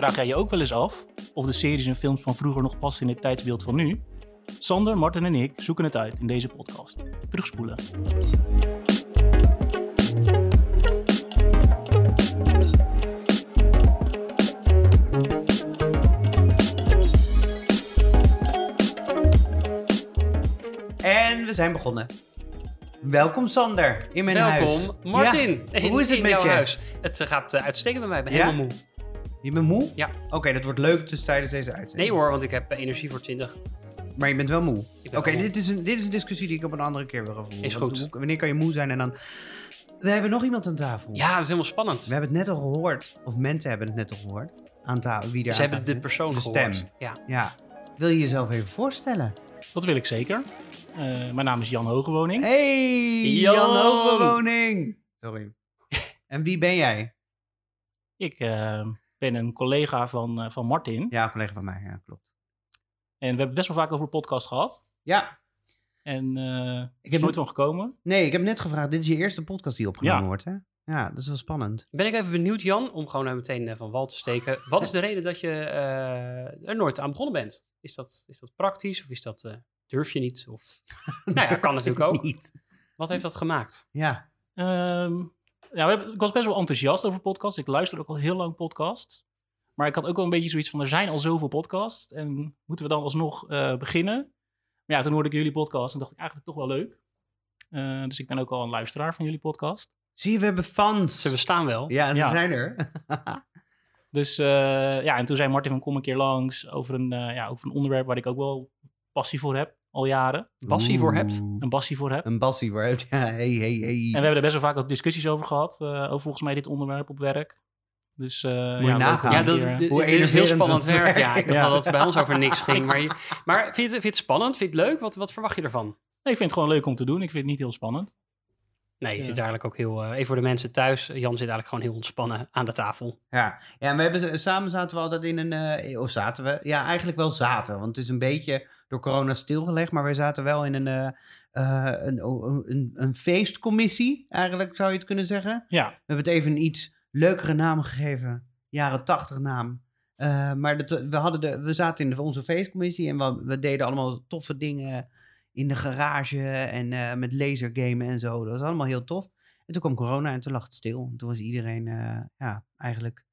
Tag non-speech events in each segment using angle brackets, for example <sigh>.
Vraag jij je ook wel eens af of de series en films van vroeger nog passen in het tijdsbeeld van nu? Sander, Martin en ik zoeken het uit in deze podcast. Terugspoelen. En we zijn begonnen. Welkom Sander, in mijn Welkom, huis. Martin. Ja, in- Hoe is het in met jouw je? Huis. Het eh, gaat uh, uitstekend bij mij. Ik ben Ja? helemaal moe. Je bent moe? Ja. Oké, dat wordt leuk dus tijdens deze uitzending. Nee hoor, want ik heb energie voor 20. Maar je bent wel moe. Oké, dit, is een, dit is een discussie die ik op een andere keer wil gaan voeren. Is goed. Wanneer kan je moe zijn en dan... We hebben nog iemand aan tafel. Ja, dat is helemaal spannend. We hebben het net al gehoord. Of mensen hebben het net al gehoord. Aan tafel. Wie er Ze aan hebben de persoon De gehoord. stem. Ja. Ja. Wil je jezelf even voorstellen? Dat wil ik zeker. Eh, mijn naam is Jan Hogewoning. Hey, Jan! Jan Hoogbewoning. Sorry. <laughs> en wie ben jij? Ik eh, ben een collega van, eh, van Martin. Ja, een collega van mij. Ja, klopt. En we hebben best wel vaak over podcast gehad. Ja, En eh ik heb is nooit van gekomen. Nee, ik heb net gevraagd. Dit is je eerste podcast die opgenomen Ja. wordt, hè? Ja, dat is wel spannend. Ben ik even benieuwd, Jan, om gewoon eh, meteen eh, van wal te steken. <laughs> Wat is de reden dat je eh, er nooit aan begonnen bent? Is dat, is dat praktisch of is dat, eh, durf je niet? Of... <laughs> nou ja, kan natuurlijk ook. Niet. Wat heeft dat gemaakt? Ja. Ehm, ja, we hebben, ik was best wel enthousiast over podcasts. Ik luisterde ook al heel lang podcasts. Maar ik had ook wel een beetje zoiets van, er zijn al zoveel podcasts. En moeten we dan alsnog eh, beginnen? Maar ja, toen hoorde ik jullie podcast en dacht ik eigenlijk toch wel leuk. Eh, dus ik ben ook al een luisteraar van jullie podcast. Zie je, we hebben fans. Ze bestaan wel. Ja, ze Ja. zijn er. <laughs> Dus eh, ja, en toen zei Martin van kom een keer langs over een, eh, ja, over een onderwerp waar ik ook wel passie voor heb, al jaren. Bassie voor hebt. Een passie voor heb. Een bassie voor hebt. Ja, <laughs> hey, hey, hey. En we hebben er best wel vaak ook discussies over gehad, eh, over volgens mij dit onderwerp op werk. Dus eh je ja, nagaan. Ja, dat, Hoe dit is heel spannend werk. werk Ja, ik dacht dat het bij ons over niks ging. Maar, je- <laughs> maar vind, je, het- vind je het spannend? Vind je het leuk? Wat, wat verwacht je ervan? Nee, ik vind het gewoon leuk om te doen. Ik vind het niet heel spannend. Nee, je Ja. zit eigenlijk ook heel... eh, even voor de mensen thuis. Jan zit eigenlijk gewoon heel ontspannen aan de tafel. Ja, ja en we hebben, samen zaten we altijd in een... eh, of zaten we? Ja, eigenlijk wel zaten. Want het is een beetje door corona stilgelegd. Maar wij zaten wel in een, eh, eh, een, een, een feestcommissie, eigenlijk zou je het kunnen zeggen. Ja, We hebben het even een iets leukere naam gegeven. Jaren tachtig naam. Eh, maar dat, we, hadden de, we zaten in de, onze feestcommissie en we, we deden allemaal toffe dingen in de garage en eh, met lasergamen en zo. Dat was allemaal heel tof. En toen kwam corona en toen lag het stil. En toen was iedereen eh, ja, eigenlijk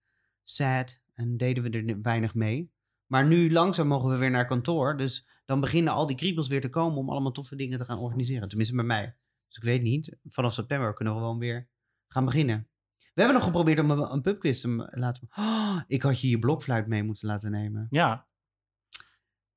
sad en deden we er weinig mee. Maar nu langzaam mogen we weer naar kantoor. Dus dan beginnen al die kriebels weer te komen om allemaal toffe dingen te gaan organiseren. Tenminste bij mij. Dus ik weet niet. Vanaf september kunnen we gewoon weer gaan beginnen. We hebben nog geprobeerd om een, pubquiz te laten... Oh, <gasps> ik had je je blokfluit mee moeten laten nemen. ja.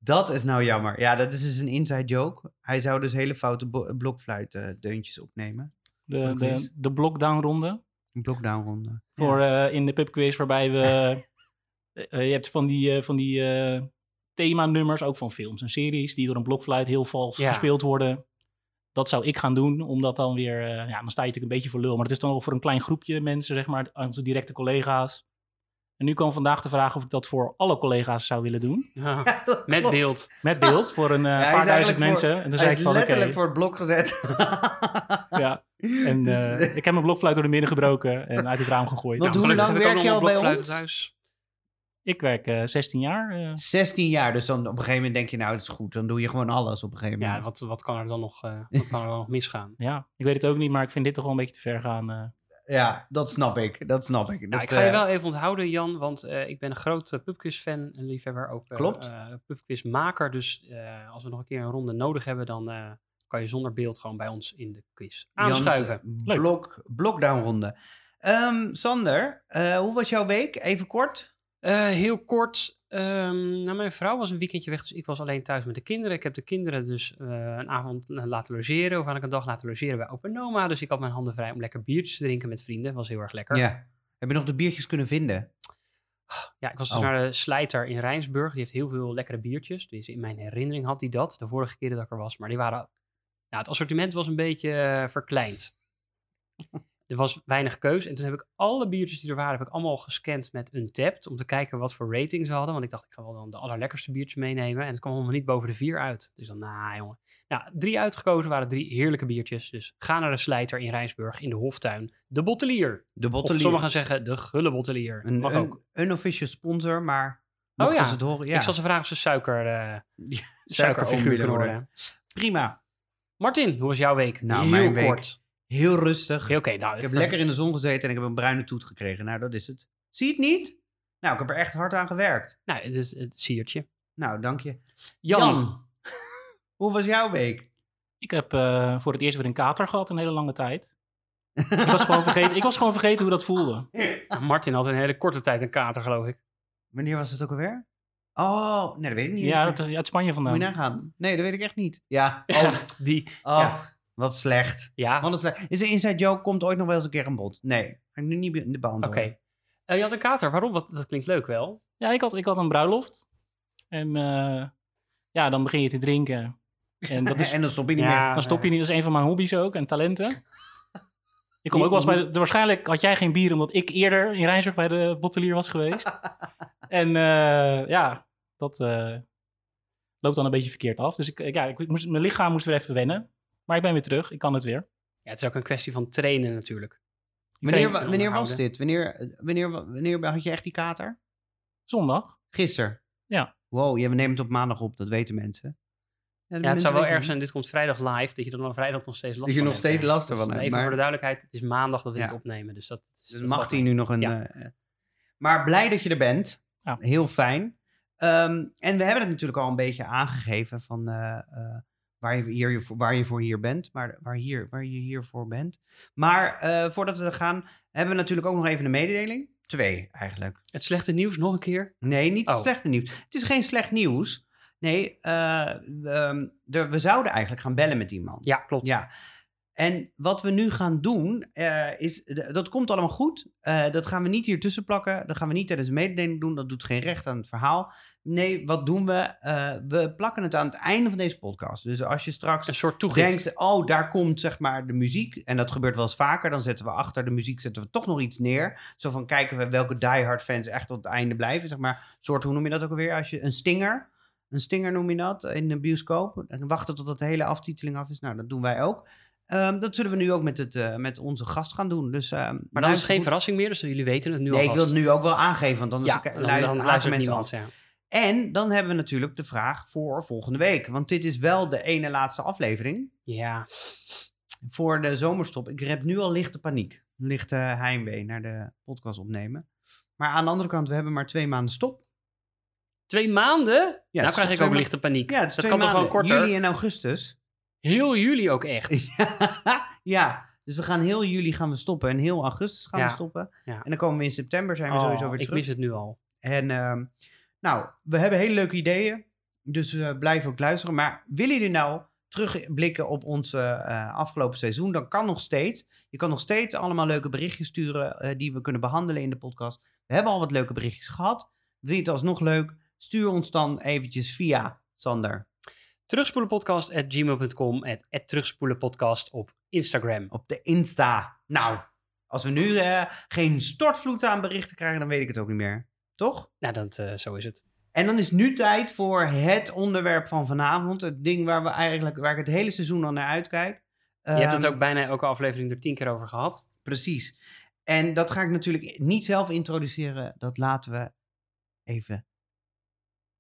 Dat is nou jammer. Ja, dat is dus een inside joke. Hij zou dus hele foute bo- blokfluit eh, deuntjes opnemen. De, de, de blockdown ronde. Een blockdown ronde. Voor eh, in de pubquiz waarbij we... <laughs> eh, je hebt van die, eh, van die themanummers, ook van films en series, die door een blokfluit heel vals Ja. gespeeld worden. Dat zou ik gaan doen, omdat dan weer... ja, dan sta je natuurlijk een beetje voor lul. Maar het is dan wel voor een klein groepje mensen, zeg maar, onze directe collega's. En nu kwam vandaag de vraag of ik dat voor alle collega's zou willen doen. <laughs> Ja, <laughs> Dat met klopt. beeld. Met beeld, voor een eh, paar duizend voor- mensen. en Hij zei is ik van, letterlijk voor het blok gezet. <laughs> Ja. En Dus, eh, eh, ik heb mijn blokfluit door de midden gebroken en uit het raam gegooid. Want Nou, hoe lang werk je al bij ons? thuis. Ik werk eh 16 jaar. eh. 16 jaar, dus dan op een gegeven moment denk je, nou, het is goed. Dan doe je gewoon alles op een gegeven Ja, moment. wat, wat kan er dan nog, eh, wat kan er dan nog misgaan? ja, ik weet het ook niet, maar ik vind dit toch wel een beetje te ver gaan. Eh. Ja, dat snap ik. Dat snap ik. Nou, ik ga je eh, wel even onthouden, Jan, want eh, ik ben een groot uh, pubquiz-fan en liefhebber ook. eh, Klopt. eh, pubquiz-maker, dus eh, als we nog een keer een ronde nodig hebben, dan eh, kan je zonder beeld gewoon bij ons in de quiz aanschuiven. Jans, blok, blockdown ronde. Ehm, Sander, eh, hoe was jouw week? Even kort. Eh, heel kort. Ehm, nou, mijn vrouw was een weekendje weg, dus ik was alleen thuis met de kinderen. Ik heb de kinderen dus eh, een avond eh, laten logeren, of eigenlijk een dag laten logeren bij Open Noma. Dus ik had mijn handen vrij om lekker biertjes te drinken met vrienden. was heel erg lekker. Ja. Heb je nog de biertjes kunnen vinden? Ja, ik was dus Oh. naar de Slijter in Rijnsburg. Die heeft heel veel lekkere biertjes. Dus in mijn herinnering had hij dat, de vorige keer dat ik er was. Maar die waren... Ja, het assortiment was een beetje eh, verkleind. <laughs> er was weinig keus. En toen heb ik alle biertjes die er waren, heb ik allemaal gescand met Untapped. Om te kijken wat voor rating ze hadden. Want ik dacht, ik ga wel dan de allerlekkerste biertjes meenemen. En het kwam allemaal niet boven de vier uit. Dus dan, nou jongen. Nou, drie uitgekozen waren drie heerlijke biertjes. Dus ga naar de Slijter in Rijnsburg in de Hoftuin. De Bottelier. De Of bottelier. sommigen zeggen de Gulle Bottelier. Een, Mag een unofficial sponsor, maar mochten ja. het horen, ja. Ik zal ze vragen of ze suiker, <laughs> Ja, suikerfiguur kunnen worden. Prima. Martin, hoe was jouw week? Nou, Heel mijn week. Heel rustig. Oké, nou, Ik heb lekker in de zon gezeten en ik heb een bruine toet gekregen. Nou, dat is het. Zie je het niet? Nou, ik heb er echt hard aan gewerkt. Nou, het is het siertje. Nou, dank je. Jan. <laughs> Hoe was jouw week? Ik heb eh, voor het eerst weer een kater gehad een hele lange tijd. Ik was, gewoon vergeten, ik was gewoon vergeten hoe dat voelde. <laughs> Martin had een hele korte tijd een kater, geloof ik. Wanneer was het ook alweer? Oh, nee, dat weet ik niet. Ja, dat is uit Spanje Moet je vandaan. nagaan. Nee, dat weet ik echt niet. Ja. <laughs> Ja, Oh, die. oh Ja. Wat slecht. Ja, Wat een slecht. Is een inside joke, komt ooit nog wel eens een keer aan bod? Nee, ga ik nu niet be- oké. beantwoorden. Eh, je had een kater. Waarom? Wat, dat klinkt leuk wel. Ja, ik had, ik had een bruiloft. En eh, ja, dan begin je te drinken. En dat <laughs> is, en dan stop je niet Ja. meer. dan stop je niet. Dat is een van mijn hobby's ook en talenten. <laughs> Ik kom ook wel eens bij de, Waarschijnlijk had jij geen bier omdat ik eerder in Rijnsburg bij de bottelier was geweest. <laughs> en eh, ja, dat eh, loopt dan een beetje verkeerd af. Dus ik, ik- ja, ik moest, mijn lichaam moest weer even wennen. Maar ik ben weer terug. Ik kan het weer. Ja, het is ook een kwestie van trainen natuurlijk. Wanneer, was dit? Wanneer, wanneer, wanneer had je echt die kater? Zondag. Gisteren? Ja. Wow, je neemt het op maandag op, dat weten mensen. Ja, het zou wel erg zijn, dit komt vrijdag live, dat je er dan vrijdag nog steeds last Dat je van nog hebt, steeds last ervan hebt, Even maar- voor de duidelijkheid, het is maandag dat we Ja. dit opnemen. Dus dat, is- Dus dat mag hij nu nog een... Ja. eh, maar blij dat je er bent. Ja. Heel fijn. Ehm, en we hebben het natuurlijk al een beetje aangegeven van eh, eh, waar, je hier, waar je voor hier bent. Maar waar, hier, waar je hiervoor bent. Maar eh, voordat we er gaan, hebben we natuurlijk ook nog even een mededeling. Twee eigenlijk. Het slechte nieuws nog een keer. Nee, niet Oh. slecht nieuws. Het is geen slecht nieuws. Nee, eh, ehm, er- we zouden eigenlijk gaan bellen met iemand. Ja, klopt. Ja. En wat we nu gaan doen, eh, is, dat komt allemaal goed. Eh, dat gaan we niet hier tussen plakken. Dat gaan we niet tijdens de mededeling doen. Dat doet geen recht aan het verhaal. Nee, wat doen we? Eh, we plakken het aan het einde van deze podcast. Dus als je straks Een soort denkt, oh, daar komt zeg maar de muziek. En dat gebeurt wel eens vaker. Dan zetten we achter de muziek zetten we toch nog iets neer. Zo van kijken we welke diehard fans echt tot het einde blijven. Zeg maar, soort, hoe noem je dat ook alweer? Als je een stinger, een stinger noem je dat in de bioscoop. En wachten tot de hele aftiteling af is. Nou, dat doen wij ook. Ehm, dat zullen we nu ook met, het, eh, met onze gast gaan doen. Dus, ehm, Maar dan is het geen goed. verrassing meer, dus jullie weten het nu Nee, ik alvast. wil het nu ook wel aangeven, want anders Ja, dan, dan, haken luistert mensen niemand. Ja. En dan hebben we natuurlijk de vraag voor volgende week. Want dit is wel de ene laatste aflevering ja, voor de zomerstop. Ik heb nu al lichte paniek, lichte heimwee naar de podcast opnemen. Maar aan de andere kant, we hebben maar twee maanden stop. twee maanden? het nou krijg ik ook lichte paniek. Ja, dat kan toch gewoon korter? Juli en augustus. Heel juli ook echt. <laughs> ja, dus we gaan heel juli gaan we stoppen en heel augustus gaan Ja, we stoppen. ja. En dan komen we in september, zijn we Oh, sowieso weer ik terug. mis het nu al. En ehm, nou, we hebben hele leuke ideeën. Dus eh blijf ook luisteren. Maar willen jullie nou terugblikken op ons eh, afgelopen seizoen? Dan kan nog steeds. Je kan nog steeds allemaal leuke berichtjes sturen eh, die we kunnen behandelen in de podcast. We hebben al wat leuke berichtjes gehad. Vind je het alsnog leuk? Stuur ons dan eventjes via Sander Terugspoelenpodcast at gmail.com at, at terugspoelenpodcast op Instagram. op de Insta. Nou, als we nu eh, geen stortvloed aan berichten krijgen, dan weet ik het ook niet meer. Toch? Nou, dat, eh, zo is het. En dan is nu tijd voor het onderwerp van vanavond. Het ding waar, we eigenlijk, waar ik het hele seizoen al naar uitkijk. Je hebt het Ehm, ook bijna elke aflevering er tien keer over gehad. Precies. En dat ga ik natuurlijk niet zelf introduceren. Dat laten we even...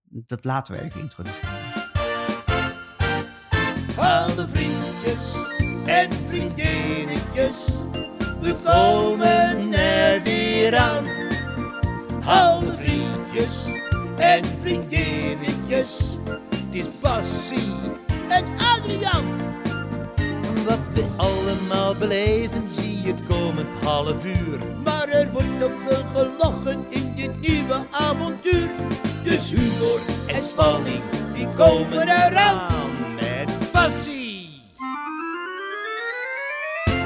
Dat laten we even introduceren. Alle vriendjes en vriendinnetjes, we komen er weer aan. Alle vriendjes en vriendinnetjes, het is Bassie en Adriaan. Wat we allemaal beleven, zie je het komend half uur. Maar er wordt ook veel gelachen in dit nieuwe avontuur. Dus humor en spanning, die komen eraan Bassie.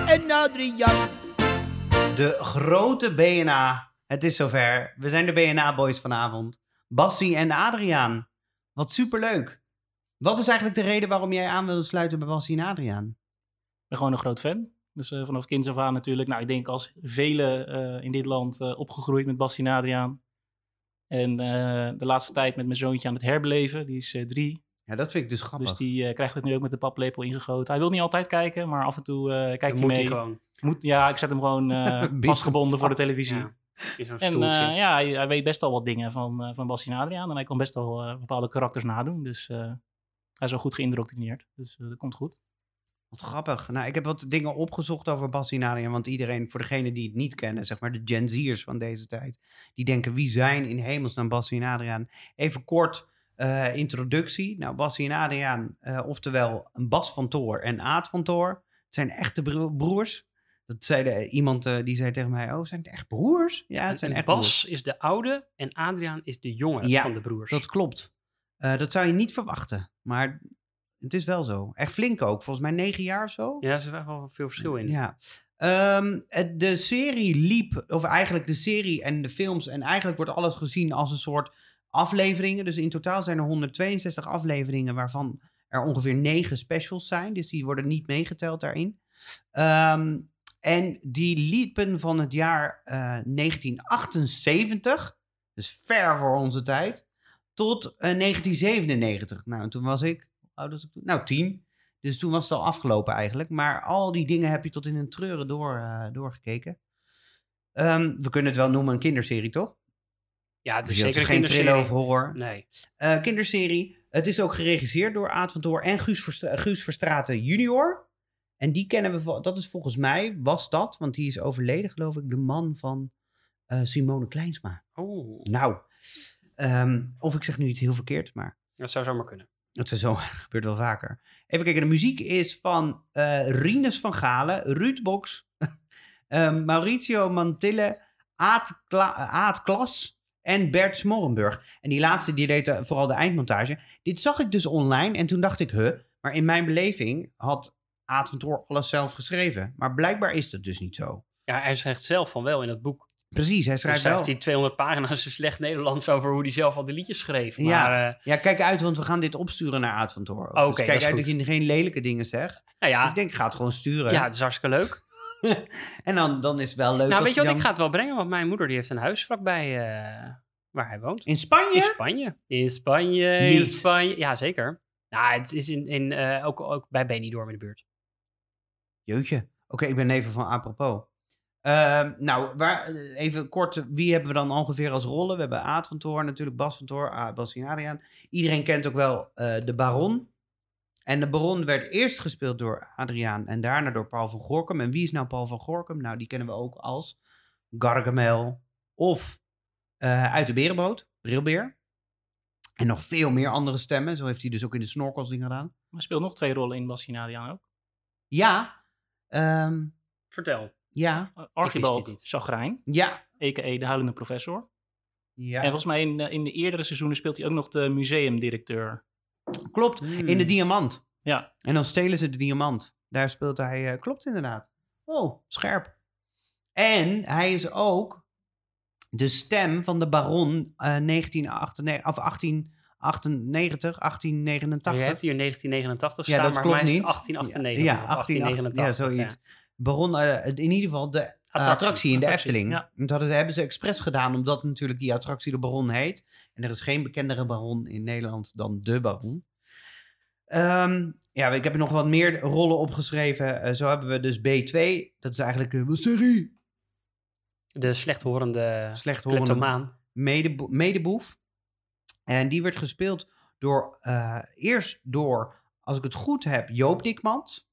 En Adriaan. De grote BNA. Het is zover. We zijn de BNA-boys vanavond. Bassie en Adriaan. Wat superleuk. Wat is eigenlijk de reden waarom jij aan wilde sluiten bij Bassie en Adriaan? Ik ben gewoon een groot fan. Dus eh, vanaf kinds af aan natuurlijk. Nou, ik denk als velen eh, in dit land eh, opgegroeid met Bastien Adriaan. En eh, de laatste tijd met mijn zoontje aan het herbeleven. Die is eh, drie. Ja, dat vind ik dus grappig. Dus die eh, krijgt het nu ook met de paplepel ingegoten. Hij wil niet altijd kijken, maar af en toe eh, kijkt Dan hij moet hij mee. gewoon. Moet, ja, ik zet hem gewoon <laughs> eh, Binnen vastgebonden voor de televisie. Ja, in zo'n En ja, hij, hij weet best al wat dingen van, eh van Bastien Adriaan. En hij kan best wel eh, bepaalde karakters nadoen. Dus eh, hij is al goed geïndoctrineerd. Dus eh, dat komt goed. Wat grappig. Nou, ik heb wat dingen opgezocht over Bassinarië. Want iedereen, voor degenen die het niet kennen, zeg maar de Gen Z'ers van deze tijd, die denken wie zijn in hemelsnaam Bassie en Adriaan. Even kort eh, introductie. Nou, Bassie en Adriaan, eh, oftewel een Bas van Toor en Aad van Toor. Het zijn echte bro- broers. Dat zei de, iemand eh, die zei tegen mij: Oh, zijn het echt broers? Ja, het zijn En echt Bas broers. is de oude en Adriaan is de jonge Ja, van de broers. Dat klopt. Dat zou je niet verwachten. Maar het is wel zo. Echt flink ook. Volgens mij negen jaar of zo. Ja, er is wel veel verschil in. Ja. Ehm, de serie liep, of eigenlijk de serie en de films, en eigenlijk wordt alles gezien als een soort afleveringen. Dus in totaal zijn er 162 afleveringen, waarvan er ongeveer 9 specials zijn. Dus die worden niet meegeteld daarin. Ehm, en die liepen van het jaar eh, 1978, dus ver voor onze tijd, tot eh, 1997. Nou, en toen was ik, oud was ik toen? Nou, tien. Dus toen was het al afgelopen eigenlijk. Maar al die dingen heb je tot in een treuren door, eh, doorgekeken. Ehm, we kunnen het wel noemen een kinderserie, toch? Ja, het is Dus zeker geen thriller of horror. Nee. Eh, kinderserie. Het is ook geregisseerd door Aad van Toor en Guus, Verstra- Guus Verstraeten junior. En die kennen we, dat is volgens mij, was dat, want die is overleden geloof ik, de man van eh, Simone Kleinsma. Oh, Nou, ehm, of ik zeg nu iets heel verkeerd, maar dat zou zomaar kunnen. dat is zo <laughs> gebeurt wel vaker. Even kijken, de muziek is van eh Rinus van Galen, Ruud Box, <laughs> eh, Mauricio Mantille, Aad, Kla- Aad Klas en Bert Smorrenburg. En die laatste, die deed eh, vooral de eindmontage. Dit zag ik dus online en toen dacht ik, huh, maar in mijn beleving had Aad van Toor alles zelf geschreven. Maar blijkbaar is dat dus niet zo. Ja, hij zegt zelf van wel in het boek. Precies, hij Hij schrijft schrijft wel. hij 200 pagina's in <laughs> slecht Nederlands over hoe hij zelf al de liedjes schreef. Maar Ja. ja, Ja, kijk uit, want we gaan dit opsturen naar Aad van Toor. dus dat kijk uit goed. dat je geen lelijke dingen zegt. nou ja, Ik denk, ik ga het gewoon sturen. ja, het is hartstikke leuk. <laughs> En dan, dan is het wel leuk nou, weet je wat, dan- ik ga het wel brengen, want mijn moeder die heeft een huis vlakbij eh, waar hij woont. In Spanje? In Spanje. In Spanje, in Niet. Spanje. Ja, zeker. Nou, het is in, in, eh, ook, ook bij Benidorm in de buurt. Jeutje. Oké, ik ben even van apropos. Ehm, nou, waar, even kort, wie hebben we dan ongeveer als rollen? We hebben Aad van Toor, natuurlijk Bas van Toor, A- Bas en Adriaan. Iedereen kent ook wel eh, de Baron. En de Baron werd eerst gespeeld door Adriaan en daarna door Paul van Gorkum. En wie is nou Paul van Gorkum? Nou, die kennen we ook als Gargamel of eh, Uit de Berenboot, Brilbeer. En nog veel meer andere stemmen. Zo heeft hij dus ook in de snorkels dingen gedaan. Hij speelt nog twee rollen in Bassinadiaan ook. Ja, ehm, Vertel. ja, Archibald niet. Chagrijn, ja, a.k.a. de huilende professor. ja. En volgens mij in, eh, in de eerdere seizoenen speelt hij ook nog de museumdirecteur. Klopt, Hmm. in de diamant. Ja, En dan stelen ze de diamant. Daar speelt hij, eh, klopt inderdaad. Oh, scherp. En hij is ook de stem van de baron eh 1998, of 1898, 1889. Je hebt hier 1989 Ja, staan, dat maar klopt mij is niet. het 1898 Ja, of 1889. 1889. Ja, zoiets. Baron, eh, in ieder geval de attractie, Attractie, in de attractie, Efteling. ja. Dat hebben ze expres gedaan, omdat natuurlijk die attractie de Baron heet. En er is geen bekendere Baron in Nederland dan de Baron. Ehm, ja, ik heb nog wat meer rollen opgeschreven. Eh, zo hebben we dus B2. Dat is eigenlijk, uh, wat zeg je? De slechthorende Slechthorende medebo- medeboef. En die werd gespeeld door, eh, eerst door, als ik het goed heb, Joop Dikmans.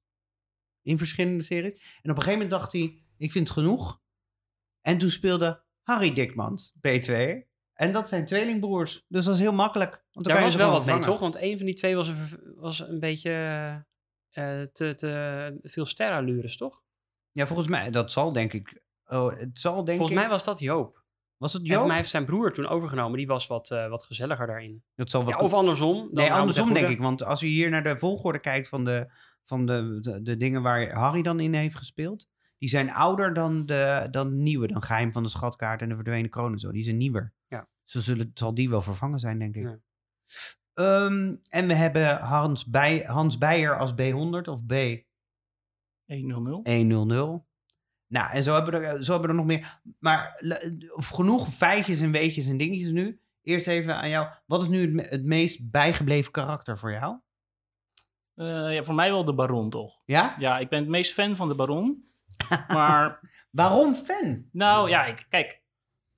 In verschillende series. En op een gegeven moment dacht hij, ik vind het genoeg. En toen speelde Harry Dikmans, B2. En dat zijn tweelingbroers. Dus dat is heel makkelijk. Want dan Daar kan je was ze wel wat mee, toch? Want een van die twee was een, was een beetje eh, te, te veel sterallures, toch? Ja, volgens mij, dat zal denk ik... Oh, het zal denk Volgens ik... mij was dat Joop. was het En Joop? volgens mij heeft zijn broer toen overgenomen. Die was wat, eh, wat gezelliger daarin. Dat zal wel Ja, of andersom. dan Nee, andersom denk ik. Want als je hier naar de volgorde kijkt van de, van de, de, de dingen waar Harry dan in heeft gespeeld. Die zijn ouder dan de, dan de nieuwe. Dan Geheim van de Schatkaart en de Verdwenen Kroon en zo. Die zijn nieuwer. Ja. Zo zullen, zal die wel vervangen zijn, denk ik. Ja. Ehm, en we hebben Hans, Bij, Hans Beijer als B100 of B. 1-0-0. 1-0-0. Nou, en zo hebben, we er, zo hebben we er nog meer. Maar of genoeg feitjes en weetjes en dingetjes nu. Eerst even aan jou. Wat is nu het meest bijgebleven karakter voor jou? Eh, ja, voor mij wel de Baron, toch? Ja? Ja, ik ben het meest fan van de Baron. <laughs> maar, Waarom fan? nou ja, ik, kijk.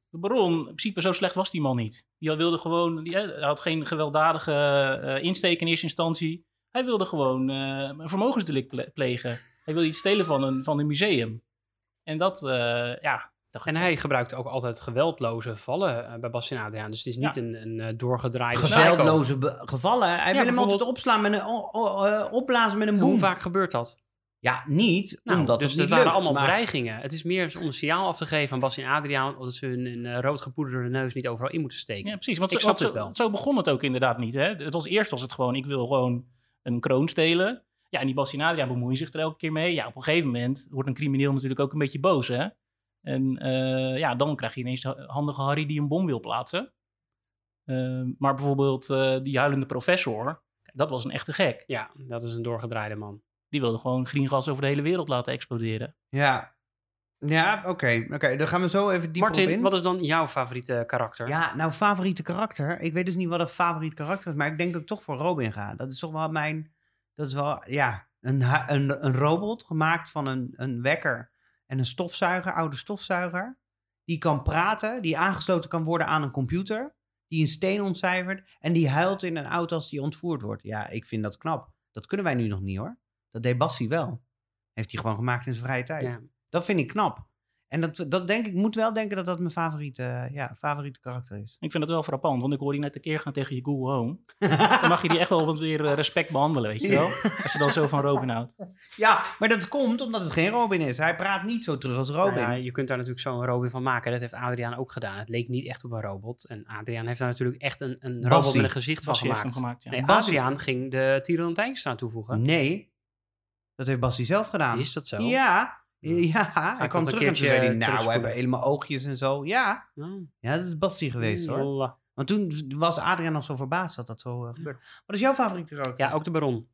De Baron, in principe zo slecht was die man niet. Die wilde gewoon, die eh, had geen gewelddadige eh, insteek in eerste instantie. Hij wilde gewoon eh, een vermogensdelict ple- plegen. Hij wilde iets stelen van een, van een museum. En dat, eh, ja. En hij gebruikt ook altijd geweldloze vallen bij Bastien Adriaan. Dus het is niet Ja. een, een doorgedraaide. Geweldloze gevallen. Hij wil hem altijd opslaan met een, o- o- eh, opblazen met een boom. Hoe vaak gebeurt dat? Ja, niet Nou, omdat dus het niet dat waren allemaal maar- dreigingen. Het is meer om een signaal af te geven aan Bastien Adriaan... dat ze hun, hun eh, rood gepoederde neus niet overal in moeten steken. Ja, precies. Want Ik zo, snap het zo- wel. Zo begon het ook inderdaad niet. Hè? Het was eerst was het gewoon, ik wil gewoon een kroon stelen. Ja, en die Bassinadria bemoeien zich er elke keer mee. Ja, op een gegeven moment wordt een crimineel natuurlijk ook een beetje boos, hè. En eh, ja, dan krijg je ineens de handige Harry die een bom wil plaatsen. Ehm, maar bijvoorbeeld eh, die huilende professor, dat was een echte gek. Ja, dat is een doorgedraaide man. Die wilde gewoon greengas over de hele wereld laten exploderen. Ja, ja oké. Oké, dan gaan we zo even dieper op Martin, in. wat is dan jouw favoriete karakter? Ja, nou, favoriete karakter. Ik weet dus niet wat een favoriet karakter is, maar ik denk dat ik toch voor Robin ga. Dat is toch wel mijn. Dat is wel, ja, een, een, een robot gemaakt van een, een wekker en een stofzuiger, oude stofzuiger. Die kan praten, die aangesloten kan worden aan een computer. Die een steen ontcijfert en die huilt in een auto als die ontvoerd wordt. Ja, ik vind dat knap. Dat kunnen wij nu nog niet hoor. Dat deed Bassie wel. Heeft hij gewoon gemaakt in zijn vrije tijd. Ja. Dat vind ik knap. En dat, dat denk ik, moet wel denken dat dat mijn favoriete, ja, favoriete karakter is. Ik vind het wel frappant, want ik hoorde je net een keer gaan tegen je Google Home. Dan mag je die echt wel wat weer eh, respect behandelen, weet je wel? Als je dan zo van Robin houdt. Ja, maar dat komt omdat het geen Robin is. Hij praat niet zo terug als Robin. Nou ja, je kunt daar natuurlijk zo'n Robin van maken. Dat heeft Adriaan ook gedaan. Het leek niet echt op een robot. En Adriaan heeft daar natuurlijk echt een, een robot met een gezicht van Bassie gemaakt. gemaakt, ja. Nee, Bassie. Adriaan ging de aan toevoegen. Nee, dat heeft Bassie zelf gedaan. Is dat zo? Ja, ja. Hij kwam terug en toen zei hij, keertje nou, we hebben helemaal oogjes en zo. Ja, Oh. ja dat is Bassie geweest hoor. Lala. Want toen was Adriaan nog zo verbaasd dat dat zo eh, gebeurde. Wat is jouw favoriete karakter? Ja, ook de baron.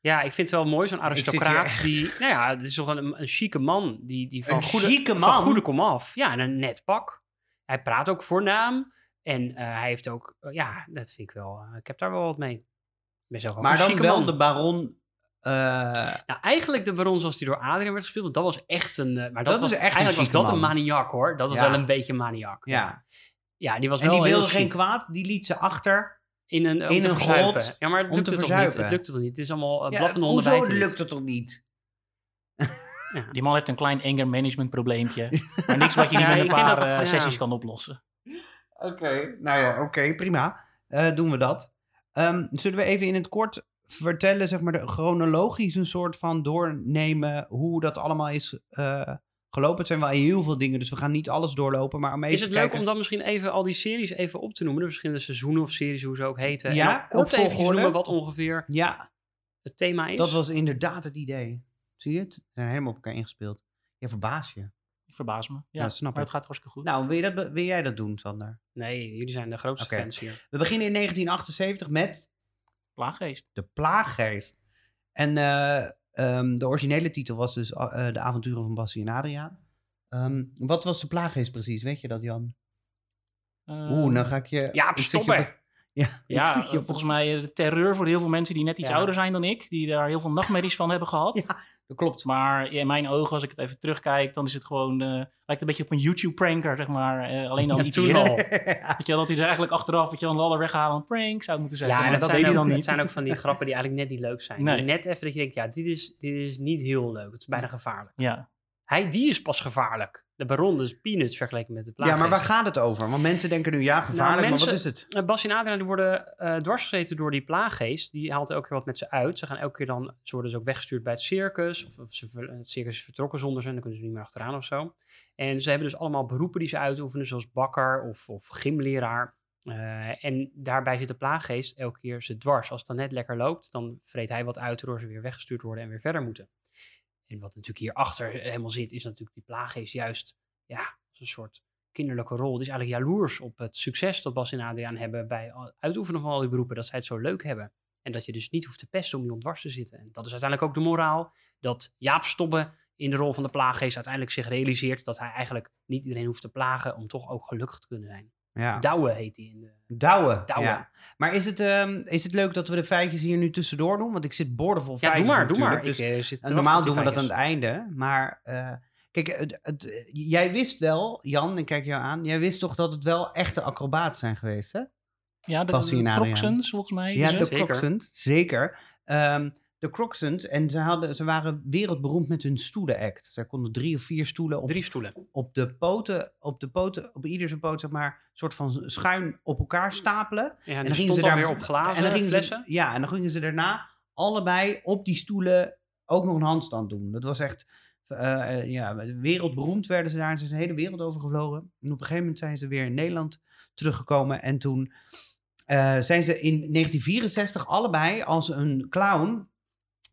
Ja, ik vind het wel mooi, zo'n aristocraat die... Nou ja, het is toch een, een chique man. Die, die van, Een goede, chique van man? goede komaf. Ja, en een net pak. Hij praat ook voornaam. En eh, hij heeft ook... eh, ja, dat vind ik wel... eh, ik heb daar wel wat mee. Maar dan wel man. de baron... eh, Nou, eigenlijk de baron zoals die door Adriaan werd gespeeld, want dat was echt een... eh, maar dat, Dat is was, echt een eigenlijk was dat een man. maniak, hoor. Dat was Ja. wel een beetje maniak. ja. Ja, die was En wel die wilde geen kwaad, die liet ze achter. in een, in een grot Ja, maar het lukte te toch niet? Het lukte toch niet? Het is allemaal uh, Ja, blaffende hoezo onderwijs. lukt het toch niet? Die man heeft een klein anger management probleempje. <laughs> Maar niks wat je niet Ja, met een paar dat- eh, ja. sessies kan oplossen. Oké, nou ja, oké, prima. Eh, doen we dat. Ehm, zullen we even in het kort vertellen, zeg maar, de chronologisch een soort van doornemen hoe dat allemaal is eh, gelopen? Het zijn wel heel veel dingen, dus we gaan niet alles doorlopen, maar om even Is het te leuk kijken. om dan misschien even al die series even op te noemen? De verschillende seizoenen of series, hoe ze ook heten. Ja, kort op even noemen wat ongeveer Ja, het thema is. dat was inderdaad het idee. Zie je het? We zijn helemaal op elkaar ingespeeld. Je verbaas je. Ik verbaas me. Ja, Ja, snap maar het gaat hartstikke goed. Nou, wil, je dat, wil jij dat doen, Sander? Nee, jullie zijn de grootste fans hier. We beginnen in 1978 met Plaaggeest. De Plaaggeest. En eh, ehm, de originele titel was dus eh, De avonturen van Bassie en Adriaan. Ehm, wat was de Plaaggeest precies? Weet je dat, Jan? Eh, Oeh, dan ga ik je... <laughs> Ja, stoppen. je- Ja, Ja, je volgens mij eh, de terreur voor heel veel mensen die net iets Ja. ouder zijn dan ik. Die daar heel veel nachtmerries van hebben gehad. <laughs> Ja. Dat klopt. Maar in mijn ogen, als ik het even terugkijk, dan is het gewoon... eh, lijkt een beetje op een YouTube-pranker, zeg maar. Eh, alleen dan Ja, iets al. <laughs> Weet je wel, dat hij er eigenlijk achteraf, weet je wel, een laller weghalen. Een prank zou moeten zijn. Ja, maar en dat, dat, deed zijn hij ook, dan het niet. zijn ook van die <laughs> grappen die eigenlijk net niet leuk zijn. Nee. Net even dat je denkt, ja, dit is, dit is niet heel leuk. Het is bijna gevaarlijk. Ja, Hij, die is pas gevaarlijk. De baron, dus peanuts vergeleken met de Ja, plaaggeest. maar waar gaat het over? Want mensen denken nu, ja, gevaarlijk, maar mensen- wat is het? Uh, Bas en Adriaan die worden eh dwarsgezeten door die plaaggeest. Die haalt elke keer wat met ze uit. Ze gaan elke keer dan, ze worden dus ook weggestuurd bij het circus. Of, of ze, het circus is vertrokken zonder ze en dan kunnen ze niet meer achteraan of zo. En ze hebben dus allemaal beroepen die ze uitoefenen, zoals bakker of, of gymleraar. Eh, en daarbij zit de plaaggeest elke keer ze dwars. Als het dan net lekker loopt, dan vreet hij wat uit, waardoor ze weer weggestuurd worden en weer verder moeten. En wat natuurlijk hierachter helemaal zit, is natuurlijk die plaaggeest juist, ja, een soort kinderlijke rol. Die is eigenlijk jaloers op het succes dat Bas en Adriaan hebben bij al- uitoefenen van al die beroepen, dat zij het zo leuk hebben. En dat je dus niet hoeft te pesten om iemand dwars te zitten. En dat is uiteindelijk ook de moraal. Dat Jaap Stobbe in de rol van de plaaggeest uiteindelijk zich realiseert dat hij eigenlijk niet iedereen hoeft te plagen om toch ook gelukkig te kunnen zijn. Ja. Douwe heet hij in de... Douwe. Douwe. Ja. Maar is het, ehm, is het leuk dat we de feitjes hier nu tussendoor doen? Want ik zit boordevol Ja, feitjes doe maar, doe maar. Dus ik, eh, zit wachten normaal die doen we dat aan het einde. Maar eh, kijk, het, het- jij wist wel, Jan, ik kijk jou aan. Jij wist toch dat het wel echte acrobaten zijn geweest, hè? Ja, de, de volgens mij. Ja, de? Zeker. Crocsons, zeker. Ehm, de en ze, hadden, ze waren wereldberoemd met hun stoelenact. Zij konden drie of vier stoelen op, Drie stoelen. op de poten, op de poten, op ieder zijn poot, zeg maar, soort van schuin op elkaar stapelen. Ja, en, dan gingen ze daar- weer op glazen en dan gingen flessen. Ze, ja, en dan gingen ze daarna allebei op die stoelen ook nog een handstand doen. Dat was echt, eh, eh, ja, wereldberoemd werden ze daar. En ze zijn de hele wereld over gevlogen. En op een gegeven moment zijn ze weer in Nederland teruggekomen. En toen eh, zijn ze in 1964 allebei als een clown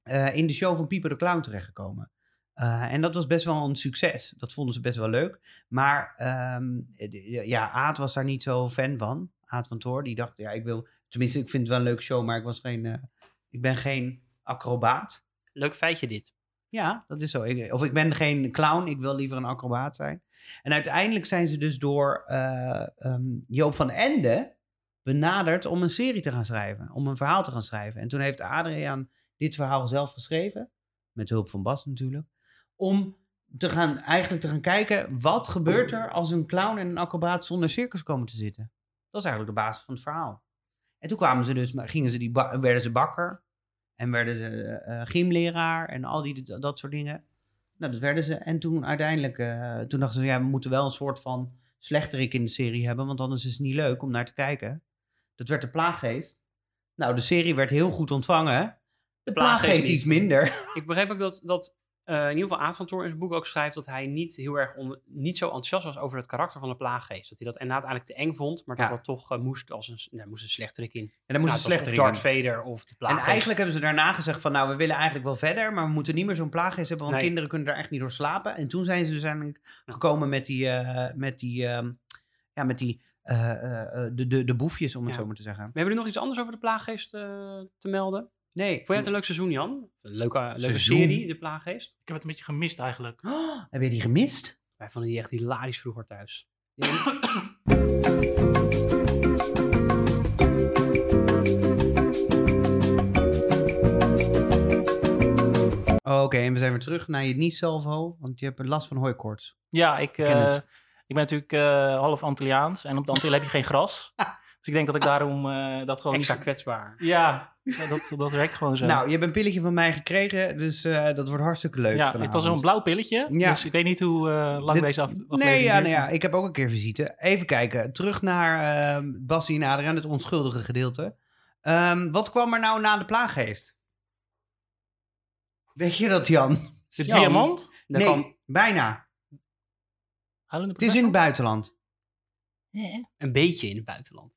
eh, in de show van Pieper de Clown terechtgekomen. Eh, en dat was best wel een succes. Dat vonden ze best wel leuk. Maar ehm, eh, ja, Aad was daar niet zo fan van. Aad van Toor, die dacht, ja, ik wil... Tenminste, ik vind het wel een leuke show, maar ik, was geen, ik ben geen acrobaat. Leuk feitje dit. Ja, dat is zo. Ik- of ik ben geen clown, ik wil liever een acrobaat zijn. En uiteindelijk zijn ze dus door eh, ehm, Joop van Ende benaderd om een serie te gaan schrijven. Om een verhaal te gaan schrijven. En toen heeft Adriaan dit verhaal zelf geschreven. Met hulp van Bas natuurlijk. Om te gaan, eigenlijk te gaan kijken, wat gebeurt er als een clown en een acrobaat zonder circus komen te zitten? Dat is eigenlijk de basis van het verhaal. En toen kwamen ze dus, gingen ze die, werden ze bakker. En werden ze eh, gymleraar en al die dat soort dingen. Nou, dat werden ze. En toen uiteindelijk, eh, toen dachten ze, ja, we moeten wel een soort van slechterik in de serie hebben, want anders is het niet leuk om naar te kijken. Dat werd de plaaggeest. Nou, de serie werd heel goed ontvangen. De Plaaggeest iets minder. <laughs> Ik begreep ook dat, dat eh, in ieder geval Aad van Toor in zijn boek ook schrijft dat hij niet heel erg on- niet zo enthousiast was over het karakter van de plaaggeest. Dat hij dat inderdaad eigenlijk te eng vond, maar dat Ja. dat toch eh, moest als een, moest een slechterik in. En dan moest Nou, een slechterik. Darth Vader of de En plaaggeest. eigenlijk hebben ze daarna gezegd van, nou, we willen eigenlijk wel verder, maar we moeten niet meer zo'n plaaggeest hebben, want Nee. kinderen kunnen daar echt niet door slapen. En toen zijn ze dus eigenlijk gekomen met die, eh, met die, ehm, ja, met die, de, de, de boefjes, om het Ja. zo maar te zeggen. We hebben nu nog iets anders over de plaaggeest te melden. Nee. Vond jij het een leuk seizoen, Jan? Een leuke, leuke Seizoen? serie, de plaaggeest. Ik heb het een beetje gemist eigenlijk. Oh, <gasps> heb je die gemist? Wij vonden die echt hilarisch vroeger thuis. Oké, en we zijn weer terug naar je niet-salvo, want je hebt last van hooikoorts. Ja, ik, ken eh, het. ik ben natuurlijk eh, half Antilliaans en op de Antillen heb je geen gras. <laughs> Dus ik denk dat ik daarom eh, dat gewoon Extra niet... kwetsbaar. Ja, ja, dat, dat werkt gewoon zo. Nou, je hebt een pilletje van mij gekregen, dus eh, dat wordt hartstikke leuk ja, vanavond. het was een blauw pilletje, Ja. dus ik weet niet hoe eh, lang deze af, Nee, ja, nou ja, ik heb ook een keer visite. Even kijken, terug naar ehm Bassie en Adriaan, het onschuldige gedeelte. Ehm, wat kwam er nou na de plaaggeest? Weet je dat, Jan? De Jan? diamant? Dan nee, kwam bijna. Het is in het buitenland. een beetje in het buitenland.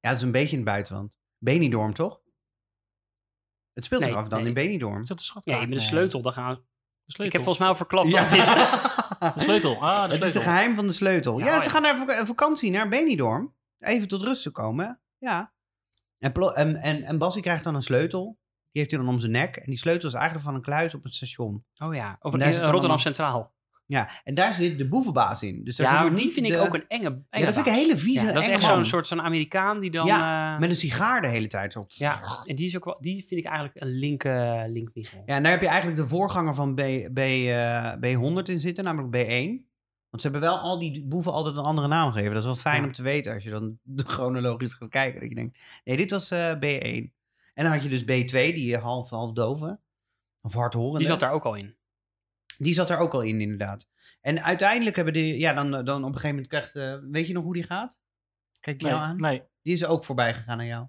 Ja, het is een beetje in het buitenland. Benidorm, toch? Het speelt zich Nee, af dan nee. in Benidorm. Is dat de schat? Ja, met de sleutel. Dan gaan we... De sleutel. Ik heb volgens mij al verklapt Ja. wat het is. <laughs> De sleutel. Ah, de Het is het geheim van de sleutel. Ja, Ja, ze gaan naar vak- vakantie naar Benidorm. Even tot rust te komen. Ja. En, en, en, en Bassie krijgt dan een sleutel. Die heeft hij dan om zijn nek. En die sleutel is eigenlijk van een kluis op het station. Oh ja, En in Rotterdam Centraal. Ja, en daar zit de boevenbaas in. Dus daar Ja, maar die vind ik ook een enge, enge Ja, dat vind ik een hele vieze Ja, dat is echt zo'n soort zo'n Amerikaan die dan... Ja, eh, Met een sigaar de hele tijd zo. Ja, en die, is ook wel, die vind ik eigenlijk een link, uh. Ja, en daar heb je eigenlijk de voorganger van B, B, eh, B100 in zitten, namelijk B1. Want ze hebben wel al die boeven altijd een andere naam gegeven. Dat is wel fijn Ja. om te weten als je dan <laughs> chronologisch gaat kijken. Dat je denkt, nee, dit was eh, B1. En dan had je dus B2, die half, half dove. Of hardhorende. Die zat daar ook al in. Die zat er ook al in, inderdaad. En uiteindelijk hebben die, ja, dan, dan op een gegeven moment krijgt, eh, weet je nog hoe die gaat? Kijk je Nee, jou aan? nee. Die is ook voorbij gegaan aan jou.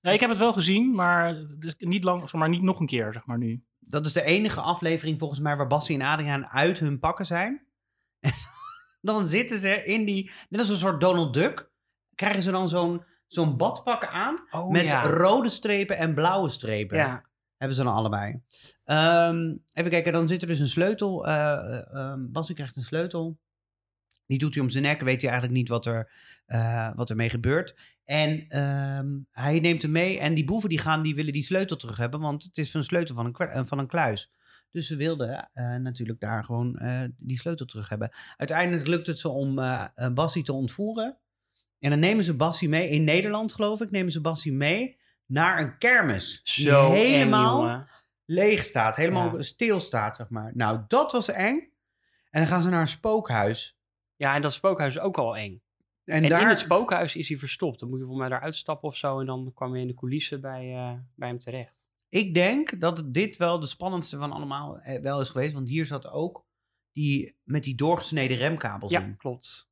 Nee, ik heb het wel gezien, maar is niet lang, zeg maar niet nog een keer, zeg maar nu. Dat is de enige aflevering volgens mij waar Bassie en Adriaan uit hun pakken zijn. <laughs> dan zitten ze in die, net als een soort Donald Duck, krijgen ze dan zo'n zo'n badpak aan Oh, met ja. rode strepen en blauwe strepen. Ja, Hebben ze dan allebei. Ehm, even kijken, dan zit er dus een sleutel. ehm, Bassie krijgt een sleutel. Die doet hij om zijn nek, weet hij eigenlijk niet wat er, eh wat ermee gebeurt. En ehm, hij neemt hem mee en die boeven die gaan, die willen die sleutel terug hebben, want het is een sleutel van een, van een kluis. Dus ze wilden natuurlijk daar gewoon die sleutel terug hebben. Uiteindelijk lukt het ze om Bassie te ontvoeren. En dan nemen ze Bassie mee, in Nederland geloof ik, nemen ze Bassie mee naar een kermis. Die Zo helemaal leeg staat, helemaal Ja. stil staat, zeg maar. Nou, dat was eng. En dan gaan ze naar een spookhuis. Ja, en dat spookhuis is ook al eng. En, En daar... in het spookhuis is hij verstopt. Dan moet je volgens mij daar uitstappen of zo. En dan kwam je in de coulissen bij, eh, bij hem terecht. Ik denk dat dit wel de spannendste van allemaal eh, wel is geweest. Want hier zat ook die met die doorgesneden remkabels Ja, in. klopt.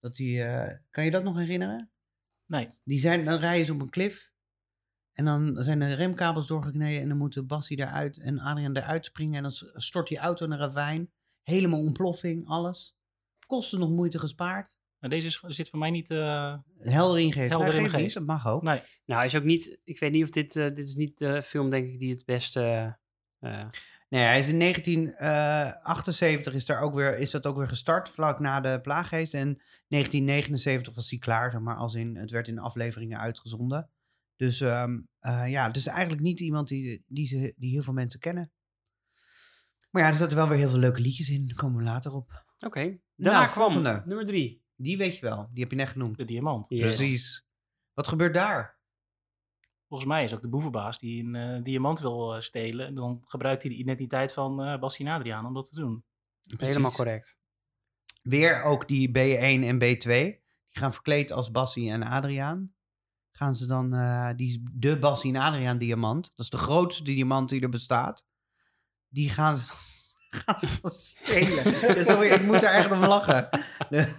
Dat die, eh, kan je dat nog herinneren? Nee. Die zijn, dan rijden ze op een klif. En dan zijn de remkabels doorgekneden. En dan moeten Bassie eruit en Adriaan eruit springen. En dan stort die auto in een ravijn. Helemaal ontploffing, alles. Kosten nog moeite gespaard. Maar deze is, zit voor mij niet... eh, Helder in geest. Helder in geest. Dat mag ook. nee. Nou, is ook niet... Ik weet niet of dit... eh, dit is niet de film, denk ik, die het beste... eh, Nee, hij is in 1978 is, daar ook weer, is dat ook weer gestart, vlak na de plaaggeest. En 1979 was hij klaar, zeg maar, als in, het werd in afleveringen uitgezonden. Dus ehm, eh, ja, dus eigenlijk niet iemand die, die, ze, die heel veel mensen kennen. Maar ja, er zaten wel weer heel veel leuke liedjes in, daar komen we later op. Oké. Daarna Nou, kwam volgende. nummer drie. Die weet je wel, die heb je net genoemd. de diamant. Yes. Precies. Wat gebeurt daar? Volgens mij is ook de boevenbaas die een eh, diamant wil eh, stelen. En dan gebruikt hij de identiteit van eh Bassie en Adriaan om dat te doen. Helemaal correct. Weer ook die B1 en B2. Die gaan verkleed als Bassie en Adriaan. Gaan ze dan, eh, die de Adriaan diamant. Dat is de grootste diamant die er bestaat. Die gaan ze, <laughs> gaan ze stelen. Sorry, ik moet daar echt om lachen. <laughs>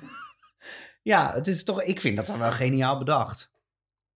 ja, het is toch, ik vind dat dan wel geniaal bedacht.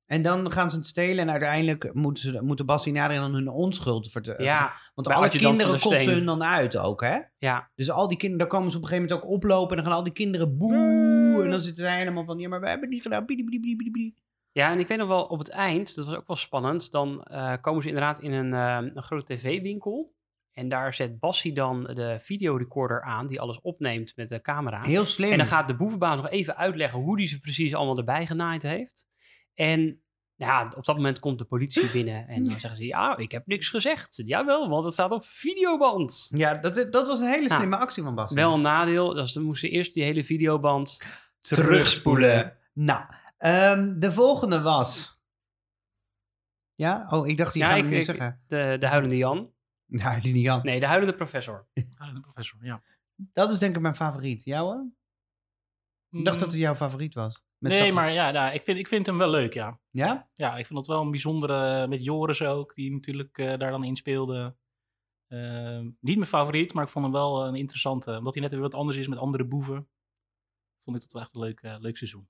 En dan gaan ze het stelen en uiteindelijk moeten, ze, moeten Bassie en Adriaan dan hun onschuld vertellen. Ja, Want alle kinderen der kotsen hun dan uit ook, hè? ja. Dus al die kinderen, daar komen ze op een gegeven moment ook oplopen. En dan gaan al die kinderen boe. En dan zitten zij helemaal van, ja, maar we hebben het niet gedaan. Bidi, bidi, bidi, bidi, bidi. Ja, en ik weet nog wel, op het eind, dat was ook wel spannend, dan eh, komen ze inderdaad in een, eh, een grote tv-winkel. En daar zet Bassie dan de videorecorder aan, die alles opneemt met de camera. Heel slim. En dan gaat de boevenbaas nog even uitleggen hoe die ze precies allemaal erbij genaaid heeft. En ja, op dat moment komt de politie <laughs> binnen en dan zeggen ze, ja, ik heb niks gezegd. Jawel, want het staat op videoband. Ja, dat, dat was een hele Nou, slimme actie van Bas. Wel een nadeel, dus dan moesten ze eerst die hele videoband terugspoelen. Nou, ehm, de volgende was... Ja? Oh, ik dacht, die Ja, gaan we nu ik- zeggen. de, de huilende Jan. Nou, die niet Jan. Nee, de huilende professor. <laughs> Ah, de professor, ja. Dat is denk ik mijn favoriet. Jouwe? Ik dacht dat het jouw favoriet was. Met nee, maar ja, nou, ik, vind, ik vind hem wel leuk, ja. Ja? Ja, ik vind dat wel een bijzondere... Met Joris ook, die natuurlijk eh, daar dan in speelde. Ehm, niet mijn favoriet, maar ik vond hem wel een interessante. Omdat hij net weer wat anders is met andere boeven. Vond ik dat wel echt een leuk, eh, leuk seizoen.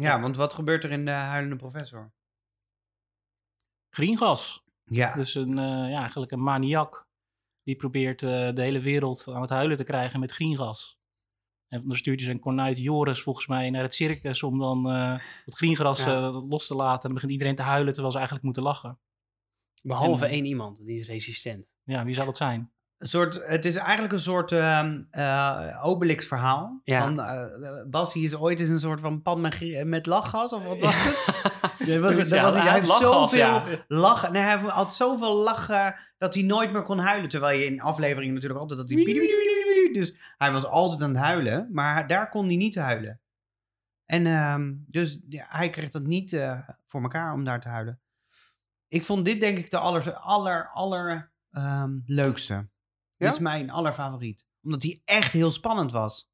Ja, want wat gebeurt er in de Huilende Professor? Greengas. Ja. Dus een, eh, ja, eigenlijk een maniak. Die probeert eh, de hele wereld aan het huilen te krijgen met greengas. En dan stuurt hij zijn kornuit Joris volgens mij naar het circus om dan eh het griengras Ja. eh, los te laten. En dan begint iedereen te huilen terwijl ze eigenlijk moeten lachen. Behalve En- één iemand, die is resistent. Ja, wie zou dat zijn? Een soort, het is eigenlijk een soort ehm eh, Obelix-verhaal. Ja. Van, eh Bassie is ooit eens een soort van pan met, lachgas, of wat was het? <laughs> Dat was, Ja, dat was, hij, hij heeft lachgas, zoveel lachen. Nee, hij had zoveel lachen dat hij nooit meer kon huilen. Terwijl je in afleveringen natuurlijk altijd dat hij... Dus hij was altijd aan het huilen, maar daar kon hij niet huilen. En ehm, dus hij kreeg dat niet eh, voor elkaar om daar te huilen. Ik vond dit denk ik de aller, aller, aller ehm, leukste. Ja? Dit is mijn allerfavoriet. Omdat hij echt heel spannend was.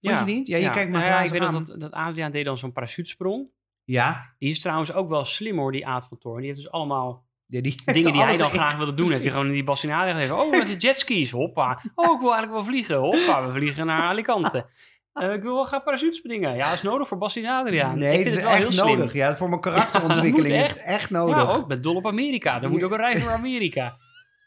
Vond je niet? Ja, je kijkt me nou ja, ik weet aan. dat, dat Adriaan deed dan zo'n parachutesprong. Ja, Die is trouwens ook wel slim hoor, die Aad van Toorn. Die heeft dus allemaal ja, die dingen die hij dan in- graag wilde doen. Heeft hij gewoon in die bassinaria gegeven. Oh, met de jetskis, hoppa. Oh, ik wil eigenlijk wel vliegen. Hoppa, we vliegen naar Alicante. Eh, ik wil wel gaan parachutespringen. Ja, dat is nodig voor en Adriaan. Nee, ik het is het wel echt heel slim. nodig. Ja, voor mijn <laughs> karakterontwikkeling is het echt nodig. Ja, ook. Ben dol op Amerika. Dan moet ik ook een reis naar Amerika.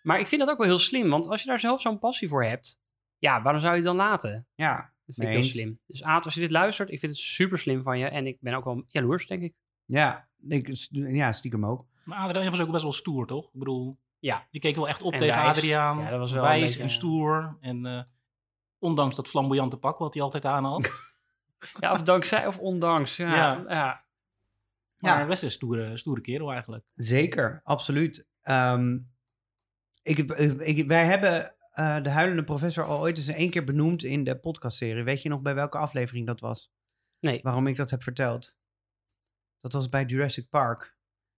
Maar ik vind dat ook wel heel slim. Want als je daar zelf zo'n passie voor hebt... Ja, waarom zou je het dan laten? Ja, Dat vind ik heel slim. Dus Aad, als je dit luistert, ik vind het super slim van je. En ik ben ook wel jaloers, denk ik. ja, ik, ja, stiekem ook. Maar Adriaan was ook best wel stoer, toch? Ik bedoel, Ja. die keek wel echt op En tegen wijs. Adriaan. Ja, dat was wel een wijs beetje- en stoer. En eh, Ondanks dat flamboyante pak wat hij altijd aan had. <laughs> Ja, of dankzij of ondanks. Ja, Ja. ja. Maar Ja. best een stoere, stoere kerel eigenlijk. Zeker, absoluut. Ehm, ik, ik, wij hebben eh, de huilende professor al ooit eens één keer benoemd in de podcastserie. Weet je nog bij welke aflevering dat was? Nee. Waarom ik dat heb verteld? Dat was bij Jurassic Park.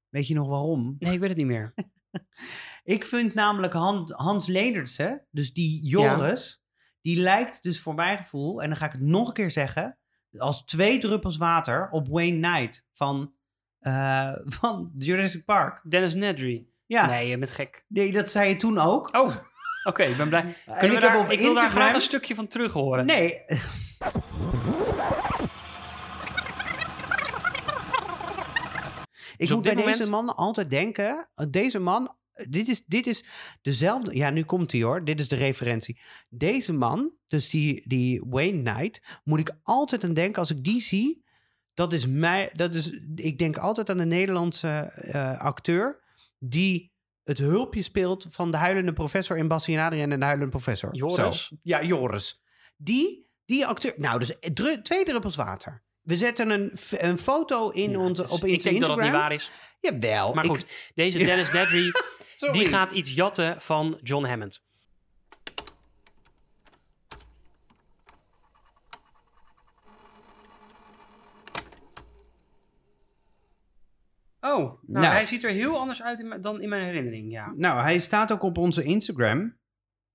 Weet je nog waarom? Nee, ik weet het niet meer. <laughs> <laughs> Ik vind namelijk Han- Hans Ledertse, dus die Joris, die lijkt dus voor mijn gevoel, en dan ga ik het nog een keer zeggen, als twee druppels water op Wayne Knight van, eh, <laughs> van Jurassic Park. Dennis Nedry. Ja, Nee, je bent gek. nee, dat zei je toen ook. Oh, oké, ik ben blij. <laughs> en Kunnen we ik heb daar, op ik wil daar graag een stukje van terug horen. Nee. <laughs> Ik Dus moet bij deze man altijd denken, deze man, dit is, dit is dezelfde, ja nu komt hij hoor, dit is de referentie. Deze man, dus die, die Wayne Knight, moet ik altijd aan denken als ik die zie, dat is mij, dat is, ik denk altijd aan de Nederlandse eh, acteur die het hulpje speelt van de huilende professor in Bassie en Adriaan en de huilende professor. Joris? Zo. Ja, Joris. Die, die acteur, nou dus dru- twee druppels water. We zetten een, een foto in Ja, onze, op ik Insta denk dat dat niet Instagram. waar is. Jawel. Maar ik- goed, deze Dennis <laughs> Nedry, die gaat iets jatten van John Hammond. Oh, nou, Nou. hij ziet er heel anders uit in dan in mijn herinnering, ja. Nou, hij staat ook op onze Instagram.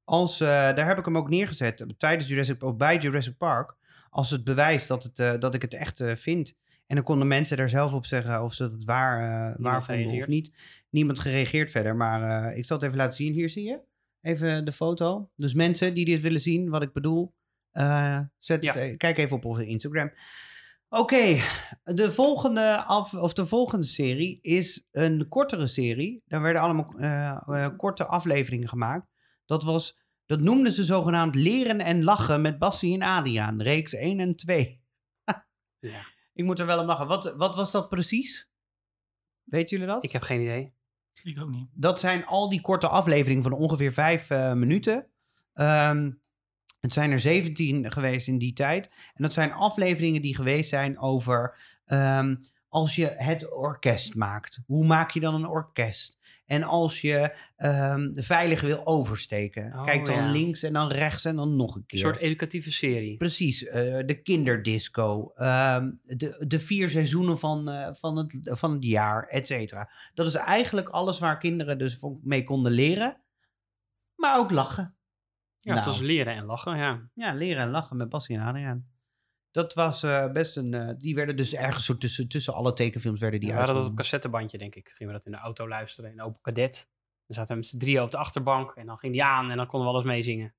Als, eh, daar heb ik hem ook neergezet tijdens Jurassic, of bij Jurassic Park. Als het bewijs dat, het, eh, dat ik het echt eh, vind. En dan konden mensen daar zelf op zeggen of ze het waar, waar vonden of niet. Niemand gereageerd verder, maar ik zal het even laten zien. Hier zie je even de foto. Dus mensen die dit willen zien, wat ik bedoel, zet Ja. kijk even op onze Instagram. Oké, de volgende af, of de volgende serie is een kortere serie. Daar werden allemaal eh, eh, korte afleveringen gemaakt. Dat was, dat noemden ze zogenaamd leren en lachen met Bassie en Adriaan, reeks 1 en 2. Ja. <laughs> Ik moet er wel om lachen. Wat, wat was dat precies? Weten jullie dat? Ik heb geen idee. Ik ook niet. Dat zijn al die korte afleveringen van ongeveer vijf eh, minuten. Ehm, het zijn er 17 geweest in die tijd. En dat zijn afleveringen die geweest zijn over ehm, als je het orkest maakt. Hoe maak je dan een orkest? En als je ehm, veilig wil oversteken. Oh, Kijk dan ja. links en dan rechts en dan nog een Een keer. soort educatieve serie. Precies, eh, de kinderdisco, ehm, de, de vier seizoenen van, eh, van, het, van het jaar, et cetera. Dat is eigenlijk alles waar kinderen dus mee konden leren, maar ook lachen. Ja, het Nou. was leren en lachen, ja. Ja, leren en lachen met Bassie en Adriaan. Dat was eh, best een, eh, die werden dus ergens zo tussen, tussen alle tekenfilms werden die we hadden dat op cassettebandje, denk ik. Gingen we dat in de auto luisteren, in Open Cadet. Dan zaten we met z'n drieën op de achterbank en dan ging die aan en dan konden we alles meezingen.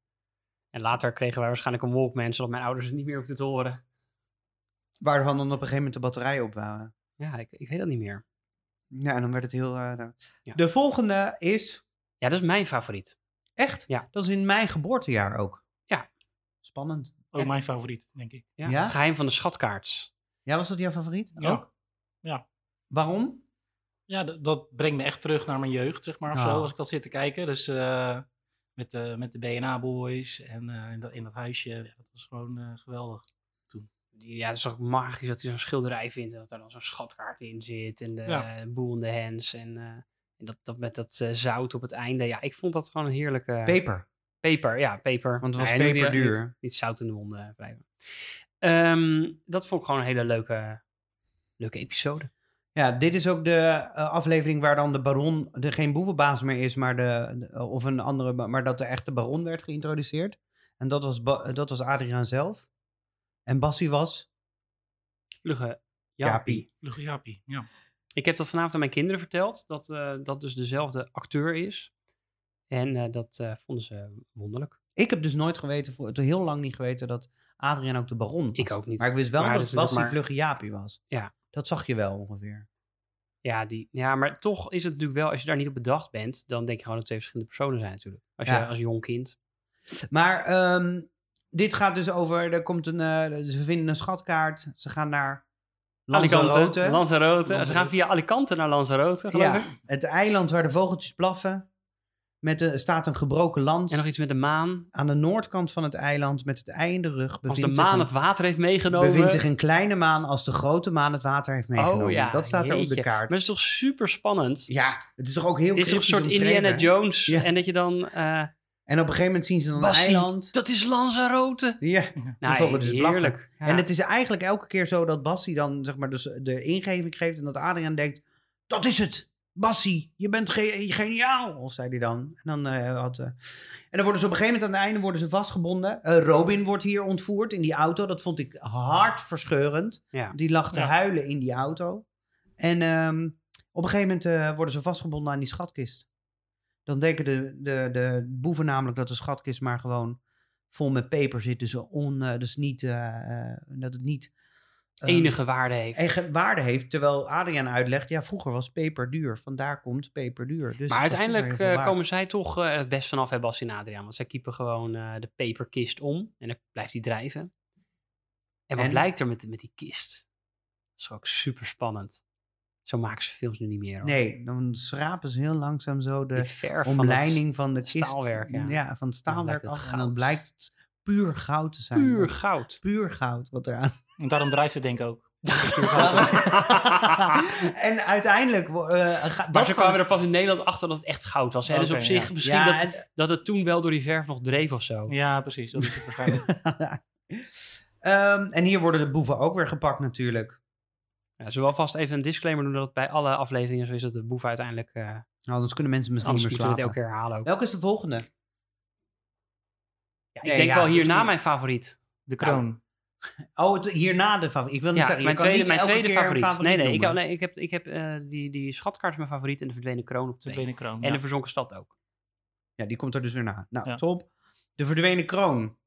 En later kregen wij waarschijnlijk een Walkman, zodat mijn ouders het niet meer hoefden te horen. Waarvan dan op een gegeven moment de batterijen op waren. Ja, ik, ik weet dat niet meer. Ja, en dan werd het heel... eh, nou. Ja. De volgende is Ja, dat is mijn favoriet. Echt, Ja. dat is in mijn geboortejaar ook. Ja. Spannend. Ook En- mijn favoriet, denk ik. Ja, Ja? Het geheim van de schatkaart. Ja, was dat jouw favoriet? Ja. Ook? Ja. Waarom? Ja, dat brengt me echt terug naar mijn jeugd, zeg maar, of Ah. zo, als ik dat zit te kijken. Dus eh, met, de met de BNA-boys en eh, in, dat, in dat huisje, ja, dat was gewoon eh, geweldig. Ja, het is ook magisch dat hij zo'n schilderij vindt en dat er dan zo'n schatkaart in zit. En de Ja. eh, boel in de hens en, eh, en dat, dat met dat eh, zout op het einde. Ja, ik vond dat gewoon een heerlijke... Peper. Peper, ja, peper. Want het was Nee, hij noemde je- peperduur. Niet, niet zout in de wonden wrijven. Ehm, dat vond ik gewoon een hele leuke, leuke episode. Ja, dit is ook de eh, aflevering waar dan de baron, de geen boevenbaas meer is, maar de, de- of een andere, maar dat de echte baron werd geïntroduceerd. En dat was, Ba- dat was Adriaan zelf. En Bassie was? Vlugge Jaapie. Jaapie. Vlugge Jaapie, ja. Ik heb dat vanavond aan mijn kinderen verteld, dat eh, dat dus dezelfde acteur is. En eh, dat eh, vonden ze wonderlijk. Ik heb dus nooit geweten, voor, heel lang niet geweten, dat Adriaan ook de baron was. Ik ook niet. Maar ik wist wel Maar dat is toch Bassie maar- Vlugge Jaapie was. Ja. Dat zag je wel ongeveer. Ja, die, ja, maar toch is het natuurlijk wel, als je daar niet op bedacht bent, dan denk je gewoon dat twee verschillende personen zijn natuurlijk. Als je als jong kind. Maar ehm, dit gaat dus over, er komt een, eh, ze vinden een schatkaart, ze gaan naar Lanzarote. Lanzarote. Lanzarote. Ze gaan via Alicante naar Lanzarote, geloof Ja, ik. het eiland waar de vogeltjes blaffen. Met de, staat een gebroken lans En nog iets met de maan. aan de noordkant van het eiland met het ei in de rug. Als bevindt de maan een- het water heeft meegenomen. bevindt zich een kleine maan als de grote maan het water heeft meegenomen. oh ja, dat staat er op de kaart. Maar het is toch super spannend? Ja, het is toch ook heel Dit is een soort omschreven, Indiana? Jones. Ja. En dat je dan... eh En op een gegeven moment zien ze dan een eiland. dat is Lanzarote. Ja, Nou, vogel dus blaffen. heerlijk. Ja. en het is eigenlijk elke keer zo dat Bassie dan zeg maar dus de ingeving geeft en dat Adriaan denkt, dat is het. Bassie, je bent ge- geniaal, of zei hij dan. En dan, eh, had, eh, en dan worden ze op een gegeven moment aan het einde worden ze vastgebonden. Eh, Robin wordt hier ontvoerd in die auto. Dat vond ik hartverscheurend. Ja. Die lag te Ja. huilen in die auto. En ehm, op een gegeven moment eh, worden ze vastgebonden aan die schatkist. Dan denken de, de, de boeven namelijk dat de schatkist maar gewoon vol met peper zit. Dus, on, eh, dus niet, eh, eh, dat het niet eh, Enige waarde heeft. eigen waarde heeft. Terwijl Adriaan uitlegt, ja, vroeger was peper duur. Vandaar komt peper duur. Dus maar uiteindelijk komen zij toch eh, het best vanaf, hè, Bas en Adriaan. Want zij keepen gewoon de peperkist om. En dan blijft die drijven. En wat En? blijkt er met, met die kist? Dat is ook super spannend. Zo maken ze films nu niet meer. Hoor. Nee, dan schrapen ze heel langzaam zo de verf van het omleiding van de kist. staalwerk, ja. van het staalwerk blijkt het af. En dan blijkt het puur goud te zijn. puur goud. Puur goud wat eraan. En daarom drijft het denk ik ook. <laughs> <laughs> en uiteindelijk... eh, ga- Maar dat ze van- kwamen er pas in Nederland achter dat het echt goud was. Hè? dus op zich ja. misschien Ja, dat, en- dat het toen wel door die verf nog dreef of zo. Ja, precies. Dat is het waarschijnlijk. <laughs> Ehm, en hier worden de boeven ook weer gepakt natuurlijk. Ja, zullen we alvast even een disclaimer doen dat het bij alle afleveringen zo is dat de boef uiteindelijk... eh Nou, anders kunnen mensen misschien anders niet moeten meer we het elke keer herhalen ook. Welke is de volgende? Ja, ik Nee, denk ja, wel hierna mijn favoriet. De kroon. Oh, het, hierna de favoriet. Ik wil niet Ja, zeggen, je mijn kan tweede, niet mijn elke tweede favoriet. Nee, nee, ik, noemen. nee, ik heb, ik heb eh, die, die schatkaart is mijn favoriet en de verdwenen kroon op De twee. tweede kroon. En ja. de verzonken stad ook. Ja, die komt er dus weer na. Nou, Ja. top. De verdwenen kroon.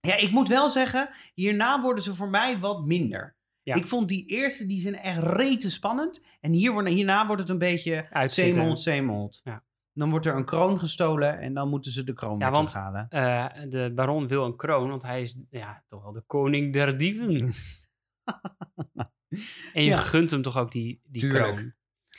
Ja, ik moet wel zeggen, hierna worden ze voor mij wat minder. Ja. Ik vond die eerste, die zijn echt rete spannend. En hier, wordt- hierna wordt het een beetje zeemold, zeemold. Ja. Dan wordt er een kroon gestolen en dan moeten ze de kroon Ja, want- terughalen. Eh, de baron wil een kroon, want hij is ja, toch wel de koning der dieven. <laughs> en je Ja. gunt hem toch ook die, die Tuurlijk. kroon.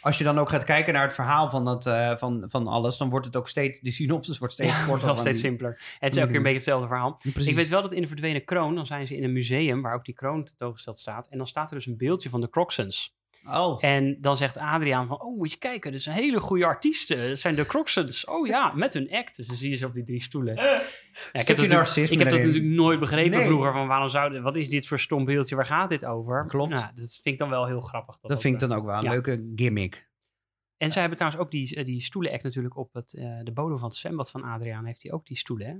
Als je dan ook gaat kijken naar het verhaal van, dat, eh, van, van alles, dan wordt het ook steeds, de synopsis wordt steeds Ja, <laughs> het korter. wordt steeds die- simpeler. En het is elke keer een beetje hetzelfde verhaal. Precies. Ik weet wel dat in de verdwenen kroon, dan zijn ze in een museum waar ook die kroon tentoongesteld staat. En dan staat er dus een beeldje van de Crocsons. Oh, En dan zegt Adriaan van, oh moet je kijken, dat zijn hele goede artiesten. Dat zijn de Crocsons. Oh ja, met hun act. Dus dan zie je ze op die drie stoelen. Ja, ik heb, dat, ik heb dat natuurlijk nooit begrepen Nee. vroeger. Van waarom zou, wat is dit voor stom beeldje? Waar gaat dit over? Klopt. Nou, dat vind ik dan wel heel grappig. dat vind ik eh, dan ook wel een ja. leuke gimmick. En zij hebben trouwens ook die, eh, die stoelen-act natuurlijk op het, eh, de bodem van het zwembad van Adriaan. Heeft hij ook die stoelen, hè?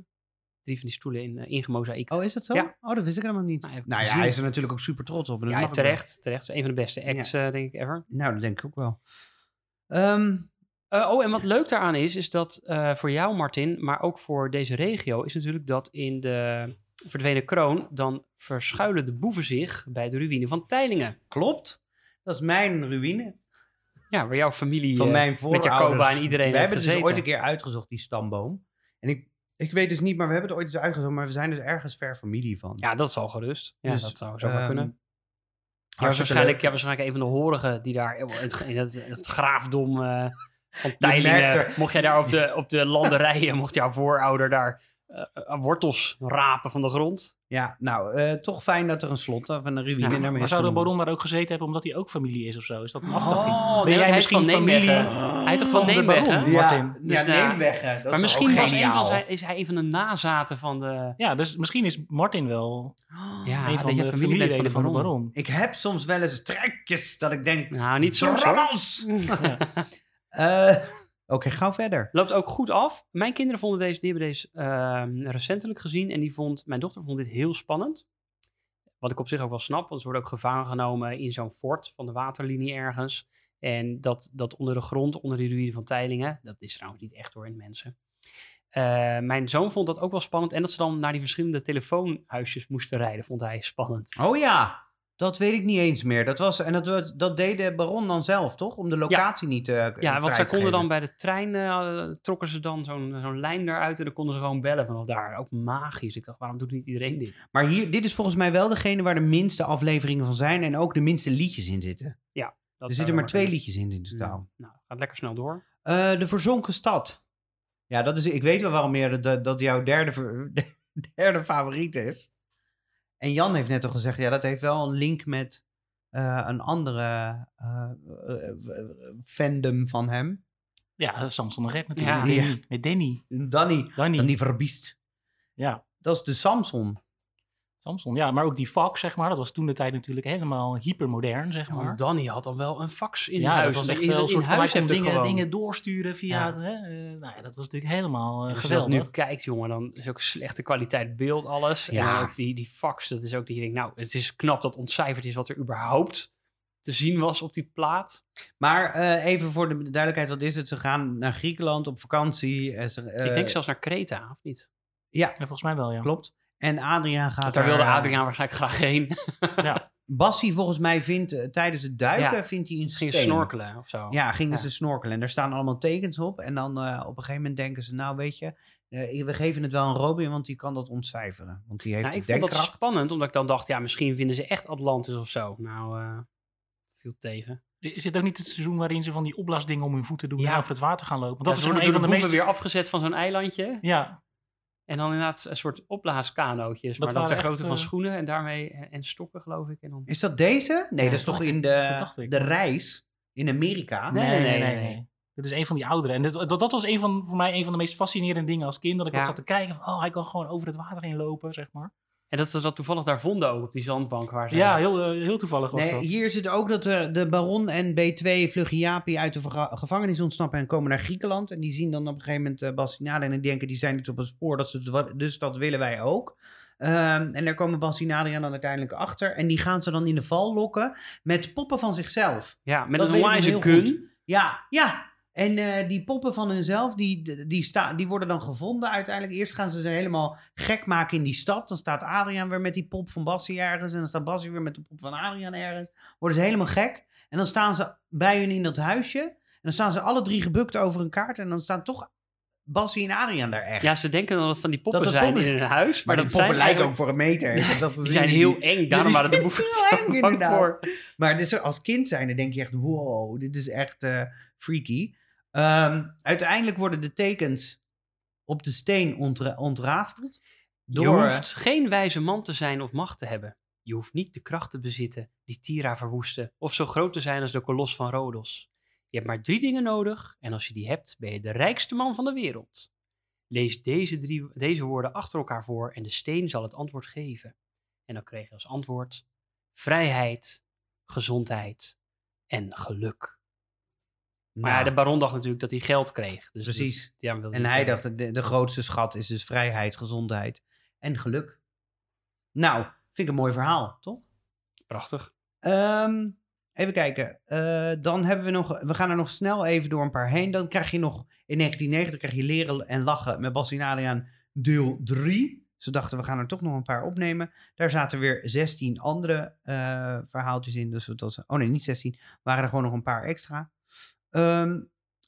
Drie van die stoelen in, uh, ingemozaïkt. Oh, is dat zo? Ja. Oh, dat wist ik helemaal niet. Nou, Nou, ja, hij is er natuurlijk ook super trots op. en ja, terecht. Terecht. Is een van de beste acts, eh, denk ik, ever. Nou, dat denk ik ook wel. Ehm, Eh, oh, en wat leuk daaraan is, is dat eh, voor jou, Martin, maar ook voor deze regio, is natuurlijk dat in de verdwenen kroon, dan verschuilen de boeven zich bij de ruïne van Teilingen. klopt. Dat is mijn ruïne. Ja, waar jouw familie Van eh, mijn met voorouders. Jacoba en iedereen We hebben dus ooit een keer uitgezocht, die stamboom. En ik, ik weet dus niet, maar we hebben het ooit eens uitgezocht. Maar we zijn dus ergens ver familie van. Ja, dat zal gerust. Ja, Dus, dat zou zomaar ehm, kunnen. Ja, waarschijnlijk, leuk. ja, waarschijnlijk een van de horigen die daar in het graafdom eh, van <laughs> Teilingen, mocht jij daar op de, op de <laughs> landerijen, mocht jouw voorouder daar eh, wortels rapen van de grond. Ja, nou, eh, toch fijn dat er een slot of een ruïne Ja, daarmee Maar is zou de baron daar ook gezeten hebben omdat hij ook familie is of zo? Is dat een aftakking? Oh, ben nee, jij hij is misschien van familie Nijmegen. Hij is toch van Nijmegen? Ja, Martin? Dus, ja, maar is misschien was een van zijn, is hij een van de nazaten van de... Ja, dus misschien is Martin wel Ja, een van de familieleden de van de baron. baron. Ik heb soms wel eens trekjes dat ik denk... Nou, niet soms, hoor. Drommels! <laughs> Eh, Oké, gauw verder. Loopt ook goed af. Mijn kinderen vonden deze, die hebben deze ehm, recentelijk gezien. En die vond, mijn dochter vond dit heel spannend. Wat ik op zich ook wel snap, want ze worden ook gevangen genomen in zo'n fort van de waterlinie ergens. En dat, dat onder de grond, onder die ruïne van Teilingen, dat is trouwens niet echt hoor in mensen. Eh, mijn zoon vond dat ook wel spannend. En dat ze dan naar die verschillende telefoonhuisjes moesten rijden, vond hij spannend. Oh ja, dat weet ik niet eens meer. Dat, was, en dat, dat deed de baron dan zelf, toch? Om de locatie niet te Ja, want zij konden dan bij de trein, eh, trokken ze dan zo'n zo'n lijn eruit en dan konden ze gewoon bellen vanaf daar. Ook magisch. Ik dacht, waarom doet niet iedereen dit? Maar hier, dit is volgens mij wel degene waar de minste afleveringen van zijn... en ook de minste liedjes in zitten. Dat er zitten maar twee kunnen. liedjes in in totaal. Nou, gaat lekker snel door. Eh, de verzonken stad. Ja, dat is, ik weet wel waarom meer dat, dat jouw derde, <laughs> derde favoriet is. En Jan heeft net al gezegd, ja, dat heeft wel een link met eh, een andere eh, eh, fandom van hem. Ja, Samson Red natuurlijk. Ja. met. Danny. met Danny. Danny, Danny. Danny Verbiest. Ja, Dat is de Samson. Samson. Ja, maar ook die Fox, zeg maar. Dat was toen de tijd natuurlijk helemaal hypermodern, zeg Ja, maar. Danny had dan wel een fax in ja, huis. dat was echt wel een in soort van, huis er dingen, gewoon. dingen doorsturen via... Ja. het, Hè? eh, nou ja, dat was natuurlijk helemaal eh, Als je dat geweldig. nu kijkt, jongen, dan is ook slechte kwaliteit beeld alles. En Ja. dan ook die, die fax, dat is ook die je denkt, nou, het is knap dat ontcijferd is wat er überhaupt te zien was op die plaat. Maar eh, even voor de duidelijkheid, wat is het? Ze gaan naar Griekenland op vakantie. ze, Ik denk zelfs naar Kreta, of niet? Ja, Ja, volgens mij wel, ja. klopt. En Adriaan gaat Want daar wilde eh, Adriaan waarschijnlijk graag heen. <laughs> Ja. Bassie volgens mij vindt eh, tijdens het duiken Ja. vindt hij een Ging steen. snorkelen of zo. Ja, gingen Ja. ze snorkelen. En daar staan allemaal tekens op. En dan eh, op een gegeven moment denken ze, nou weet je, eh, we geven het wel aan Robin, want die kan dat ontcijferen. Want die heeft Nou, ik vond dat denkkracht. spannend, omdat ik dan dacht, ja, misschien vinden ze echt Atlantis of zo. Nou, eh viel tegen. Is dit ook niet het seizoen waarin ze van die opblaasdingen om hun voeten doen Ja. en over het water gaan lopen? Want dat Ja, is gewoon een van de meest... weer afgezet van zo'n eilandje. Ja, En dan inderdaad een soort opblaaskanootjes. Dat Maar dan ter echt, grootte van eh, schoenen en daarmee en stokken, geloof ik. En dan... Is dat deze? Nee, Ja, dat is toch in de, de reis in Amerika? Nee, nee, nee, nee, nee. Dit is een van die oudere. En dit, dat, dat was een van, voor mij een van de meest fascinerende dingen als kind. Dat ik Ja. zat te kijken van, oh, hij kan gewoon over het water heen lopen, zeg maar. En dat ze dat toevallig daar vonden ook, op die zandbank waar ze... Ja, heel, eh, heel toevallig was Nee, dat. hier zit ook dat er de baron en B2 Vluggiapi uit de gevangenis ontsnappen en komen naar Griekenland. En die zien dan op een gegeven moment uh, en die denken die zijn niet op het spoor, dat ze, dus dat willen wij ook. Ehm, en daar komen Bassinade dan uiteindelijk achter. En die gaan ze dan in de val lokken met poppen van zichzelf. Ja, met Dat een gun. goed. Ja, ja. En eh, die poppen van hunzelf, die, die, sta, die worden dan gevonden uiteindelijk. Eerst gaan ze ze helemaal gek maken in die stad. Dan staat Adriaan weer met die pop van Bassie ergens. En dan staat Bassie weer met de pop van Adriaan ergens. Worden ze helemaal gek. En dan staan ze bij hun in dat huisje. En dan staan ze alle drie gebukt over een kaart. En dan staan toch Bassie en Adriaan daar echt. Ja, ze denken dan dat het van die poppen Dat zijn poppen in hun huis. Maar, maar dat die poppen zijn lijken ook voor een meter. Dat, dat Die zijn heel eng, daarom die waren de zijn boeven heel zo eng, inderdaad. voor. Maar dus als kind zijn, dan denk je echt, wow, dit is echt eh, freaky. Ehm, uiteindelijk worden de tekens op de steen ontra- ontrafeld. Je hoeft geen wijze man te zijn of macht te hebben. Je hoeft niet de kracht te bezitten die Tira verwoestte, of zo groot te zijn als de kolos van Rodos. Je hebt maar drie dingen nodig, en als je die hebt, ben je de rijkste man van de wereld. Lees deze, drie, deze woorden achter elkaar voor en de steen zal het antwoord geven. En dan kreeg je als antwoord vrijheid, gezondheid en geluk. Maar ja, Nou, de baron dacht natuurlijk dat hij geld kreeg. Dus Precies. dat- en hij dacht, dat de, de grootste schat is dus vrijheid, gezondheid en geluk. Nou, vind ik een mooi verhaal, toch? Prachtig. Ehm, even kijken. Eh, dan hebben we nog. We gaan er nog snel even door een paar heen. Dan krijg je nog. In 1990 krijg je Leren en Lachen met Bas en Adriaan deel 3. Ze dachten, we gaan er toch nog een paar opnemen. Daar zaten weer 16 andere eh, verhaaltjes in. Dus was. Oh nee, niet 16. Waren er gewoon nog een paar extra. Ehm,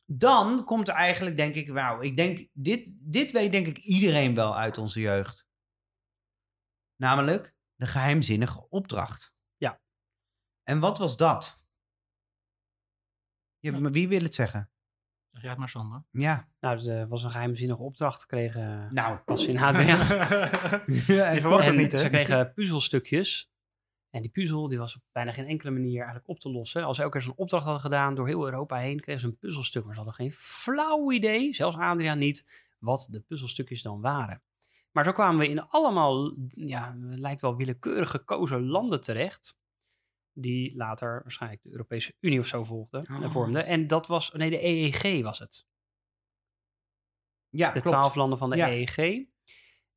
dan komt er eigenlijk, denk ik, wauw. Ik denk, dit, dit weet denk ik iedereen wel uit onze jeugd. Namelijk de geheimzinnige opdracht. Ja. En wat was dat? Ja, Ja. maar wie wil het zeggen? Zeg jij het maar, Sander. Ja. Nou, het eh, was een geheimzinnige opdracht gekregen. Nou. Pas in. <laughs> Je verwacht het En niet, hè? Ze kregen puzzelstukjes. En die puzzel die was op bijna geen enkele manier eigenlijk op te lossen. Als ze elke keer zo'n opdracht hadden gedaan door heel Europa heen, kregen ze een puzzelstuk. Maar ze hadden geen flauw idee, zelfs Adriaan niet, wat de puzzelstukjes dan waren. Maar zo kwamen we in allemaal, ja, lijkt wel willekeurig gekozen landen terecht. Die later waarschijnlijk de Europese Unie of zo volgden, Oh. en vormden. En dat was, nee, de EEG was het. Ja, De twaalf landen van de Ja. EEG.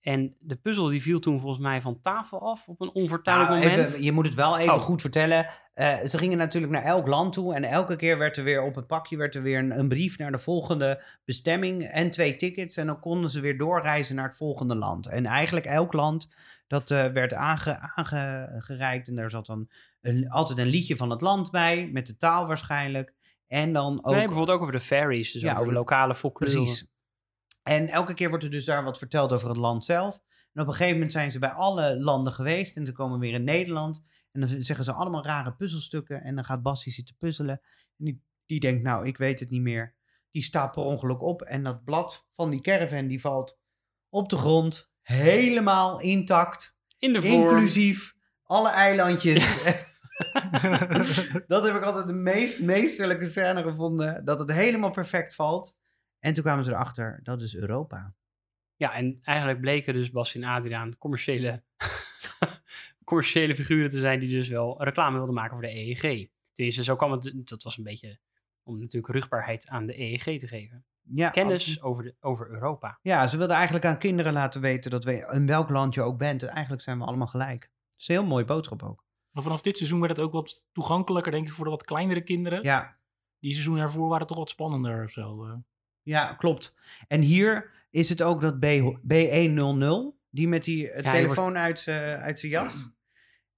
En de puzzel die viel toen volgens mij van tafel af op een onvertuinlijk Nou, moment. even, je moet het wel even Oh. goed vertellen. Eh, ze gingen natuurlijk naar elk land toe. En elke keer werd er weer op het pakje werd er weer een, een brief naar de volgende bestemming. En twee tickets. En dan konden ze weer doorreizen naar het volgende land. En eigenlijk elk land dat eh, werd aange, aangereikt. En daar zat dan een, altijd een liedje van het land bij. Met de taal waarschijnlijk. En dan ook... Nee, bijvoorbeeld ook over de ferries, dus Ja, over, over de de- lokale folklore. Precies. En elke keer wordt er dus daar wat verteld over het land zelf. En op een gegeven moment zijn ze bij alle landen geweest. En ze komen weer in Nederland. En dan zeggen ze allemaal rare puzzelstukken. En dan gaat Bassie zitten puzzelen. En die, die denkt, nou, ik weet het niet meer. die staat per ongeluk op. En dat blad van die caravan die valt op de grond. Helemaal intact. In de vorm. Inclusief alle eilandjes. <laughs> <laughs> dat heb ik altijd de meest meesterlijke scène gevonden. Dat het helemaal perfect valt. En toen kwamen ze erachter, dat is Europa. Ja, en eigenlijk bleken dus Bas en Adriaan commerciële, <laughs> commerciële figuren te zijn die dus wel reclame wilden maken voor de EEG. Tenminste, zo kwam het, dat was een beetje om natuurlijk rugbaarheid aan de EEG te geven. Ja, Kennis over, de, over Europa. Ja, ze wilden eigenlijk aan kinderen laten weten dat we in welk land je ook bent. Eigenlijk zijn we allemaal gelijk. Dat is een heel mooie boodschap ook. Maar vanaf dit seizoen werd het ook wat toegankelijker, denk ik, voor de wat kleinere kinderen. Ja, Die seizoen ervoor waren toch wat spannender of zo. Eh. ja klopt. En hier is het ook dat B, B100, die met die eh, telefoon uit z'n- uit zijn jas.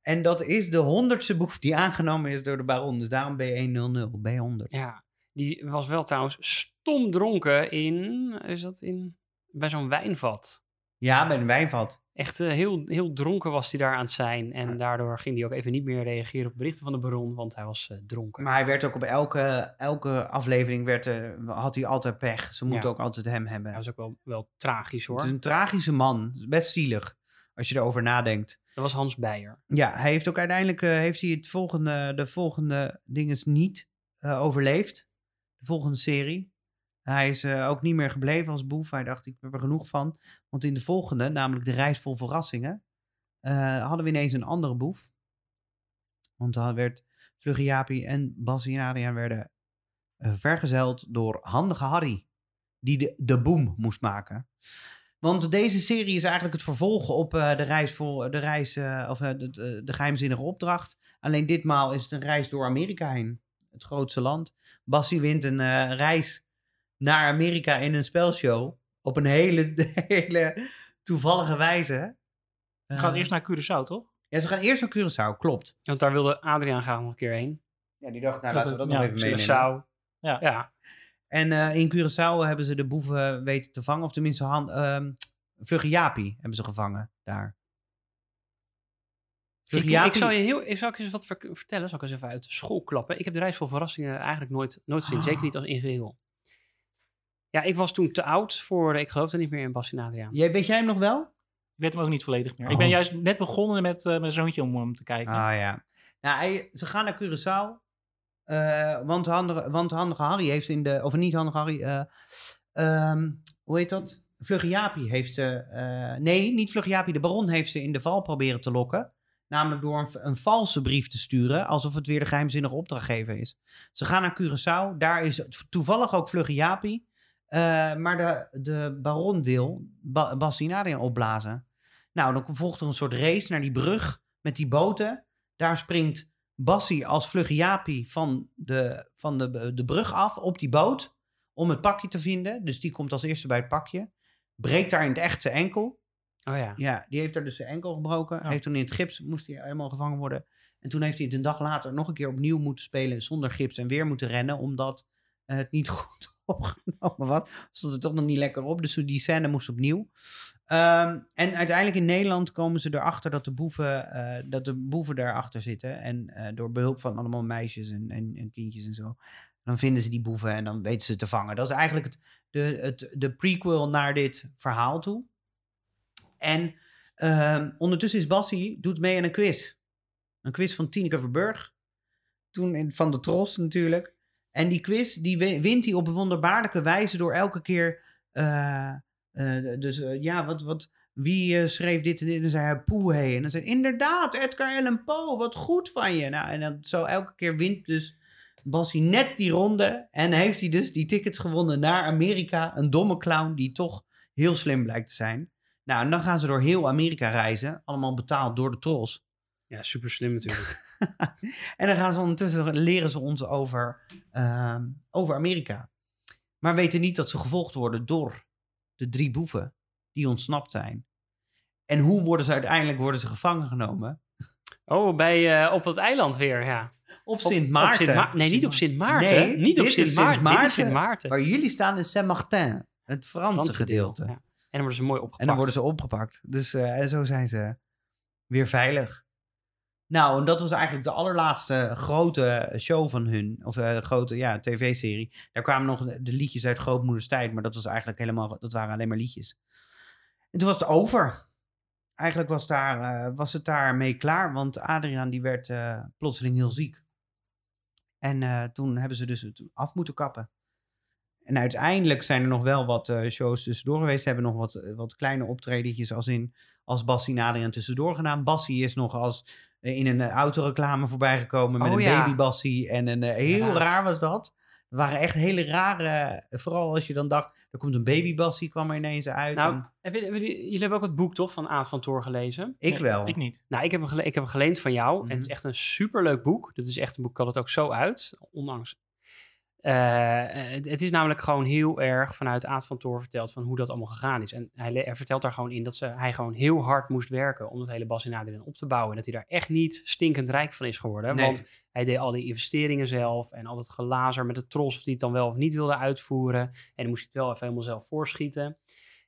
En dat is de honderdste boef die aangenomen is door de baron. Dus daarom B100, B100. Ja, die was wel trouwens stom dronken in, is dat in, bij zo'n wijnvat. Ja, bij een wijnvat. Echt eh, heel, heel dronken was hij daar aan het zijn. En daardoor ging hij ook even niet meer reageren op berichten van de baron, want hij was eh, dronken. Maar hij werd ook op elke, elke aflevering werd, eh, had hij altijd pech. Ze moeten Ja. ook altijd hem hebben. Hij was ook wel, wel tragisch hoor. Het is een tragische man. Best zielig als je erover nadenkt. Dat was Hans Beijer. Ja, hij heeft ook uiteindelijk heeft hij het volgende, de volgende dinges niet overleefd. De volgende serie. Hij is eh, ook niet meer gebleven als boef. Hij dacht, ik heb er genoeg van. Want in de volgende, namelijk de reis vol verrassingen, eh, hadden we ineens een andere boef. Want dan werd Vlugge Jaapie en Bassie en Adriaan werden eh, vergezeld door Handige Harry. Die de, de boom moest maken. Want deze serie is eigenlijk het vervolg op de reis voor de reis of de, de, geheimzinnige opdracht. Alleen ditmaal is het een reis door Amerika heen. Het grootste land. Bassie wint een reis naar Amerika in een spelshow. Op een hele, <laughs> hele toevallige wijze. We gaan Eh, eerst naar Curaçao, toch? Ja, ze gaan eerst naar Curaçao, klopt. Want daar wilde Adriaan graag nog een keer heen. Ja, die dacht, nou laten we dat nog even meenemen. Curaçao. Ja. Ja, En eh, in Curaçao hebben ze de boeven weten te vangen. Of tenminste, Han, ehm Vlugge hebben ze gevangen daar. ik, ik zal je heel, ik zal ik eens wat ver- vertellen, zal ik eens even uit de school klappen. Ik heb de reis vol verrassingen eigenlijk nooit, nooit gezien, Ah. zeker niet als in geheel. Ja, ik was toen te oud voor, ik geloofde niet meer in Bas en Adriaan. Jij, weet jij hem nog wel? Ik weet hem ook niet volledig meer. Oh. Ik ben juist net begonnen met eh, mijn zoontje om hem te kijken. Ah ja. Nou, hij- ze gaan naar Curaçao. eh, want, handige, want Handige Harry heeft in de... Of niet Handige Harry. eh, ehm, hoe heet dat? Vlugge Jaapie heeft ze... eh, nee, niet Vlugge Jaapie. De baron heeft ze in de val proberen te lokken. Namelijk door een, een valse brief te sturen. Alsof het weer de geheimzinnige opdrachtgever is. Ze gaan naar Curaçao. Daar is toevallig ook Vlugge Jaapie. Eh, maar de, de baron wil ba opblazen. Nou, dan volgt er een soort race naar die brug met die boten. Daar springt Bassie als Jaapie van, de, van de, de brug af op die boot om het pakje te vinden. Dus die komt als eerste bij het pakje. Breekt daar in het echt zijn enkel. Oh ja. Ja, die heeft daar dus zijn enkel gebroken. Ja. Heeft toen in het gips, moest hij helemaal gevangen worden. En toen heeft hij het een dag later nog een keer opnieuw moeten spelen zonder gips en weer moeten rennen, omdat het niet <laughs> goed opgenomen was. Stond er toch nog niet lekker op, dus die scène moest opnieuw. Ehm, en uiteindelijk in Nederland komen ze erachter dat de boeven, eh, dat de boeven daarachter zitten. En eh, door behulp van allemaal meisjes en, en, en kindjes en zo. Dan vinden ze die boeven en dan weten ze te vangen. Dat is eigenlijk het, de, het, de prequel naar dit verhaal toe. En ehm, ondertussen is Bassie, doet mee aan een quiz. Een quiz van Tineke Verburg. Toen in, van de Tros natuurlijk. En die quiz, die wi- wint hij op een wonderbaarlijke wijze door elke keer... eh, eh, dus eh, ja, wat, wat, wie schreef dit en dit? En dan zei hij Poe. En dan zei hij, inderdaad, Edgar Allan Poe, wat goed van je. Nou, en dan zo elke keer wint dus Bassie net die ronde. En heeft hij dus die tickets gewonnen naar Amerika. Een domme clown die toch heel slim blijkt te zijn. Nou, en dan gaan ze door heel Amerika reizen. Allemaal betaald door de trolls. Ja, super slim natuurlijk. <laughs> <laughs> En dan gaan ze ondertussen leren ze ons over, ehm, over Amerika. Maar weten niet dat ze gevolgd worden door de drie boeven die ontsnapt zijn. En hoe worden ze uiteindelijk worden ze gevangen genomen? Oh, bij, eh, op dat eiland weer, ja. Op Sint op Maarten. Sint Ma- nee, niet op Sint Maarten. Nee, niet op Sint Maarten. Sint Dit is Maarten. Sint Maarten. Waar jullie staan in Saint-Martin. Het Franse, Franse gedeelte. Ja. En dan worden ze mooi opgepakt. En dan worden ze opgepakt. Dus en zo zijn ze weer veilig. Nou, en dat was eigenlijk de allerlaatste grote show van hun. Of eh grote, ja, tv-serie. Daar kwamen nog de, liedjes uit Grootmoeders tijd. Maar dat was eigenlijk helemaal, dat waren alleen maar liedjes. En toen was het over. Eigenlijk was, daar, eh, was het daarmee klaar. Want Adriaan die werd eh, plotseling heel ziek. En toen hebben ze dus het af moeten kappen. En uiteindelijk zijn er nog wel wat shows tussendoor geweest. Ze hebben nog wat, wat kleine optredentjes als in als Bassie en Adriaan tussendoor gedaan. Bassie is nog als in een eh, autoreclame voorbij gekomen met Oh, een ja. baby Bassie. En een, eh, heel Inderdaad. raar was dat. Het waren echt hele rare, vooral als je dan dacht, er komt een baby Bassie, kwam er ineens uit. Nou, En hebben jullie- jullie hebben ook het boek toch van Aad van Toor gelezen? ik Nee, wel. Ik niet. Nou, ik heb, hem gele- ik heb hem geleend van jou. En het is Mhm. echt een superleuk boek. Dit is echt een boek, ik had het ook zo uit. Ondanks. Eh, het, het is namelijk gewoon heel erg vanuit Aad van Toor verteld van hoe dat allemaal gegaan is. En hij, vertelt daar gewoon in dat ze, hij gewoon heel hard moest werken om het hele Bas en Adriaan op te bouwen. En dat hij daar echt niet stinkend rijk van is geworden. Nee. Want hij deed al die investeringen zelf en al dat gelazer met de tros of hij het dan wel of niet wilde uitvoeren. En dan moest hij het wel even helemaal zelf voorschieten.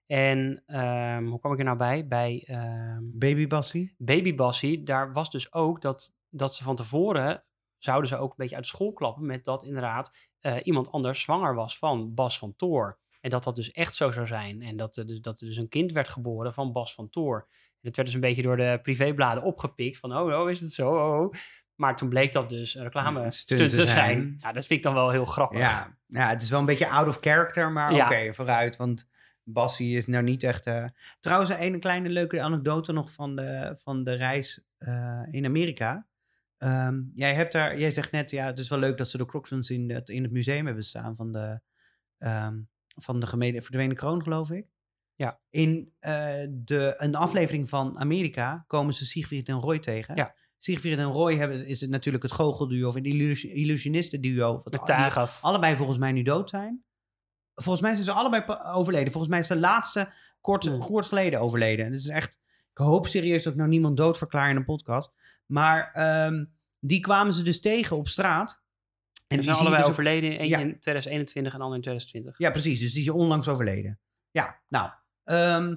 En ehm, hoe kwam ik er nou bij? Bij ehm, Baby Bassie? Baby Bassie, daar was dus ook dat, dat ze van tevoren zouden ze ook een beetje uit school klappen met dat inderdaad eh, iemand anders zwanger was van Bas van Toor. En dat dat dus echt zo zou zijn. En dat er, dus, dat er dus een kind werd geboren van Bas van Toor. En dat werd dus een beetje door de privébladen opgepikt van oh, oh is het zo? Oh, oh. Maar toen bleek dat dus een reclame stunt te zijn. zijn. Ja, dat vind ik dan wel heel grappig. Ja, ja, het is wel een beetje out of character, maar Ja. oké, vooruit. Want Bassie is nou niet echt... eh, Trouwens, een kleine leuke anekdote nog van de, van de reis eh, in Amerika. Ehm, jij, hebt daar, jij zegt net, ja, het is wel leuk dat ze de Crocsons in het, in het museum hebben staan van de, ehm, van de gemene, verdwenen kroon, geloof ik. Ja. In eh, de, een aflevering van Amerika komen ze Siegfried en Roy tegen. Ja. Siegfried en Roy hebben, is het natuurlijk het goochelduo of het illus- illusionistenduo. wat Met Tagas. allebei volgens mij nu dood zijn. Volgens mij zijn ze allebei overleden. Volgens mij is de laatste kort, Hmm. kort geleden overleden. Dus echt, ik hoop serieus dat ik nou niemand dood verklaar in een podcast. Maar ehm, die kwamen ze dus tegen op straat. En die zijn allebei dus overleden. Eén Ja. in 2021 en ander in 2020. Ja, precies. Dus die is onlangs overleden. Ja, nou. ehm,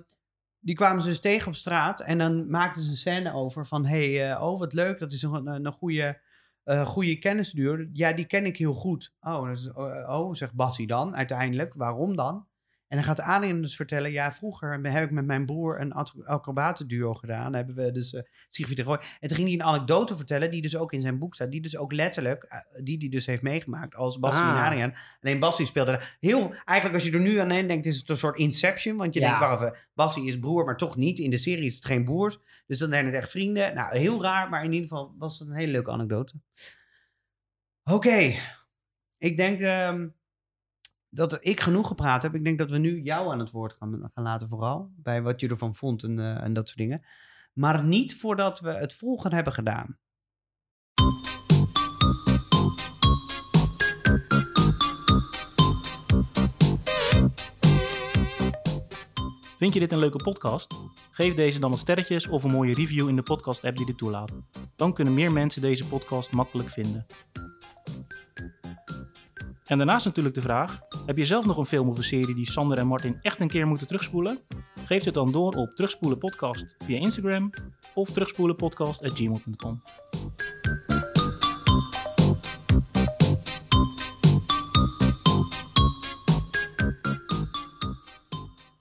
die kwamen ze dus tegen op straat. En dan maakten ze een scène over van... hey, eh, oh, wat leuk. Dat is een, een, een goede, eh goede kennisduur. Ja, die ken ik heel goed. Oh, is, oh, oh, zegt Bassie dan uiteindelijk. Waarom dan? En dan gaat Adriaan dus vertellen... Ja, vroeger heb ik met mijn broer een acro- acrobatenduo gedaan. Hebben we dus uh, Siegfried de Roy. En toen ging hij een anekdote vertellen... die dus ook in zijn boek staat. Die dus ook letterlijk... eh, die die dus heeft meegemaakt als Bassie en Ah. Adriaan. Alleen Bassie speelde heel... Eigenlijk als je er nu aan denkt, is het een soort Inception. Want je Ja. denkt, wacht even, Bassie is broer, maar toch niet. In de serie is het geen broers. Dus dan zijn het echt vrienden. Nou, heel raar, maar in ieder geval was het een hele leuke anekdote. Oké. Ik denk ehm, dat ik genoeg gepraat heb. Ik denk dat we nu jou aan het woord gaan, gaan laten vooral. Bij wat je ervan vond en, eh, en dat soort dingen. Maar niet voordat we het volgende hebben gedaan. Vind je dit een leuke podcast? Geef deze dan wat sterretjes of een mooie review in de podcast-app die dit toelaat. Dan kunnen meer mensen deze podcast makkelijk vinden. En daarnaast natuurlijk de vraag: heb je zelf nog een film of een serie die Sander en Martin echt een keer moeten terugspoelen? Geef het dan door op Terugspoelen Podcast via Instagram of terugspoelenpodcast.gmail.com.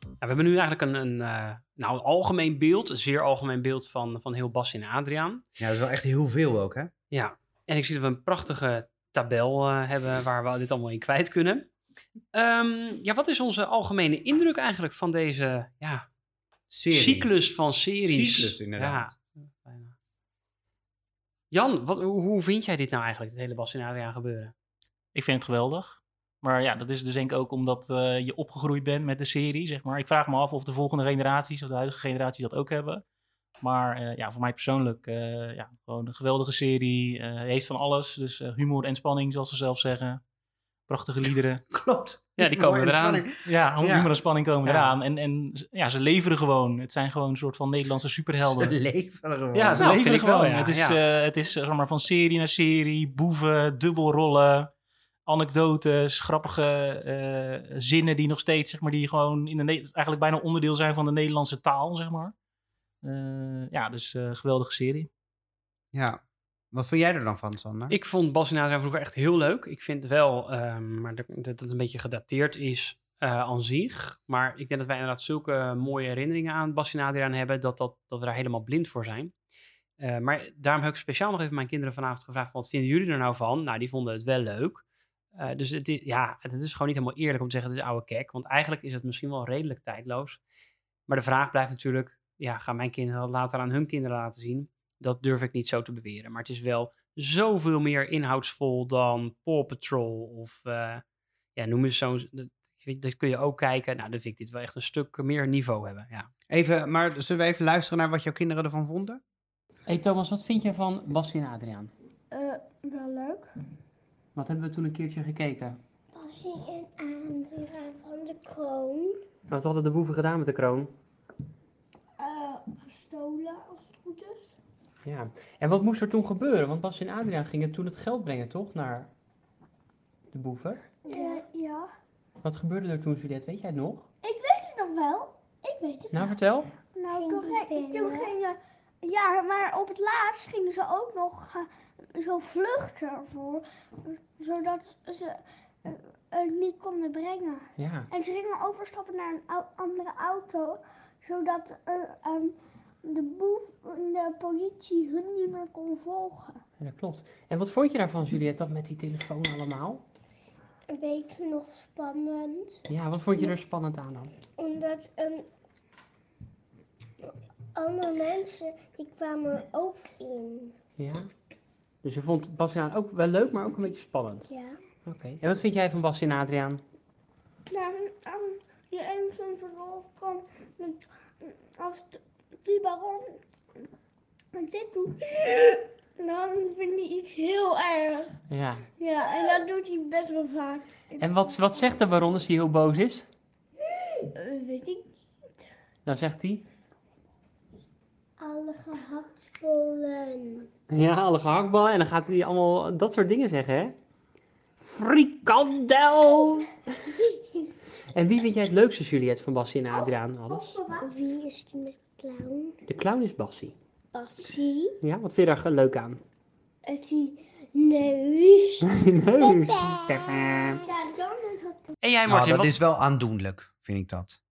Ja, we hebben nu eigenlijk een, een, eh, nou, een algemeen beeld, een zeer algemeen beeld van, van heel Bas en Adriaan. Ja, dat is wel echt heel veel ook, hè? Ja, en ik zie dat we een prachtige tabel eh, hebben waar we dit allemaal in kwijt kunnen. Ehm, ja, wat is onze algemene indruk eigenlijk van deze ja, Serie. cyclus van series? Cyclus, inderdaad. Ja, bijna. Jan, wat, hoe, vind jij dit nou eigenlijk, het hele Bas en Adriaan gebeuren? Ik vind het geweldig. Maar ja, dat is dus denk ik ook omdat eh, je opgegroeid bent met de serie, zeg maar. Ik vraag me af of de volgende generaties of de huidige generatie dat ook hebben. Maar eh, ja, voor mij persoonlijk, eh, ja, gewoon een geweldige serie. eh, heeft van alles, dus eh, humor en spanning, zoals ze zelf zeggen. Prachtige liederen. <laughs> Klopt. Ja, die komen eraan. Ja, Ja. humor en spanning komen Ja. eraan. En, en ja, ze leveren gewoon. Het zijn gewoon een soort van Nederlandse superhelden. Ze leven er gewoon. Ja, ze Nou, leveren wel, gewoon. ja, Het is, ja. eh, het is zeg maar, van serie naar serie, boeven, dubbelrollen, anekdotes, grappige eh, zinnen die nog steeds, zeg maar, die gewoon in de Ne- eigenlijk bijna onderdeel zijn van de Nederlandse taal, zeg maar. Eh, ja, dus eh geweldige serie. Ja. Wat vind jij er dan van, Sander? Ik vond Bas en Adriaan vroeger echt heel leuk. Ik vind wel, ehm, maar dat, dat het een beetje gedateerd is eh, aan zich. Maar ik denk dat wij inderdaad zulke mooie herinneringen aan Bas en Adriaan hebben, dat, dat, dat we daar helemaal blind voor zijn. Eh, maar daarom heb ik speciaal nog even mijn kinderen vanavond gevraagd, van, wat vinden jullie er nou van? Nou, die vonden het wel leuk. Eh, dus het is, ja, het is gewoon niet helemaal eerlijk om te zeggen, het is oude kek. Want eigenlijk is het misschien wel redelijk tijdloos. Maar de vraag blijft natuurlijk, ja, gaan mijn kinderen dat later aan hun kinderen laten zien? Dat durf ik niet zo te beweren. Maar het is wel zoveel meer inhoudsvol dan Paw Patrol of eh, ja, noem eens zo'n... Dat, kun je ook kijken. Nou, dan vind ik dit wel echt een stuk meer niveau hebben. Ja. Even, maar zullen we even luisteren naar wat jouw kinderen ervan vonden? Hey Thomas, wat vind je van Basti en Adriaan? Eh, wel leuk. Wat hebben we toen een keertje gekeken? Bassie en Adriaan van de kroon. Wat hadden de boeven gedaan met de kroon? Gestolen, als het goed is. Ja. En wat moest er toen gebeuren? Want Bas en Adriaan gingen toen het geld brengen, toch? Naar de boeven. Ja. ja. Wat gebeurde er toen, Juliette? Weet jij het nog? Ik weet het nog wel. Ik weet het Nou, wel. vertel. Nou, toen, ging, toen gingen... Ja, maar op het laatst gingen ze ook nog eh, zo vluchten ervoor. Zodat ze het niet konden brengen. Ja. En ze gingen overstappen naar een andere auto. Zodat eh, ehm, de boef, de politie hun niet meer kon volgen. ja, dat klopt. En wat vond je daarvan, Juliette, dat met die telefoon allemaal? Een beetje nog spannend. Ja, wat vond je er spannend aan dan? Omdat um, andere mensen die kwamen er ook in. Ja. Dus je vond Bas en Adriaan ook wel leuk, maar ook een beetje spannend. Ja. Oké. En wat vind jij van Bas en Adriaan? Nou, um, je eens een verhaal kan met, als die baron dit doet, dan vind ik iets heel erg. Ja. Ja, en dat doet hij best wel vaak. En wat, wat zegt de baron als hij heel boos is? Eh, weet ik, Dan zegt hij... alle gehaktbollen. Ja, alle gehaktballen. En dan gaat hij allemaal dat soort dingen zeggen, hè? Frikandel! <laughs> en wie vind jij het leukste, Juliette, van Bassie en Adriaan? Alles? Wie is die met clown? De clown is Bassie. Bassie. Ja, wat vind je daar leuk aan? Het die neus. <laughs> Neus. <laughs> Is. En jij, Nou, Martin, dat wat... is wel aandoenlijk, vind ik dat.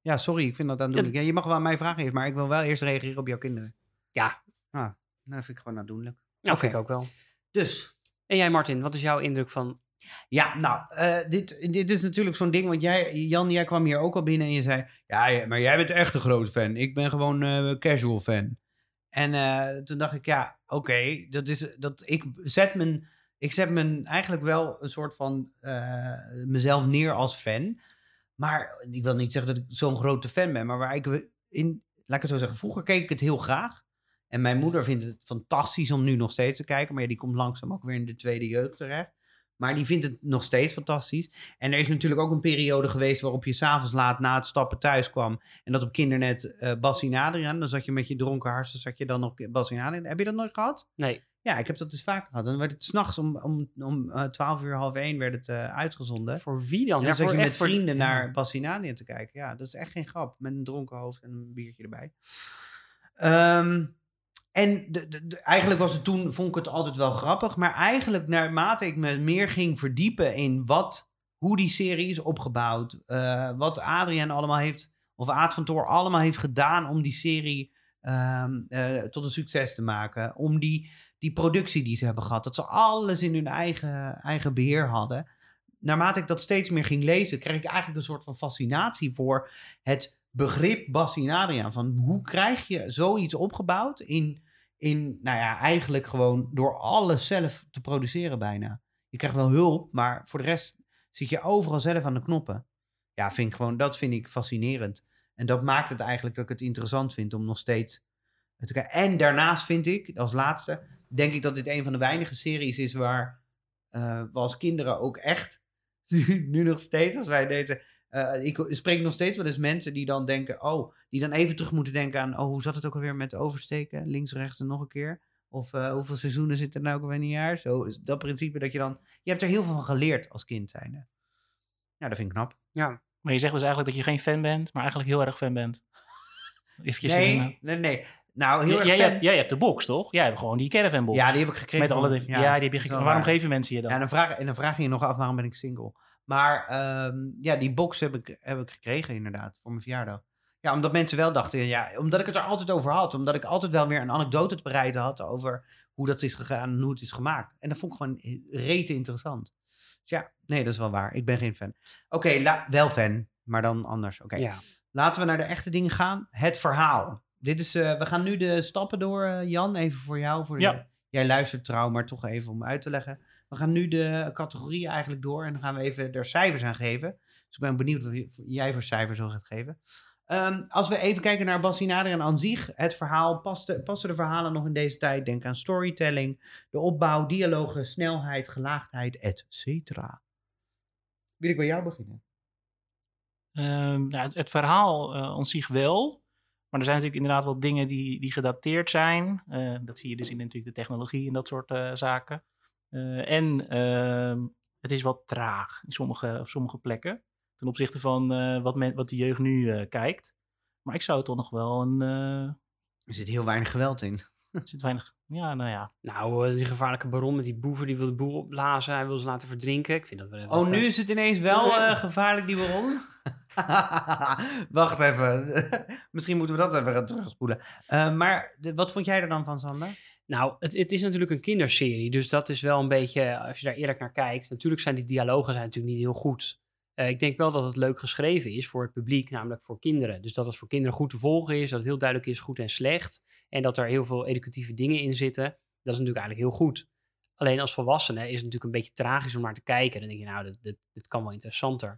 Ja, sorry, ik vind dat aandoenlijk. Ja, je mag wel aan mij vragen eerst, maar ik wil wel eerst reageren op jouw kinderen. Ja. Ah, nou, vind ik gewoon aandoenlijk. Nou, vind ik ook wel. Dus, En jij, Martin, wat is jouw indruk van... ja, nou, eh, dit, dit is natuurlijk zo'n ding, want jij, Jan, jij kwam hier ook al binnen en je zei, ja, maar jij bent echt een grote fan. Ik ben gewoon eh, casual fan. En eh, toen dacht ik, ja, oké, dat is, dat, ik zet mijn, ik zet mijn eigenlijk wel een soort van mezelf neer als fan. Maar ik wil niet zeggen dat ik zo'n grote fan ben, maar waar ik in, laat ik het zo zeggen, vroeger keek ik het heel graag. En mijn moeder vindt het fantastisch om nu nog steeds te kijken. Maar ja, die komt langzaam ook weer in de tweede jeugd terecht. Maar die vindt het nog steeds fantastisch. En er is natuurlijk ook een periode geweest waarop je s'avonds laat na het stappen thuis kwam. En dat op kindernet Bassie en Adriaan. Dan zat je met je dronken harsen, zat je dan nog Bassie Adriaan. Heb je dat nooit gehad? Nee. Ja, ik heb dat dus vaak gehad. Dan werd het s'nachts om, om, om eh, 12 uur, half 1 werd het eh, uitgezonden. Voor wie dan? En dan zat voor je met voor- vrienden Ja. naar Adriaan te kijken. Ja, dat is echt geen grap. Met een dronken hoofd en een biertje erbij. Ehm, en eigenlijk was het toen, vond ik het altijd wel grappig. Maar eigenlijk naarmate ik me meer ging verdiepen in wat, hoe die serie is opgebouwd. eh, wat Adriaan allemaal heeft, of Aad van Toor allemaal heeft gedaan om die serie ehm, eh, tot een succes te maken. Om die, die productie die ze hebben gehad. Dat ze alles in hun eigen, eigen beheer hadden naarmate ik dat steeds meer ging lezen, kreeg ik eigenlijk een soort van fascinatie voor het begrip Adriaan. Van hoe krijg je zoiets opgebouwd in, in, nou ja, eigenlijk gewoon door alles zelf te produceren bijna. Je krijgt wel hulp, maar voor de rest zit je overal zelf aan de knoppen. Ja, vind ik gewoon, dat vind ik fascinerend. En dat maakt het eigenlijk dat ik het interessant vind om nog steeds. En daarnaast vind ik, als laatste, denk ik dat dit een van de weinige series is waar eh, we als kinderen ook echt, <laughs> nu nog steeds, als wij deze, eh, ik spreek nog steeds wel eens mensen die dan denken, oh, die dan even terug moeten denken aan, oh, hoe zat het ook alweer met oversteken, links, rechts en nog een keer? Of eh, hoeveel seizoenen zitten er nou ook alweer in een jaar? Zo, is dat principe dat je dan, je hebt er heel veel van geleerd als kind zijnde. Ja, dat vind ik knap. Ja. Maar je zegt dus eigenlijk dat je geen fan bent, maar eigenlijk heel erg fan bent. <laughs> Eventjes Nee, nee, nee. Nou, heel Jij, erg jij, jij hebt de box, toch? Jij hebt gewoon die caravan box. Ja, die heb ik gekregen. Met alle, van- ja, die heb je gekregen. Waarom waar. geven mensen je dat? Ja, dan vraag, en dan vraag je je nog af waarom ben ik single. Maar ehm, ja, die box heb ik, heb ik gekregen inderdaad voor mijn verjaardag. Ja, omdat mensen wel dachten, ja, omdat ik het er altijd over had. Omdat ik altijd wel weer een anekdote te bereiden had over hoe dat is gegaan en hoe het is gemaakt. En dat vond ik gewoon rete interessant. Dus ja, nee, dat is wel waar. Ik ben geen fan. Oké, wel fan, maar dan anders. Oké, Ja. laten we naar de echte dingen gaan. Het verhaal. Dit is, eh, we gaan nu de stappen door, eh, Jan. Even voor jou. Voor Ja. de- jij luistert trouw, maar toch even om uit te leggen. We gaan nu de categorieën eigenlijk door en dan gaan we even er cijfers aan geven. Dus ik ben benieuwd wat jij voor cijfers zo gaat geven. Ehm, als we even kijken naar Bassinader en aan zich, het verhaal, paste, passen de verhalen nog in deze tijd? Denk aan storytelling, de opbouw, dialogen, snelheid, gelaagdheid, et cetera. Wil ik bij jou beginnen? Ehm, nou, het, verhaal zich wel. Maar er zijn natuurlijk inderdaad wel dingen die, die gedateerd zijn. Eh, dat zie je dus in natuurlijk de technologie en dat soort eh, zaken. Eh, en ehm, het is wat traag in sommige, op sommige plekken. Ten opzichte van eh, wat, men, wat de jeugd nu eh, kijkt. Maar ik zou het toch nog wel een... eh, Er zit heel weinig geweld in. er zit weinig... Ja, nou ja. Nou, eh, die gevaarlijke baron met die boeven, die wil de boel opblazen. Hij wil ze laten verdrinken. Ik vind dat wel... Oh, nu is het ineens wel eh, gevaarlijk, die baron? <laughs> Wacht even. <laughs> Misschien moeten we dat even gaan terugspoelen. Eh, maar de- wat vond jij er dan van, Sander? Nou, het, het is natuurlijk een kinderserie, dus dat is wel een beetje, als je daar eerlijk naar kijkt, natuurlijk zijn die dialogen zijn natuurlijk niet heel goed. Eh, ik denk wel dat het leuk geschreven is voor het publiek, namelijk voor kinderen. Dus dat het voor kinderen goed te volgen is, dat het heel duidelijk is goed en slecht. En dat er heel veel educatieve dingen in zitten. Dat is natuurlijk eigenlijk heel goed. Alleen als volwassene is het natuurlijk een beetje tragisch om naar te kijken. Dan denk je, nou, dit, dit, dit kan wel interessanter.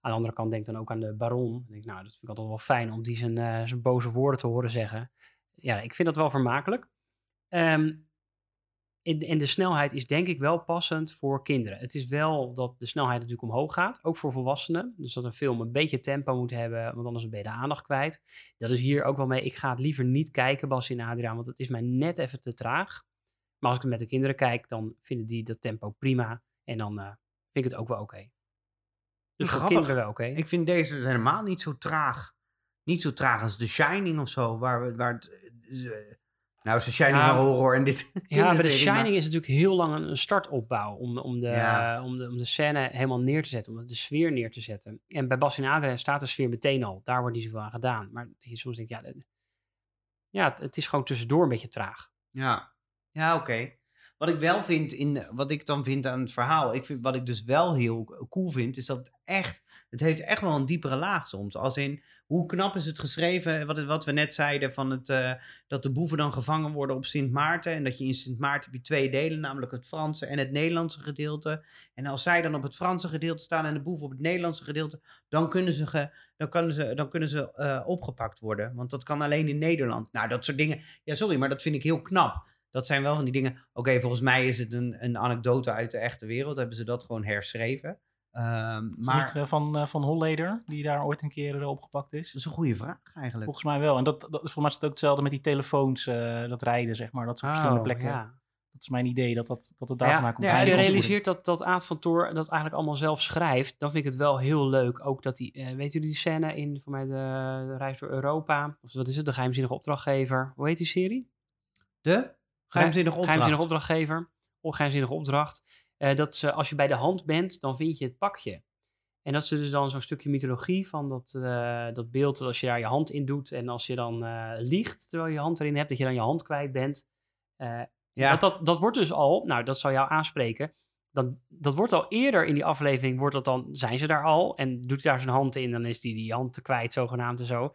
Aan de andere kant denk ik dan ook aan de baron. Dan denk ik, nou, dat vind ik altijd wel fijn om die zijn, eh, zijn boze woorden te horen zeggen. Ja, ik vind dat wel vermakelijk. Ehm, en, en de snelheid is denk ik wel passend voor kinderen. Het is wel dat de snelheid natuurlijk omhoog gaat, ook voor volwassenen. Dus dat een film een beetje tempo moet hebben, want anders ben je de aandacht kwijt. Dat is hier ook wel mee. Ik ga het liever niet kijken, Bas en Adriaan, want het is mij net even te traag. Maar als ik het met de kinderen kijk, dan vinden die dat tempo prima. En dan eh, vind ik het ook wel oké. Dus voor Grappig. kinderen wel oké. Ik vind deze dus helemaal niet zo traag. Niet zo traag als The Shining of zo. Waar, we- waar het, eh, nou, is The Shining Ja, horror en dit. <laughs> Ja, maar The kinderserie, Shining is natuurlijk heel lang een, startopbouw om, om, de, Ja. om, de, om de scène helemaal neer te zetten, om de sfeer neer te zetten. En bij Bas Adriaan staat de sfeer meteen al. Daar wordt niet zoveel aan gedaan. Maar je soms denk ik, ja, ja het, het is gewoon tussendoor een beetje traag. Ja, ja oké. Wat ik wel vind, in, wat ik dan vind aan het verhaal, ik vind, wat ik dus wel heel cool vind, is dat het echt, het heeft echt wel een diepere laag soms. Als in, hoe knap is het geschreven, wat, wat we net zeiden, van het, eh, dat de boeven dan gevangen worden op Sint Maarten. En dat je in Sint Maarten heb je twee delen, namelijk het Franse en het Nederlandse gedeelte. En als zij dan op het Franse gedeelte staan en de boeven op het Nederlandse gedeelte, dan kunnen ze, dan kunnen ze, dan kunnen ze eh, opgepakt worden. Want dat kan alleen in Nederland. Nou, dat soort dingen. Ja, sorry, maar dat vind ik heel knap. Dat zijn wel van die dingen. Oké, volgens mij is het een, een anekdote uit de echte wereld. Hebben ze dat gewoon herschreven. Ehm, het maar niet eh, van, eh, van Holleder, die daar ooit een keer eh, opgepakt is? dat is een goede vraag eigenlijk. Volgens mij wel. En dat, dat is volgens mij is het ook hetzelfde met die telefoons, eh, dat rijden, zeg maar. Dat is op verschillende Oh, plekken. ja. Dat is mijn idee, dat, dat, dat het Ja, daar vandaan komt. ja, Als je is- realiseert dat, dat Aad van Toor dat eigenlijk allemaal zelf schrijft, dan vind ik het wel heel leuk. Ook dat hij, eh, weet jullie die scène in voor mij de, de reis door Europa? Of wat is het, de geheimzinnige opdrachtgever? Hoe heet die serie? De geheimzinnige opdracht. Geheimzinnige opdrachtgever, of geheimzinnige opdracht. Eh, dat ze, als je bij de hand bent, dan vind je het pakje. En dat is dus dan zo'n stukje mythologie van dat, eh, dat beeld dat als je daar je hand in doet en als je dan eh, liegt terwijl je je hand erin hebt, dat je dan je hand kwijt bent. Ja, dat, dat, dat wordt dus al, nou dat zou jou aanspreken, dat, dat wordt al eerder in die aflevering, wordt dat dan, zijn ze daar al en doet hij daar zijn hand in, dan is die die hand te kwijt zogenaamd en zo.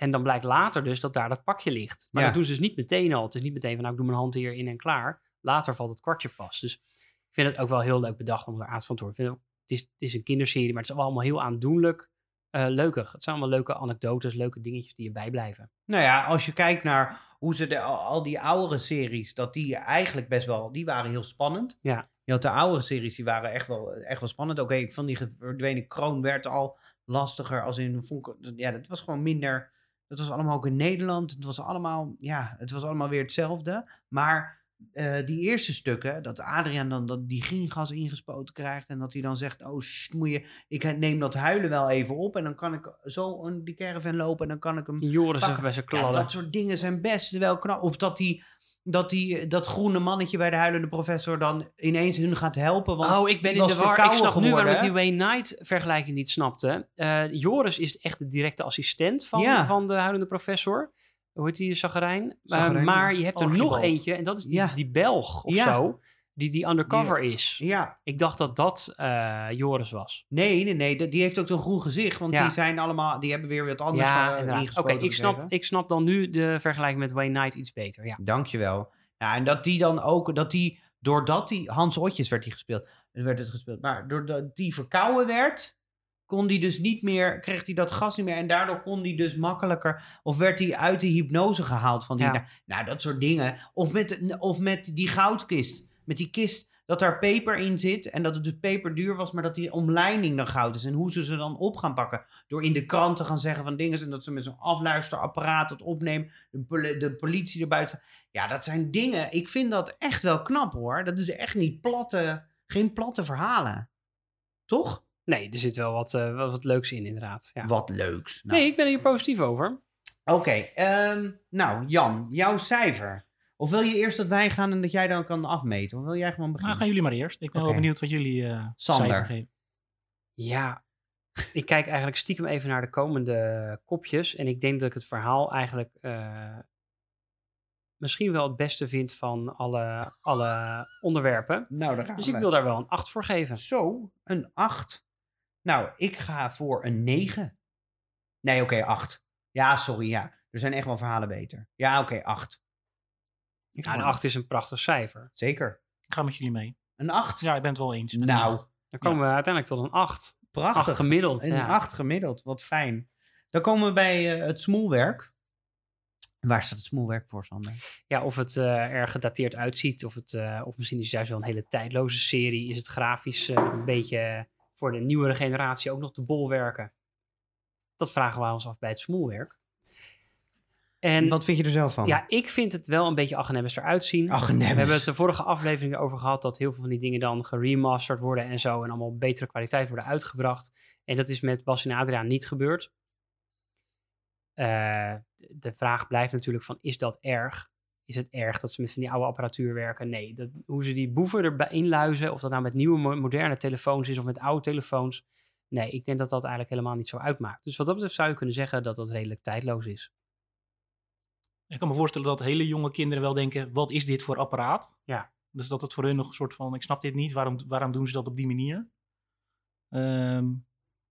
En dan blijkt later dus dat daar dat pakje ligt. Maar Ja. dat doen ze dus niet meteen al. Het is niet meteen van nou ik doe mijn hand hier in en klaar. Later valt het kwartje pas. Dus ik vind het ook wel heel leuk bedacht om er Aad van te horen. Het, het, is, het is een kinderserie, maar het is allemaal heel aandoenlijk eh leukig. Het zijn allemaal leuke anekdotes, leuke dingetjes die je bijblijven. Nou ja, als je kijkt naar hoe ze de, al, die oudere series, dat die eigenlijk best wel, die waren heel spannend. Ja. Je had de oudere series, die waren echt wel, echt wel spannend. Oké, ik vond die verdwenen kroon werd al lastiger als in, vond ja, dat was gewoon minder, dat was allemaal ook in Nederland. Het was allemaal, ja, het was allemaal weer hetzelfde. Maar eh, die eerste stukken, dat Adriaan dan dat die gingas ingespoten krijgt en dat hij dan zegt, oh, sst, moet je, ik neem dat huilen wel even op en dan kan ik zo in die caravan lopen en dan kan ik hem Joris pakken. even bij zijn Ja, dat soort dingen zijn best wel knap. Of dat die, dat die, dat groene mannetje bij de huilende professor dan ineens hun gaat helpen. Want oh, ik ben in de war. Ik snap nu waarom ik die. Wayne Knight vergelijking niet snapte. Eh, Joris is echt de directe assistent van, Ja. van de huilende professor. Hoe heet die, Zagarijn? Zagarijn, maar je hebt er nog eentje, en dat is die, Ja. die Belg of Ja. zo, die die undercover is. Ja, Ik dacht dat dat eh, Joris was. nee, nee, nee. Die heeft ook zo'n groen gezicht. Want Ja. die zijn allemaal, die hebben weer wat anders ja, eh. Oké, ik, snap, ik snap dan nu de vergelijking met Wayne Knight iets beter. Ja. Dankjewel. Ja, en dat die dan ook, dat die, doordat die, Hans Otjes werd die gespeeld, werd het gespeeld, maar doordat die verkouden werd, kon die dus niet meer, kreeg hij dat gas niet meer en daardoor kon die dus makkelijker, of werd hij uit de hypnose gehaald van die, Ja. nou, nou, dat soort dingen. Of met, of met die goudkist, met die kist, dat daar peper in zit en dat het dus peperduur was, maar dat die omleiding dan goud is. En hoe ze ze dan op gaan pakken. Door in de krant te gaan zeggen van dingen en dat ze met zo'n afluisterapparaat het opnemen, de, de politie erbij staan. Ja, dat zijn dingen. Ik vind dat echt wel knap hoor. Dat is echt niet platte, geen platte verhalen. Toch? Nee, er zit wel wat, eh, wat, wat leuks in, inderdaad. Ja. Wat leuks. Nou, Nee, ik ben er hier positief over. Oké, ehm, nou Jan, jouw cijfer. Of wil je eerst dat wij gaan en dat jij dan kan afmeten? Of wil jij gewoon Nou, beginnen? gaan jullie maar eerst. Ik ben wel benieuwd wat jullie eh Sander. cijfer geven. Ja, ik kijk eigenlijk stiekem even naar de komende kopjes. En ik denk dat ik het verhaal eigenlijk eh, misschien wel het beste vind van alle, alle onderwerpen. Nou, daar gaan Dus we. ik wil daar wel een 8 voor geven. Zo, een 8. Nou, ik ga voor een 9. Nee, oké, 8. Ja, sorry, ja. Er zijn echt wel verhalen beter. Ja, oké, 8. Ja, een voor 8 is een prachtig cijfer. Zeker. Ik ga met jullie mee. Een 8? Ja, ik ben het wel eens. Nou. Dan komen we uiteindelijk tot een 8. prachtig. 8 gemiddeld. Een ja. 8 gemiddeld, wat fijn. Dan komen we bij eh, het smoelwerk. Waar staat het smoelwerk voor, Sander? Ja, of het eh, er gedateerd uitziet, of, het, eh, of misschien is het juist wel een hele tijdloze serie. Is het grafisch een beetje voor de nieuwere generatie ook nog te bolwerken? Dat vragen we ons af bij het smoelwerk. En Wat vind je er zelf van? ja, ik vind het wel een beetje aggenebbes eruit zien. We hebben het de vorige aflevering over gehad dat heel veel van die dingen dan geremasterd worden en zo. En allemaal op betere kwaliteit worden uitgebracht. En dat is met Bas en Adriaan niet gebeurd. Eh, de- vraag blijft natuurlijk van, is dat erg? Is het erg dat ze met van die oude apparatuur werken? Nee. Dat, hoe ze die boeven erbij inluizen, of dat nou met nieuwe mo- moderne telefoons is of met oude telefoons. Nee, ik denk dat dat eigenlijk helemaal niet zo uitmaakt. Dus wat dat betreft zou je kunnen zeggen dat dat redelijk tijdloos is. Ik kan me voorstellen dat hele jonge kinderen wel denken, wat is dit voor apparaat? Ja. Dus dat het voor hun nog een soort van, ik snap dit niet, waarom, waarom doen ze dat op die manier? Ehm,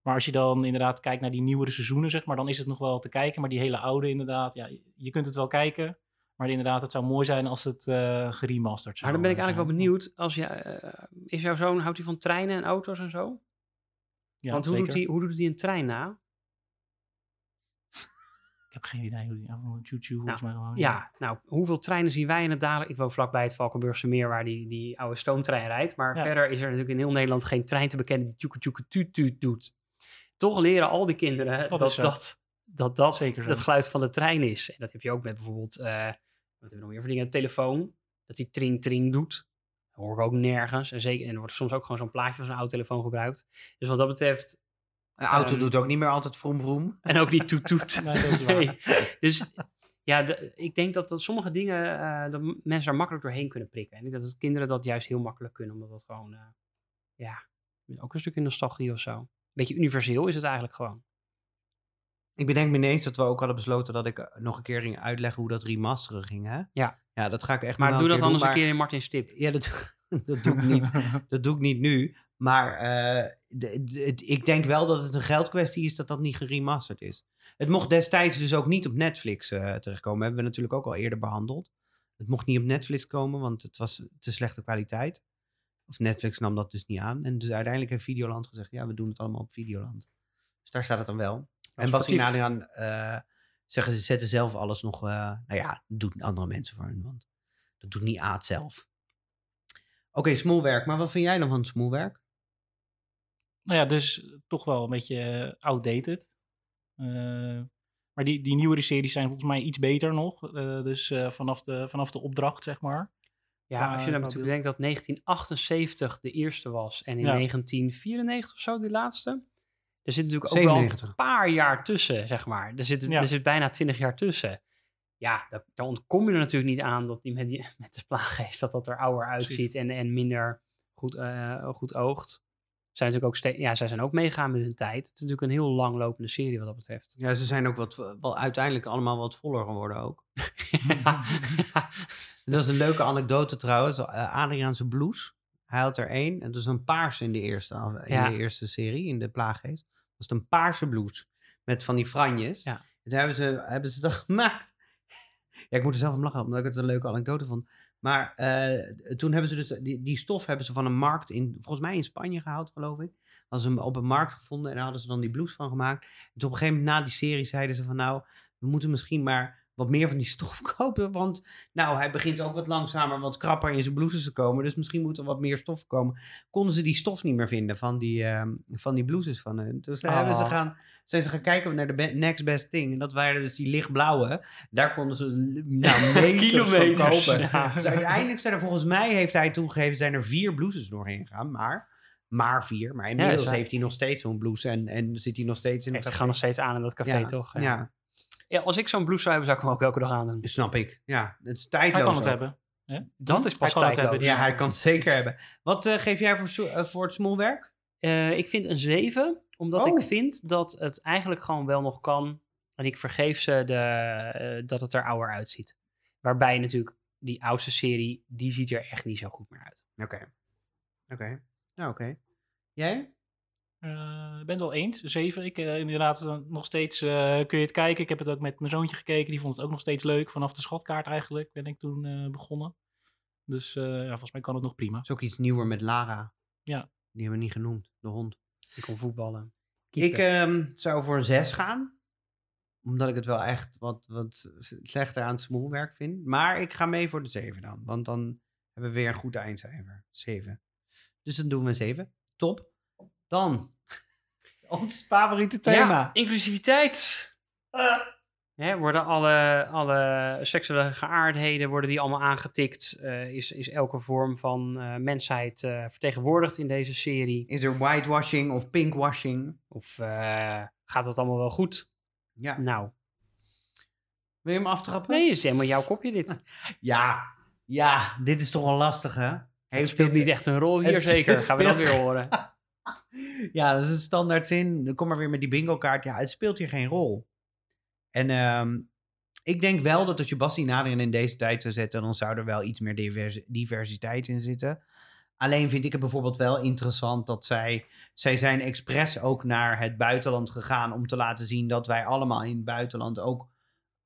maar als je dan inderdaad kijkt naar die nieuwere seizoenen, zeg maar, dan is het nog wel te kijken. Maar die hele oude inderdaad, ja, je kunt het wel kijken. Maar inderdaad, het zou mooi zijn als het eh geremasterd zou Maar dan ben ik eigenlijk wel benieuwd. Als je, eh, is jouw zoon, houdt hij van treinen en auto's en zo? Ja, Want hoe doet, zeker. hij, hoe doet hij een trein na? Ik heb geen idee hoe die, choo-choo volgens mij gewoon. Ja, nou, hoeveel treinen zien wij in het dagelijks... Ik woon vlakbij het Valkenburgse meer waar die, die oude stoomtrein rijdt. Maar Ja. verder is er natuurlijk in heel Nederland geen trein te bekennen die tjoeke tjoeke tuut tuut doet. Toch leren al die kinderen Dat dat dat, dat, dat Zeker geluid van de trein is. En dat heb je ook met bijvoorbeeld, eh, wat hebben we nog meer voor dingen? Een telefoon, dat die tring tring doet. Dat hoor ik ook nergens. En, zeker, en er wordt soms ook gewoon zo'n plaatje van zo'n oude telefoon gebruikt. Dus wat dat betreft, Een auto Ehm, doet ook niet meer altijd vroom vroom. en ook niet toet toet. <laughs> Nee. Nee. Dus ja, de- ik denk dat, dat sommige dingen, eh, dat mensen daar makkelijk doorheen kunnen prikken. En ik denk dat kinderen dat juist heel makkelijk kunnen, omdat dat gewoon, eh, ja, ook een stukje nostalgie of zo. Een beetje universeel is het eigenlijk gewoon. Ik bedenk me ineens dat we ook hadden besloten dat ik eh, nog een keer ging uitleggen hoe dat remasteren ging, hè? Ja. Ja, dat ga ik echt Maar doe dat anders doen, een keer in Martin Stip. Ja, dat, <laughs> dat doe ik niet. <laughs> Dat doe ik niet nu. Maar eh, de- ik denk wel dat het een geldkwestie is dat dat niet geremasterd is. Het mocht destijds dus ook niet op Netflix eh, terechtkomen. Hebben we natuurlijk ook al eerder behandeld. Het mocht niet op Netflix komen, want het was te slechte kwaliteit. Of Netflix nam dat dus niet aan. En dus uiteindelijk heeft Videoland gezegd, ja, we doen het allemaal op Videoland. Dus daar staat het dan wel. en Bas sportief. Adriaan eh, zeggen ze zetten zelf alles nog... eh, nou ja, dat doen andere mensen voor hun, want dat doet niet Aad zelf. Oké, smoelwerk. Maar wat vind jij dan van smoelwerk? Nou ja, dus toch wel een beetje eh, outdated. Eh, maar die, die nieuwere series zijn volgens mij iets beter nog. Eh, dus eh, vanaf, de, vanaf de opdracht, zeg maar. Ja, als je dan natuurlijk bedenkt dat 1978 de eerste was en in Ja. 1994 of zo de laatste. Er zit natuurlijk ook wel 97. een paar jaar tussen, zeg maar. Er zit, Ja. er zit bijna 20 jaar tussen. Ja, daar, daar ontkom je er natuurlijk niet aan dat die met, die, <laughs> met de plaaggeest dat dat er ouder uitziet en, en minder goed, eh, goed oogt. Zijn natuurlijk ook ja, zij zijn ook meegaan met hun tijd. Het is natuurlijk een heel langlopende serie wat dat betreft. Ja, ze zijn ook wat, wel uiteindelijk allemaal wat voller geworden ook. ja, <laughs> Dat is een leuke anekdote trouwens. Uh, Adriaanse blouse. Hij had er één. En dat is een paarse in de eerste, in Ja. de eerste serie, in de Plaaggeest. Dat is een paarse blouse. Met van die franjes. Ja. En hebben ze, hebben ze dat <laughs> gemaakt. Ja, ik moet er zelf om lachen, omdat ik het een leuke anekdote vond. Maar eh, toen hebben ze dus, die, die stof hebben ze van een markt in, volgens mij in Spanje gehaald, geloof ik. Hadden ze hem op een markt gevonden en daar hadden ze dan die blouse van gemaakt. En toen op een gegeven moment na die serie zeiden ze van nou, we moeten misschien maar wat meer van die <laughs> stof kopen. Want nou, hij begint ook wat langzamer, wat krapper in zijn blouses te komen. Dus misschien moet er wat meer stof komen. Konden ze die stof niet meer vinden van die, ehm, van die blouses van hun. Dus daar hebben ze Oh. gaan, zijn ze gaan kijken naar de be- next best thing. En dat waren dus die lichtblauwe. Daar konden ze nou, <laughs> meters van Kilometers, kopen. ja. Dus uiteindelijk zijn er volgens mij, heeft hij toegegeven, zijn er vier blouses doorheen gegaan. Maar, maar vier. Maar inmiddels dus hij- heeft hij nog steeds zo'n blouse. En, en zit hij nog steeds in heeft het het gewoon nog steeds aan in dat café, ja, toch? Ja. Ja, als ik zo'n blouse zou hebben, zou ik hem ook elke dag aan doen. snap ik. Ja, het is Hij tijdloos. kan het ook. hebben. Dat is Hij pas kan het hebben, Ja, hij kan het zeker hebben. Wat eh, geef jij voor, eh, voor het smoelwerk? Eh, ik vind een 7, omdat Oh. ik vind dat het eigenlijk gewoon wel nog kan. En ik vergeef ze de, eh, dat het er ouder uitziet. Waarbij natuurlijk die oudste serie, die ziet er echt niet zo goed meer uit. Oké. Oké. Nou, oké. Jij? Eh, Ik ben het wel eens. Zeven. Ik eh, inderdaad nog steeds eh, kun je het kijken. Ik heb het ook met mijn zoontje gekeken. Die vond het ook nog steeds leuk. Vanaf de schatkaart eigenlijk ben ik toen eh, begonnen. Dus eh, ja, volgens mij kan het nog prima. is ook iets nieuwer met Lara. Ja. Die hebben we niet genoemd, de hond. Ik kon voetballen. Ik ehm, zou voor een 6 gaan. Omdat ik het wel echt wat, wat slechter aan het smoelwerk vind. Maar ik ga mee voor de 7 dan. Want dan hebben we weer een goed eindcijfer. 7. Dus dan doen we een 7. Top. Dan. <laughs> Ons favoriete thema. Ja, inclusiviteit. Hè, worden alle, alle seksuele geaardheden worden die allemaal aangetikt? Eh, is, is elke vorm van eh, mensheid eh, vertegenwoordigd in deze serie? Is er whitewashing of pinkwashing? Of gaat het allemaal wel goed? Ja. Nou, Wil je hem aftrappen? nee, is helemaal jouw kopje dit. <laughs> Ja. Ja, dit is toch wel lastig, hè? Het speelt niet echt een rol hier, het- zeker. het Gaan we dat weer <laughs> horen. Ja, dat is een standaard zin. Dan kom maar weer met die bingo kaart. Ja, het speelt hier geen rol. En ehm, ik denk wel dat als je Bassie Naderen in deze tijd zou zetten, dan zou er wel iets meer divers- diversiteit in zitten. Alleen vind ik het bijvoorbeeld wel interessant dat zij, zij zijn expres ook naar het buitenland gegaan om te laten zien dat wij allemaal in het buitenland ook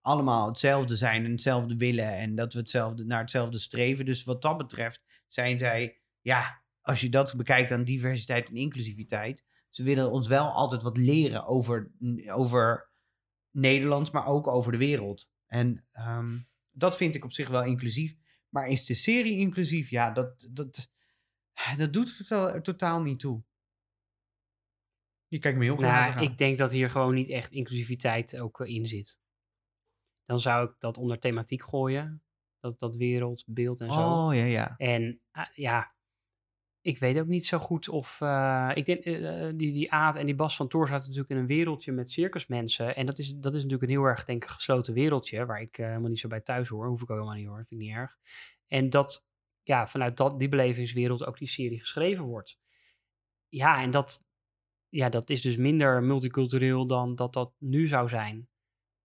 allemaal hetzelfde zijn en hetzelfde willen en dat we hetzelfde, naar hetzelfde streven. Dus wat dat betreft zijn zij, ja, als je dat bekijkt aan diversiteit en inclusiviteit, ze willen ons wel altijd wat leren over, over Nederland, maar ook over de wereld. En ehm, dat vind ik op zich wel inclusief. Maar is de serie inclusief? Ja, dat, dat, dat doet er totaal, totaal niet toe. Je kijkt me heel glazig Nou, ik denk dat hier gewoon niet echt inclusiviteit ook eh, in zit. Dan zou ik dat onder thematiek gooien. Dat, dat wereldbeeld en zo. Oh, ja, ja. En ah, ja, ik weet ook niet zo goed of... eh, ik denk, eh, eh, die, die Aad en die Bas van Toor zaten natuurlijk in een wereldje met circusmensen. En dat is, dat is natuurlijk een heel erg, denk gesloten wereldje. Waar ik helemaal niet zo bij thuis hoor. Hoef ik ook helemaal niet hoor. Vind ik niet erg. En dat, ja, vanuit dat, die belevingswereld ook die serie geschreven wordt. Ja, en dat, ja, dat is dus minder multicultureel dan dat dat nu zou zijn.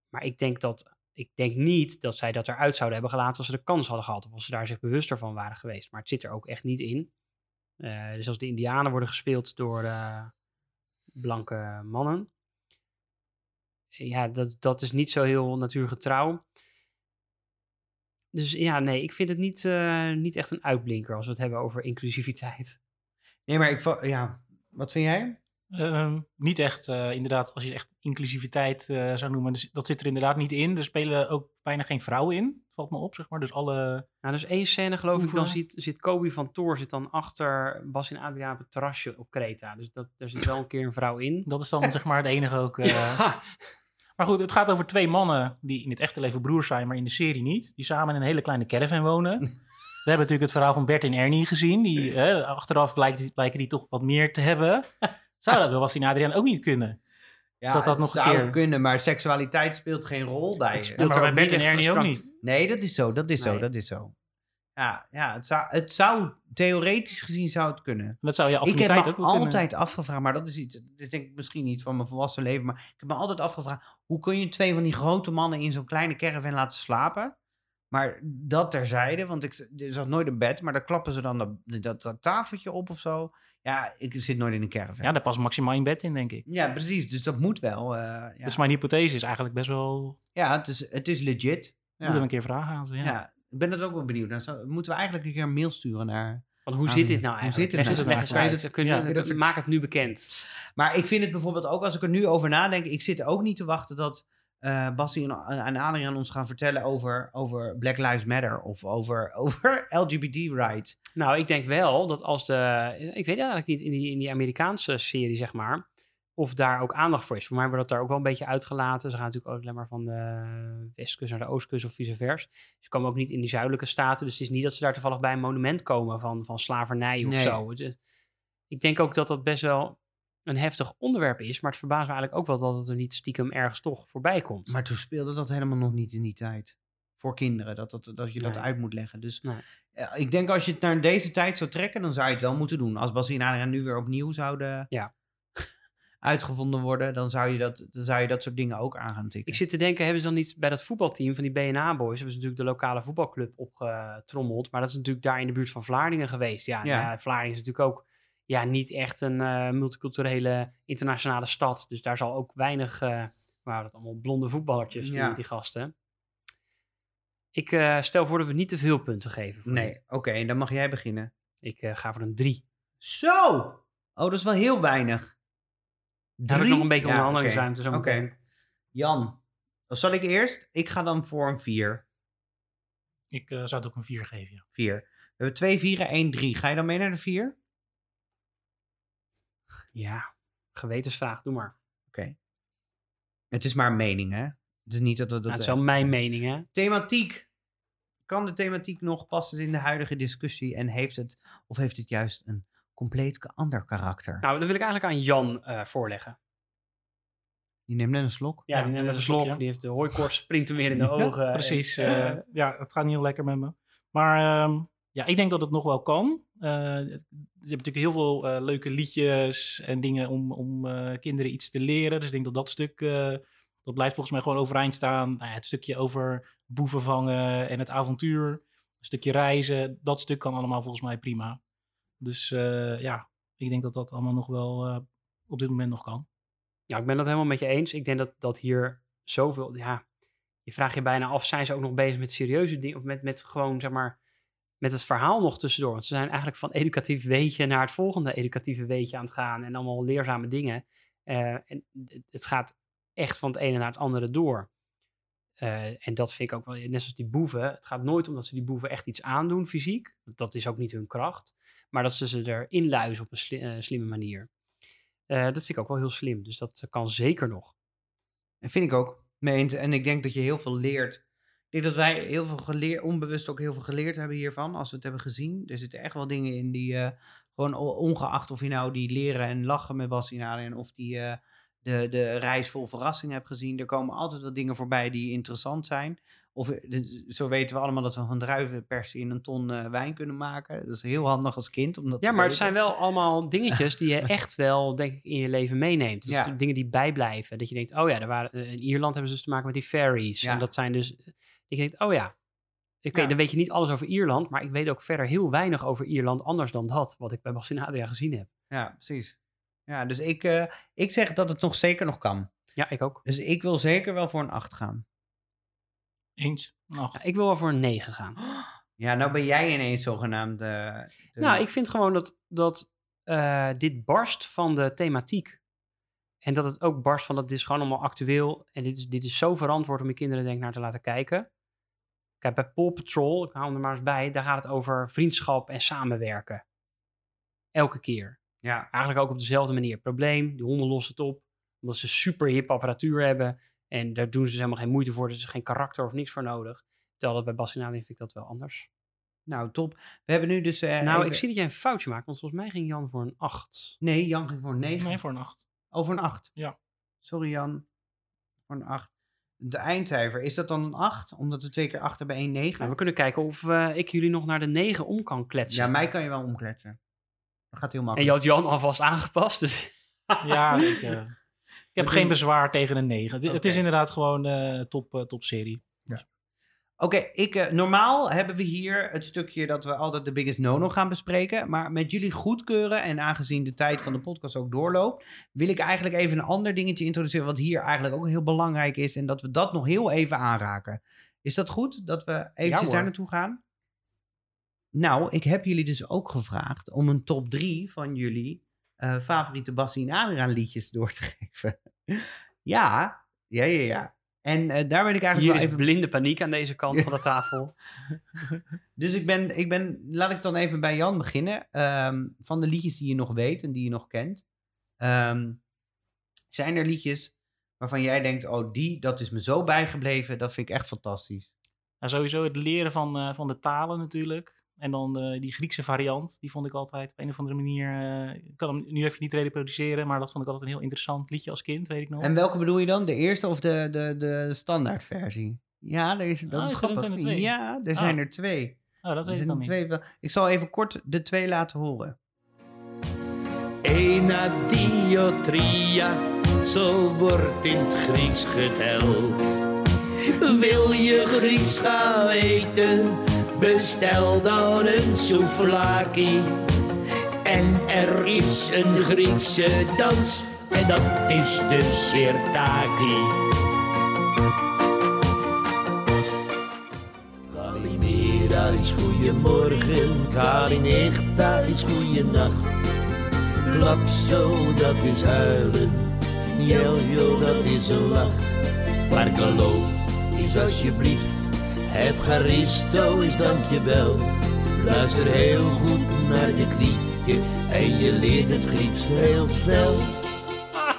Maar ik denk dat... Ik denk niet dat zij dat eruit zouden hebben gelaten als ze de kans hadden gehad. Of als ze daar zich bewuster van waren geweest. Maar het zit er ook echt niet in. Eh, dus als de Indianen worden gespeeld door eh, blanke mannen. Ja, dat, dat is niet zo heel natuurgetrouw. Dus ja, nee, ik vind het niet, eh, niet echt een uitblinker als we het hebben over inclusiviteit. Nee, maar ik... Ja, wat vind jij? Ehm, niet echt, eh, inderdaad, als je echt inclusiviteit eh, zou noemen, dus dat zit er inderdaad niet in. Er spelen ook bijna geen vrouwen in, valt me op, zeg maar. Dus alle... Nou, dus één scène geloof ik, dan ziet, zit Kobe van Toor zit dan achter Bas en Adriaan op het terrasje op Kreta. Dus dat, daar zit wel een keer een vrouw in. Dat is dan zeg maar het enige ook. <laughs> eh. Ja. Maar goed, het gaat over twee mannen die in het echte leven broers zijn, maar in de serie niet. Die samen in een hele kleine caravan wonen. <laughs> We hebben natuurlijk het verhaal van Bert en Ernie gezien. Die, hè, achteraf blijkt, blijken die toch wat meer te hebben. Zou dat wel Bastien Adriaan ook niet kunnen? Ja, dat dat het nog zou keer- kunnen, maar seksualiteit speelt geen rol bij Het je. speelt maar er bij Bert niet en Ernie ook niet. Nee, dat is zo, dat is zo, dat is zo. Ja, ja het, zou, het zou, theoretisch gezien zou het kunnen. Dat zou je Ik heb me ook wel kunnen. altijd afgevraagd, maar dat is iets, dit is denk ik misschien niet van mijn volwassen leven, maar ik heb me altijd afgevraagd, hoe kun je twee van die grote mannen in zo'n kleine caravan laten slapen? Maar dat terzijde, want ik er zat nooit een bed, maar dan klappen ze dan dat, dat, dat tafeltje op of zo. Ja, ik zit nooit in een caravan. Ja, daar past maximaal in bed in, denk ik. Ja, precies, dus dat moet wel. eh, ja, Dus mijn hypothese is eigenlijk best wel... ja het, is, het is legit. Ja. Moet er een keer vragen aan ze. Ja. Ja. ik ben dat ook wel benieuwd. naar. Zou- moeten we eigenlijk een keer een mail sturen naar... Van hoe zit dit nou Hoe eigenlijk? zit Leg eens- nou leg eens eigenlijk? uit. Kan je maak het nu bekend. Maar ik vind het bijvoorbeeld ook, als ik er nu over nadenk, ik zit ook niet te wachten dat eh Bassie en, en Adriaan ons gaan vertellen over, over Black Lives Matter of over, <laughs> over LGBT rights. Nou, ik denk wel dat als de... Ik weet eigenlijk niet in die, in die Amerikaanse serie, zeg maar... Of daar ook aandacht voor is. Voor mij wordt dat daar ook wel een beetje uitgelaten. Ze gaan natuurlijk ook alleen maar van de westkust naar de oostkust of vice versa. Ze komen ook niet in die zuidelijke staten. Dus het is niet dat ze daar toevallig bij een monument komen van, van slavernij of Nee. zo. Ik denk ook dat dat best wel een heftig onderwerp is. Maar het verbaast me eigenlijk ook wel dat het er niet stiekem ergens toch voorbij komt. Maar toen speelde dat helemaal nog niet in die tijd. Voor kinderen, dat, dat, dat je dat Nee. uit moet leggen. Dus Nee. ik denk als je het naar deze tijd zou trekken, dan zou je het wel moeten doen. Als Bassie en nu weer opnieuw zouden Ja. <laughs> uitgevonden worden, dan zou, je dat, dan zou je dat soort dingen ook aan gaan tikken. Ik zit te denken, hebben ze dan niet bij dat voetbalteam van die BNA-boys... hebben ze natuurlijk de lokale voetbalclub opgetrommeld. Maar dat is natuurlijk daar in de buurt van Vlaardingen geweest. Ja, Ja. ja. Vlaardingen is natuurlijk ook ja, niet echt een eh, multiculturele internationale stad. Dus daar zal ook weinig... eh waren dat allemaal blonde voetballertjes, die, Ja. die gasten. Ik eh, stel voor dat we niet te veel punten geven. Voor Nee, oké, dan mag jij beginnen. Ik eh, ga voor een drie. Zo! Oh, dat is wel heel weinig. Daar heb ik nog een beetje Ja, onderhandelingsruimte oké. zo Oké. meteen. Jan, dan zal ik eerst? Ik ga dan voor een 4. Ik eh, zou het ook een 4 geven, ja. 4. We hebben 2 4 1 3. Ga je dan mee naar de 4? Ja, gewetensvraag, doe maar. Oké. Het is maar een mening, hè? Het is niet dat we dat... Nou, het is wel mijn mening, hè. Thematiek. Kan de thematiek nog passen in de huidige discussie? En heeft het, of heeft het juist een compleet ander karakter? Nou, dat wil ik eigenlijk aan Jan eh, voorleggen. Die neemt net een slok. Ja, die neemt net een slok. Die heeft de hooikorst, springt hem weer in de <laughs> Ja, ogen. Precies. En, eh, eh, ja, het gaat niet heel lekker met me. Maar ehm, ja, ik denk dat het nog wel kan. Eh, je hebt natuurlijk heel veel eh, leuke liedjes en dingen om, om eh, kinderen iets te leren. Dus ik denk dat dat stuk, eh, dat blijft volgens mij gewoon overeind staan. Nou het stukje over boeven vangen en het avontuur. Een stukje reizen, dat stuk kan allemaal volgens mij prima. Dus ja, ik denk dat dat allemaal nog wel op dit moment nog kan. ja, ik ben dat helemaal met je eens. Ik denk dat, dat hier zoveel... Ja, je vraagt je bijna af, zijn ze ook nog bezig met serieuze dingen? Of met, met gewoon, zeg maar, met het verhaal nog tussendoor? Want ze zijn eigenlijk van educatief weetje naar het volgende educatieve weetje aan het gaan. En allemaal leerzame dingen. Eh, en het- gaat echt van het ene naar het andere door. Eh, en dat vind ik ook wel, net zoals die boeven. Het gaat nooit omdat ze die boeven echt iets aandoen fysiek. Dat is ook niet hun kracht. Maar dat ze ze erin luizen op een eh, slimme manier. Dat vind ik ook wel heel slim. Dus dat kan zeker nog. Dat vind ik ook. Mee. En ik denk dat je heel veel leert. Ik denk dat wij heel veel geleerd, onbewust ook heel veel geleerd hebben hiervan, als we het hebben gezien. Er zitten echt wel dingen in die, eh, gewoon ongeacht of je nou die leren en lachen met Bas en of die eh, de, de reis vol verrassing hebt gezien. Er komen altijd wel dingen voorbij die interessant zijn. Of eh, zo weten we allemaal dat we van druivenpersen in een ton wijn kunnen maken. Dat is heel handig als kind. Ja, maar het zijn wel allemaal dingetjes die je <laughs> echt wel, denk ik, in je leven meeneemt. Dus Ja. dingen die bijblijven. Dat je denkt, oh ja, er waren, in Ierland hebben ze dus te maken met die ferries. Ja. En dat zijn dus, dat je denkt, oh ja. Oké, Ja. dan weet je niet alles over Ierland, maar ik weet ook verder heel weinig over Ierland anders dan dat, wat ik bij Bas en Adria gezien heb. Ja, precies. Ja, dus ik, eh, ik zeg dat het nog zeker nog kan. Ja, ik ook. Dus ik wil zeker wel voor een 8 gaan. Eens. Acht. Ja, ik wil wel voor een 9 gaan. <gasps> Ja, nou ben jij ineens zogenaamd. eh, de- Nou, ik vind gewoon dat, dat eh, dit barst van de thematiek. En dat het ook barst van dat dit is gewoon allemaal actueel. En dit is, dit is zo verantwoord om je kinderen denk ik naar te laten kijken. Kijk, bij Paw Patrol, ik haal hem er maar eens bij, daar gaat het over vriendschap en samenwerken. Elke keer. Ja, Eigenlijk ook op dezelfde manier. Probleem, die honden lossen het op. Omdat ze super hip apparatuur hebben. En daar doen ze dus helemaal geen moeite voor. Er is geen karakter of niks voor nodig. Terwijl dat bij Bas en Adrien vind ik dat wel anders. Nou, top. We hebben nu dus... eh, nou, even- ik zie dat jij een foutje maakt, want volgens mij ging Jan voor een 8. Nee, Jan ging voor een 9. Nee, voor een acht. Over een 8. Ja. Sorry Jan. Voor een 8. De eindcijfer, is dat dan een 8? Omdat we twee keer 8 hebben, 1 9? Nou, we kunnen kijken of eh, ik jullie nog naar de 9 om kan kletsen. ja, mij kan je wel omkletsen. Dat gaat heel En makkelijk. je had Jan alvast aangepast, dus... <laughs> Ja, <laughs> ik, ik heb geen bezwaar tegen een 9. Het, is inderdaad gewoon eh top, eh, top serie. Oké, ik, eh, normaal hebben we hier het stukje dat we altijd de biggest no-no gaan bespreken. Maar met jullie goedkeuren en aangezien de tijd van de podcast ook doorloopt, wil ik eigenlijk even een ander dingetje introduceren wat hier eigenlijk ook heel belangrijk is. En dat we dat nog heel even aanraken. Is dat goed? Dat we eventjes daar naartoe gaan? Nou, ik heb jullie dus ook gevraagd om een top 3 van jullie eh, favoriete Bassie en Adriaan liedjes door te <laughs> geven. ja, ja, ja, ja. En eh, daar ben ik eigenlijk Hier wel is even blinde paniek aan deze kant van de <laughs> tafel. Dus ik ben, ik ben, laat ik dan even bij Jan beginnen. Ehm, van de liedjes die je nog weet en die je nog kent. ehm, zijn er liedjes waarvan jij denkt, oh die, dat is me zo bijgebleven, dat vind ik echt fantastisch. Nou, sowieso het leren van, eh, van de talen natuurlijk. En dan eh, die Griekse variant, die vond ik altijd op een of andere manier... eh, ik kan hem nu even niet reproduceren, maar dat vond ik altijd een heel interessant liedje als kind, weet ik nog. En welke bedoel je dan? De eerste of de, de, de standaardversie? Ja, er is, dat Oh, is er grappig. er twee. Ja, er Ah. zijn er twee. oh, dat Er weet ik dan er niet. twee. wel- Ik zal even kort de twee laten horen. Ena diotria, zo wordt in het Grieks geteld. Wil je Grieks gaan eten, bestel dan een souvlaki. En er is een Griekse dans, en dat is de sirtaki. Kalimera is goeiemorgen, Kalinechta is goeienacht. Klapso, dat is huilen. Jeljo, dat is een lach. Parkalo is alsjeblieft. Evcharisto is dankjewel. Luister heel goed naar dit liedje en je leert het Grieks heel snel.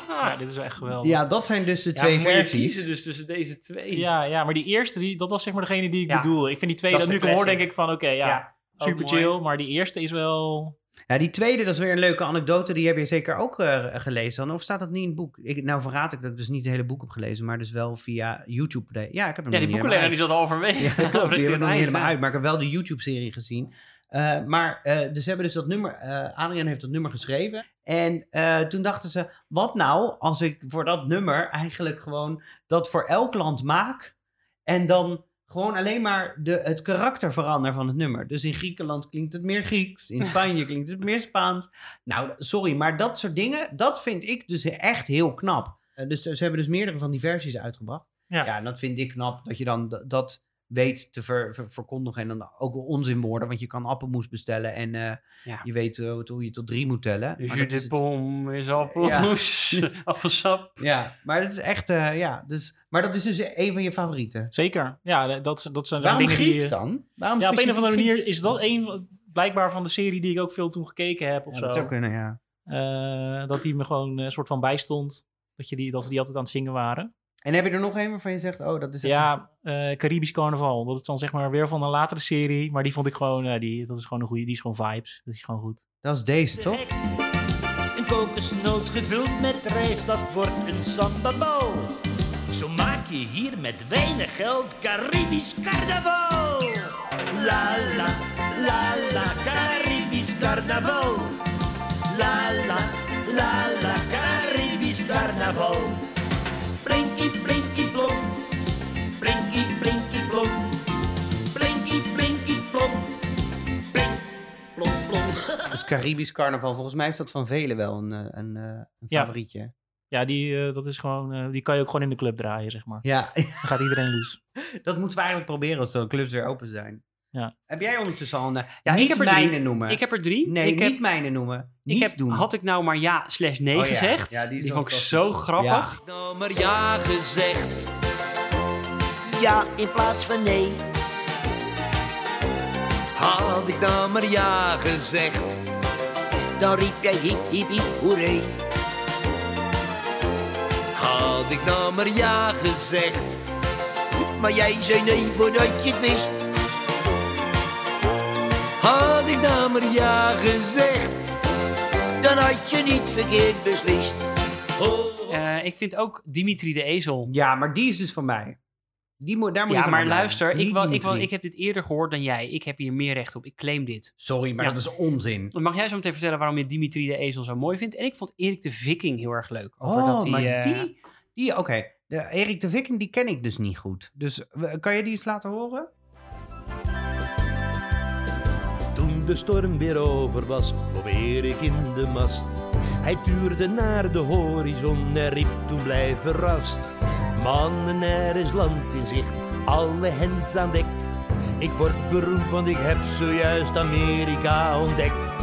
Ja, dit is wel echt geweldig. Ja, dat zijn dus de Ja, twee je versies. dus tussen deze twee. Ja, ja, maar die eerste, die, dat was zeg maar degene die ik Ja. bedoel. Ik vind die tweede, Dat nu ik hoor, denk ik van, oké, ja, super mooi. chill. Maar die eerste is wel... Ja, die tweede, dat is weer een leuke anekdote. Die heb je zeker ook eh, gelezen. dan. Of staat dat niet in het boek? Ik, nou verraad ik dat ik dus niet het hele boek heb gelezen, maar dus wel via YouTube. De- ja, ik heb hem Ja, die helemaal die zat halverwege. <laughs> Ja, klopt. Die hebben nog niet eind, helemaal uit. Maar ik heb wel de YouTube-serie gezien. Eh, maar, eh, dus ze hebben dus dat nummer... Adriaan heeft dat nummer geschreven. En toen dachten ze... Wat nou als ik voor dat nummer eigenlijk gewoon... dat voor elk land maak... en dan gewoon alleen maar de, het karakter verander van het nummer. Dus in Griekenland klinkt het meer Grieks. In Spanje <laughs> klinkt het meer Spaans. Nou, sorry, maar dat soort dingen... dat vind ik dus echt heel knap. Eh, dus ze hebben dus meerdere van die versies uitgebracht. Ja. Ja, en dat vind ik knap. Dat je dan dat weet te ver, ver- verkondigen. En dan ook wel onzinwoorden. Want je kan appelmoes bestellen. En eh, Ja. je weet eh, hoe je tot drie moet tellen. Dus je dat het- pom is appelmoes, <laughs> appelsap. ja, maar dat is echt... eh, ja, dus, maar dat is dus een van je favorieten. Zeker. Ja, dat, dat zijn Waarom dingen Grieks die... dan? Waarom Ja, op een of andere manier is dat een blijkbaar van de serie die ik ook veel toen gekeken heb of Ja, zo. dat zou kunnen, ja. Eh, dat die me gewoon een soort van bijstond. Dat, je die, dat we die altijd aan het zingen waren. En heb je er nog een waarvan je zegt... Oh, dat is Ja, eh, Caribisch Carnaval. Dat is dan zeg maar weer van een latere serie. Maar die vond ik gewoon, eh, die, dat is gewoon een goede. Die is gewoon vibes. Dat is gewoon goed. Dat is deze, toch? Een kokosnoot gevuld met rijst, dat wordt een sambabal. Zo maak je hier met weinig geld Caribisch carnaval. La la, la la, Caribisch carnaval. La la, la la, Caribisch carnaval. Dus Caribisch carnaval. Volgens mij is dat van velen wel een, eh, een, eh, een Ja. favorietje. Ja, die, eh, dat is gewoon, eh, die kan je ook gewoon in de club draaien, zeg maar. Ja, Dan gaat iedereen los. <laughs> dat moeten we eigenlijk proberen als de clubs weer open zijn. Ja. Heb jij ondertussen al een... eh, Ja, niet ik heb er mijne drie. noemen. Ik heb er drie. Nee, ik heb, niet mijne noemen. Niet ik heb, doen. Had ik nou maar ja slash nee Oh ja, gezegd? ja, die is die vond ik zo grappig. Nou maar ja gezegd. Ja, in plaats van nee. Had ik nou maar ja gezegd. Dan riep jij hip hip hip hoeré. Had ik nou maar ja gezegd. Maar jij zei nee voordat je het wist. maar ja gezegd. Dan had je niet verkeerd beslist. Oh. Eh, ik vind ook Dimitri de Ezel. Ja, maar die is dus van mij. Die daar moet Ja, maar luister, ik, wel, ik, wel, ik heb dit eerder gehoord dan jij. Ik heb hier meer recht op. Ik claim dit. Sorry, maar Ja. dat is onzin. Dan mag jij zo meteen vertellen waarom je Dimitri de Ezel zo mooi vindt. En ik vond Erik de Viking heel erg leuk. Over Oh, dat maar eh, die... die Oké, de Erik de Viking, die ken ik dus niet goed. Dus kan je die eens laten horen? Toen de storm weer over was, probeer ik in de mast. Hij tuurde naar de horizon en riep toen blij verrast. Mannen, er is land in zicht, alle hens aan dek. Ik word beroemd, want ik heb zojuist Amerika ontdekt.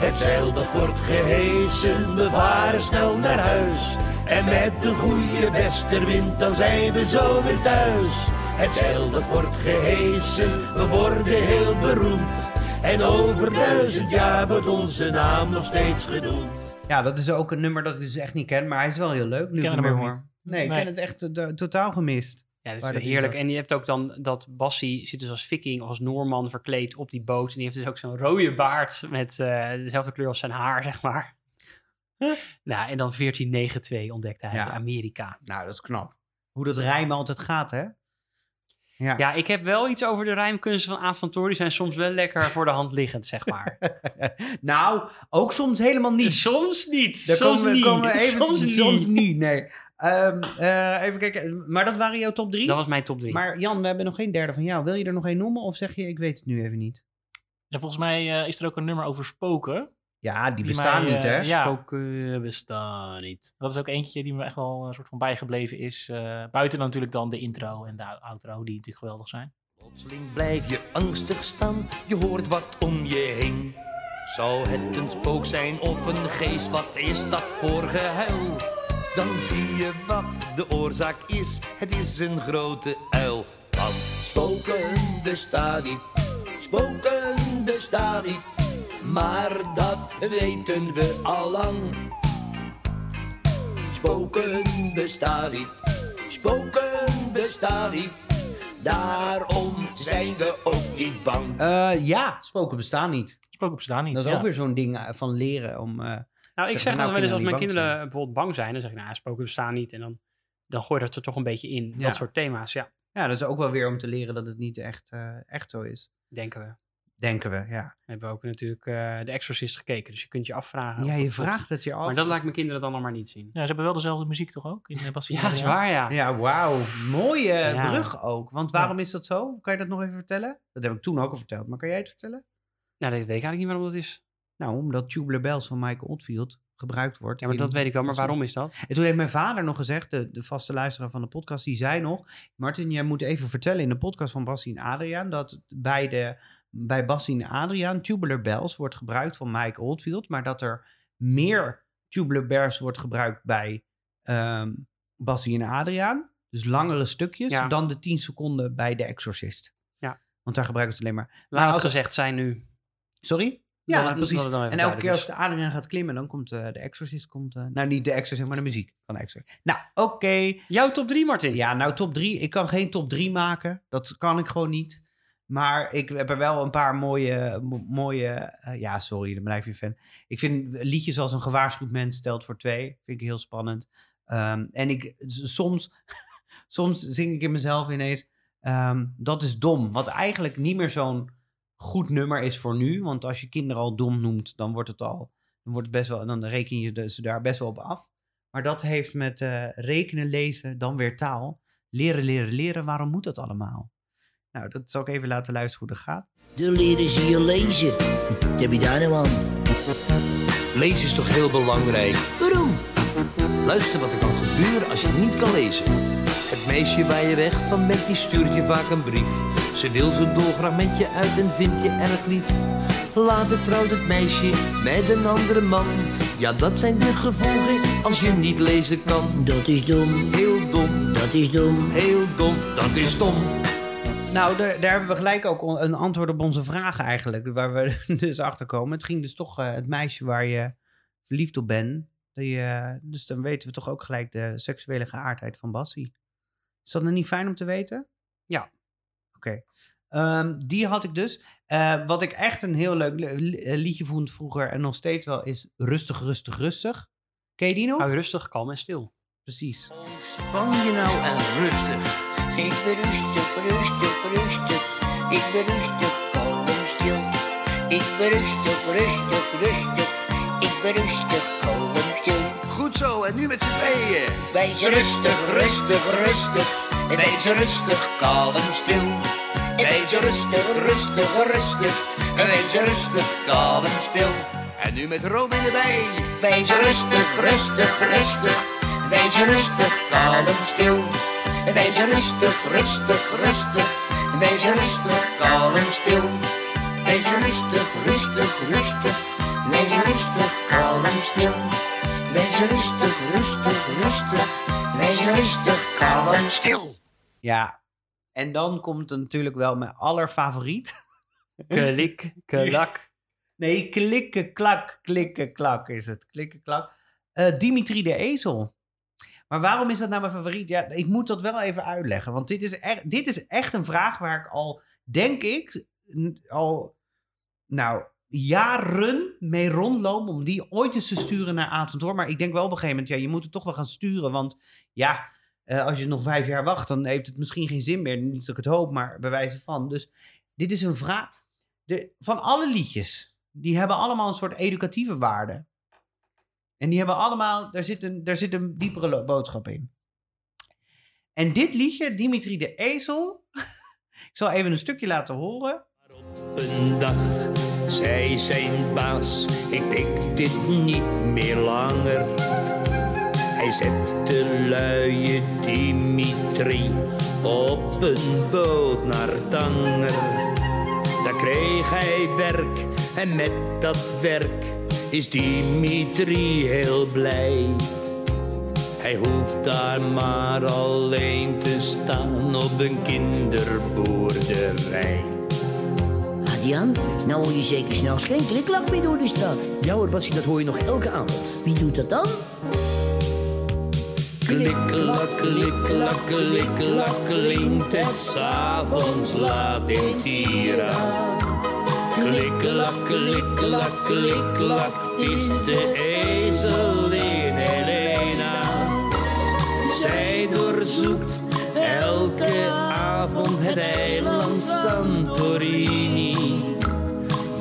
Het zeil dat wordt gehesen, we varen snel naar huis. En met de goede westerwind, dan zijn we zo weer thuis. Het zeil dat wordt gehesen, we worden heel beroemd. En over duizend jaar wordt onze naam nog steeds genoemd. Ja, dat is ook een nummer dat ik dus echt niet ken, maar hij is wel heel leuk. Nu ik ook hoor. Nee, ik Nee. ken het echt eh, totaal gemist. Ja, dat is dat heerlijk. En je hebt ook dan dat Bassie zit dus als viking of als Noorman verkleed op die boot. En die heeft dus ook zo'n rode baard met eh, dezelfde kleur als zijn haar, zeg maar. nou, en dan 1492 ontdekte hij Ja. Amerika. Nou, dat is knap. Hoe dat rijmen altijd gaat, hè? Ja. Ja, ik heb wel iets over de rijmkunsten van Aaf van Toor. Die zijn soms wel lekker voor de hand liggend, zeg maar. <laughs> nou, ook soms helemaal niet. soms niet. Daar soms komen, we- niet. komen we even, soms, soms, niet. niet. Nee. Ehm, eh, even kijken. Maar dat waren jouw top drie? Dat was mijn top 3. Maar Jan, we hebben nog geen derde van jou. Wil je er nog één noemen of zeg je, ik weet het nu even niet? Ja, volgens mij eh, is er ook een nummer over spoken. Ja, die, Die bestaan mij, niet, eh, hè? ja. Spoken bestaan niet. Dat is ook eentje die me echt wel een soort van bijgebleven is. eh, buiten dan natuurlijk dan de intro en de outro, die natuurlijk geweldig zijn. Plotseling blijf je angstig staan, je hoort wat om je heen. Zou het een spook zijn of een geest, wat is dat voor gehuil? Dan zie je wat de oorzaak is, het is een grote uil. Want spoken bestaan niet, spoken bestaan niet. Maar dat weten we al lang. Spoken bestaan niet, spoken bestaan niet. Daarom zijn we ook niet bang. Eh, ja, spoken bestaan niet. Spoken bestaan niet. Dat is ja. ook weer zo'n ding eh, van leren om... eh, Nou, ik Zeg dan nou wel eens als mijn kinderen bijvoorbeeld bang zijn, dan zeg ik, nou, spoken bestaan niet. En dan, dan gooi je dat er toch een beetje in. Ja. Dat soort thema's, ja, ja, dat is ook wel weer om te leren dat het niet echt, eh, echt zo is. denken we. Denken we, ja. We hebben ook natuurlijk eh The Exorcist gekeken, dus je kunt je afvragen. Ja, je vraagt het je af. Maar dat laat ik mijn kinderen dan nog maar niet zien. Ja, ze hebben wel dezelfde muziek toch ook? In, uh, <laughs> Ja, dat is waar, ja. Ja, wauw. Mooie Ja. brug ook. Want waarom is dat zo? Kan je dat nog even vertellen? Dat heb ik toen ook al verteld, maar kan jij het vertellen? Nou, dat weet ik eigenlijk niet waarom dat is. Nou, omdat Tubular Bells van Michael Oldfield gebruikt wordt. Ja, maar dat weet ik wel, maar waarom is dat? En toen heeft mijn vader nog gezegd, de, de vaste luisteraar van de podcast, die zei nog... Martin, jij moet even vertellen in de podcast van Bassie en Adriaan... dat bij, de, bij Bassie en Adriaan Tubular Bells wordt gebruikt van Mike Oldfield... maar dat er meer Tubular Bells wordt gebruikt bij ehm Bassie en Adriaan... dus langere stukjes, Ja. dan de 10 seconden bij de Exorcist. Ja. Want daar gebruiken ze alleen maar... Laat Maar het als- gezegd zijn nu. Sorry? Ja, precies. dan En elke keer als duidelijk de Adriaan gaat klimmen, dan komt eh, de Exorcist... Komt, eh, nou, niet de Exorcist, maar de muziek van de Exorcist. Nou, oké. Jouw top 3, Martin. Ja, nou top 3. Ik kan geen top 3 maken. Dat kan ik gewoon niet. Maar ik heb er wel een paar mooie... mo- mooie eh, ja, sorry, dan blijf je fan. Ik vind liedjes als Een gewaarschuwd mens stelt voor twee. Vind ik heel spannend. Ehm, en ik, soms, <laughs> soms zing ik in mezelf ineens... ehm, dat is dom. Wat eigenlijk niet meer zo'n goed nummer is voor nu. Want als je kinderen al dom noemt, dan wordt het al... Dan, wordt het best wel, dan reken je ze daar best wel op af. Maar dat heeft met eh, rekenen, lezen, dan weer taal. Leren, leren, leren. Waarom moet dat allemaal? Nou, dat zal ik even laten luisteren hoe dat gaat. De leren zie je lezen. Wat heb je daar nou aan? Lezen is toch heel belangrijk? Waarom? Luister wat er kan gebeuren als je niet kan lezen. Het meisje waar je weg van bent, die stuurt je vaak een brief. Ze wil zo dolgraag met je uit en vindt je erg lief. Later trouwt het meisje met een andere man. Ja, dat zijn de gevolgen als je niet lezen kan. Dat is dom. Heel dom, Dat is dom. heel dom, dat is dom. Nou, daar, daar hebben we gelijk ook een antwoord op onze vraag eigenlijk. Waar we <laughs> dus achter komen. Het ging dus toch eh, het meisje waar je verliefd op bent. Die, eh, dus dan weten we toch ook gelijk de seksuele geaardheid van Bassie. Is dat nou niet fijn om te weten? Ja. Oké. Ehm, die had ik dus. Eh, wat ik echt een heel leuk li- li- eh, liedje vond vroeger en nog steeds wel is Rustig, Rustig, Rustig. Ken je die nog? Hou rustig, kalm en stil. Precies. Span je nou en rustig. Ik ben rustig, rustig, rustig. Ik ben rustig, kalm en stil. Ik ben rustig, rustig, rustig. Ik ben rustig. Goed zo, en nu met z'n tweeën. Wees rustig, rustig, rustig. Wees rustig, kalm en stil. Wees rustig, rustig, rustig. Wees rustig, kalm en stil. En nu met Robin erbij. Wees rustig, rustig, rustig. Wees rustig, kalm en stil. Wees rustig, rustig, rustig. Wees rustig, kalm en stil. Wees rustig, rustig, rustig. Wees rustig, kalm en stil. Wees rustig, rustig, rustig. Wees rustig, kalm en stil. Ja. En dan komt natuurlijk wel mijn allerfavoriet. <laughs> Klik, klak. Nee, klikken, klak, klikken, klak is het. Klikken, klak. Eh, Dimitri de Ezel. Maar waarom is dat nou mijn favoriet? Ja, ik moet dat wel even uitleggen. Want dit is, echt, dit is echt een vraag waar ik al, denk ik, al, nou, jaren mee rondloop om die ooit eens te sturen naar Toor. Maar ik denk wel op een gegeven moment, ja, je moet het toch wel gaan sturen. Want ja, eh, als je nog vijf jaar wacht, dan heeft het misschien geen zin meer. Niet dat ik het hoop, maar bij wijze van. Dus dit is een vraag. De, van alle liedjes, die hebben allemaal een soort educatieve waarde. En die hebben allemaal, daar zit een, daar zit een diepere boodschap in. En dit liedje, Dimitri de Ezel, <laughs> ik zal even een stukje laten horen. een dag zei zijn baas: Ik pik dit niet meer langer. Hij zette luie Dimitri op een boot naar Tanger. Daar kreeg hij werk en met dat werk is Dimitri heel blij. Hij hoeft daar maar alleen te staan op een kinderboerderij. Nou hoor je zeker s'nachts geen kliklak meer door de stad. Ja hoor, Bassie, dat hoor je nog elke avond. Wie doet dat dan? Klik-klak, klik-klak, klik-klak, klinkt het s'avonds laat in Tira. Klik-klak, klik-klak, klik-klak, het is de ezelin Helena. Zij doorzoekt elke avond het eiland Santorini.